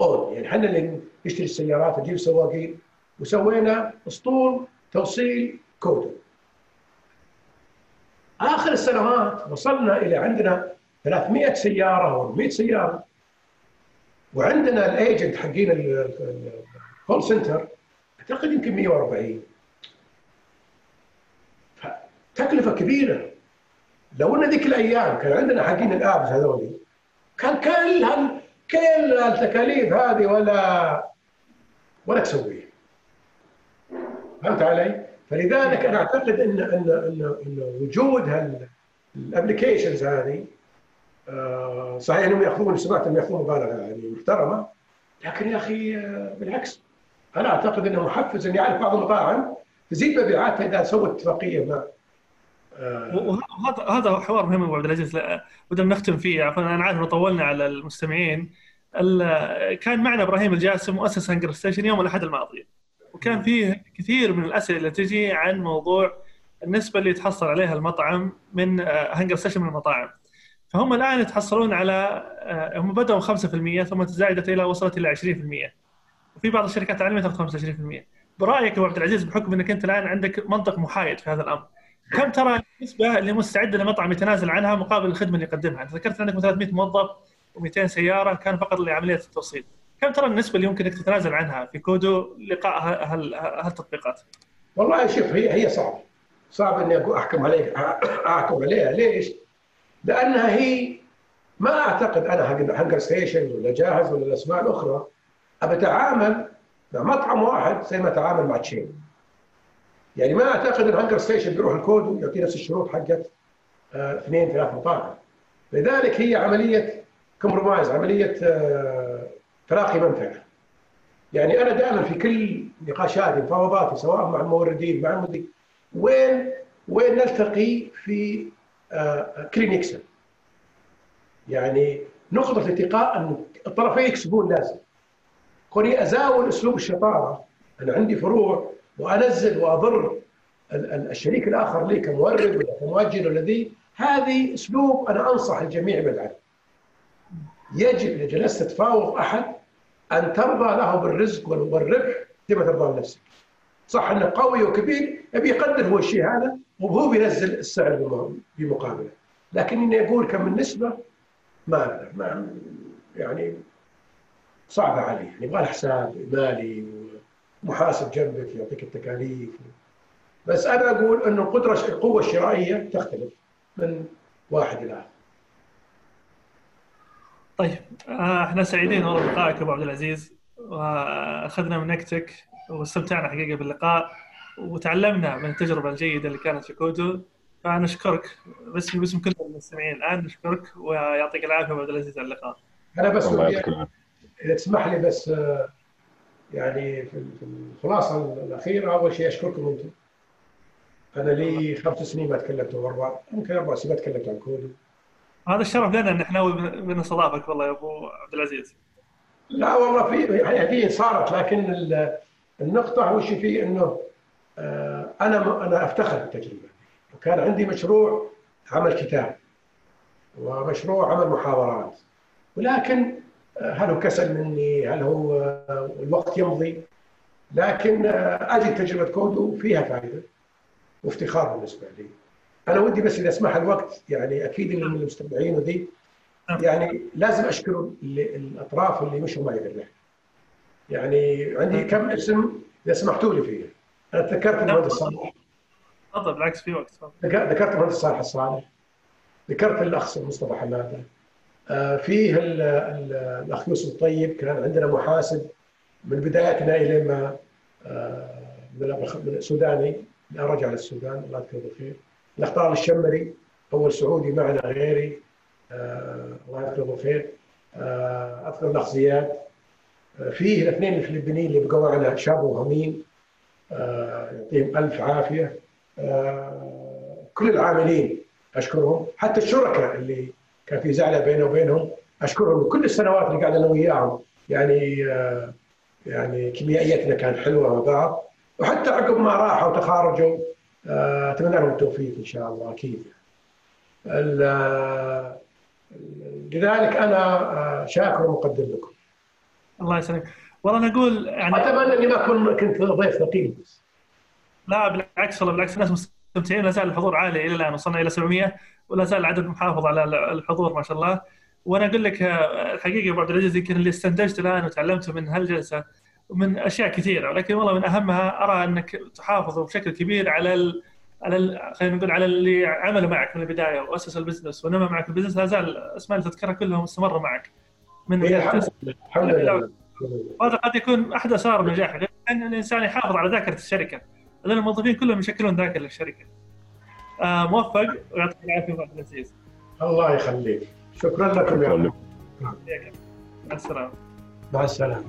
own يعني إحنا اللي نشتري السيارات نجيب سواقين وسوينا أسطول توصيل كودو آخر السنوات وصلنا إلى عندنا 300 سيارة أو 100 سيارة. وعندنا ال agents حقين ال call center اعتقد يمكن 140 تكلفه كبيرة. لو أن ذيك الأيام كان عندنا حقين ال apps هذول كان كل هال كل التكاليف هذه ولا ولا تسويها. فهمت علي؟ فلذلك أنا أعتقد ان ان ان, إن وجود هال applications هذه آه، صحيح أنهم يأخذون سمعت أنهم يأخذون مبالغة يعني محترمة لكن يا أخي آه، بالعكس. أنا أعتقد أنه محفز أن يعرف بعض المطاعم تزيد مبيعاتها إذا سوت اتفاقية مع وهذا هذا حوار مهم ابو عبد العزيز. بدنا نختم فيه. عفوا أنا عارف إنه طولنا على المستمعين. كان معنا إبراهيم الجاسم مؤسس هنجر ستيشن يوم الأحد الماضي. وكان فيه كثير من الأسئلة اللي تجي عن موضوع النسبة اللي يتحصل عليها المطعم من هنجر ستيشن من المطاعم. فهم الآن يتحصلون على هم بدأوا 5% ثم تزايدت إلى وصلت إلى 20% وفي بعض الشركات العالمية تاخذ 25% برأيك ابو عبد العزيز بحكم إنك أنت الآن عندك منطق محايد في هذا الأمر كم ترى النسبة اللي مستعد المطعم يتنازل عنها مقابل الخدمة اللي يقدمها؟ أنت ذكرت عندك 300 موظف و200 سيارة كان فقط لعمليه التوصيل. كم ترى النسبة اللي يمكن انك تتنازل عنها في كودو لقاء هالتطبيقات؟ والله شوف هي هي صعبة صعب إني أقول أحكم عليها أحكم عليها ليش؟ لأنها هي ما أعتقد أنا هنجر ستيشن ولا جاهز ولا الأسماء الأخرى ابتعامل مع مطعم واحد زي ما اتعامل مع chain. يعني ما أعتقد إن هنجر ستيشن بيروح لكودو ويعطي نفس الشروط حقت آه، اثنين ثلاث مطاعم. لذلك هي عملية compromise عملية آه، تلاقي منفعه يعني أنا دائما في كل نقاشاتي مفاوضاتي سواء مع الموردين مع المدير وين وين نلتقي في كلينكسن آه، يعني نقطة التقاء أن الطرفين يكسبون لازم كوني أزاول أسلوب الشطارة أنا عندي فروع وأنزل وأضر الشريك الآخر لي كمورد ولا كمؤجر ولا ذي هذه أسلوب أنا أنصح الجميع بالعدل. يجب اذا جلست تفاوض أحد أن ترضى له بالرزق والربح زي ما ترضى لنفسك. صح أنه قوي وكبير يبي يقدر هو الشيء هذا وهو بينزل السعر بمقابله. لكن اني أقول كم النسبة ما ما يعني صعبة علي يبغى له حساب مالي محاسب جنبك يعطيك التكاليف. بس أنا أقول إنه القدره القوة الشرائية تختلف من واحد إلى آخر. طيب آه، إحنا سعيدين والله بلقائك أبو عبد العزيز وأخذنا من وقتك واستمتعنا حقيقة باللقاء وتعلمنا من التجربة الجيدة اللي كانت في كودو فنشكرك باسم باسم كل المستمعين الآن نشكرك ويعطيك العافية أبو عبد العزيز على اللقاء. أنا بس إذا تسمح لي بس آه، يعني في الخلاصة الأخيرة أول شيء أشكركم أنتم. أنا لي خمس سنين ما تكلمت أربع يمكن أربع سنين ما تكلمت عن كودي. هذا الشرف لنا إن إحنا بنستضافك والله يا أبو عبد العزيز. لا والله في يعني صارت لكن النقطة وش في إنه آه، أنا أنا أفتخر بالتجربة. وكان عندي مشروع عمل كتاب ومشروع عمل محاضرات ولكن هل هو كسل مني؟ هل هو الوقت يمضي؟ لكن أجي تجربة كودو فيها فائدة وافتخار بالنسبة لي. أنا ودي بس إذا اسمح الوقت يعني أكيد من المستمعين وذي يعني لازم أشكر الأطراف اللي مشوا معي بالرحله يعني عندي كم اسم إذا سمحتوا لي فيه أنا تذكرت المهندس صالح. تفضل بالعكس في وقت. ذكرت المهندس صالح الصالح. ذكرت الأخ مصطفى حمادة. آه، فيه الاخ يوسف الطيب كان عندنا محاسب من بدايتنا إلى ما آه، من سوداني رجع للسودان الله يذكره بالخير. الأخطار الشمري اول سعودي معنا غيري آه، الله يذكره بالخير. اذكر الأخ زياد. فيه الاثنين الفلبينيين اللي بقوا معنا شاب وهمين يعطيهم ألف عافية. كل العاملين أشكرهم. حتى الشركاء اللي كان في زعلة بينه وبينهم. أشكرهم كل السنوات اللي قاعد أنا وياهم يعني آه، يعني كيميائيتنا كانت حلوة مع بعض. وحتى عقب ما راحوا وتخارجوا آه، أتمنى لهم التوفيق إن شاء الله أكيد. لذلك أنا آه، شاكر ومقدر لكم. الله يسلمك. والله أنا أقول يعني أتمنى إني ما أكون كنت ضيف ثقيل بس. لا بالعكس والله بالعكس الناس مستمتعين. لا زال الحضور عالي إلى الآن وصلنا إلى 700 ولا زال العدد محافظ على الحضور ما شاء الله. وأنا أقول لك آه، الحقيقة أبو عبد العزيز يمكن اللي استنتجته الآن وتعلمته من هالجلسة من أشياء كثيرة ولكن والله من أهمها أرى أنك تحافظ بشكل كبير على ال على ال خلينا نقول على اللي عملوا معك من البداية وأسس ال business. ونمى معك ال business لا زال الاسماء اللي تذكرها كلهم استمروا معك من إيه، الحمد لله وهذا قد يكون احد اسرار نجاحك ان الإنسان يحافظ على ذاكرة الشركة لأن الموظفين كلهم يشكلون ذاكرة للشركه آه موفق. ويعطيك العافية أبو عبد العزيز. الله يخليك. شكرا لكم يا مع السلامة. مع السلامة.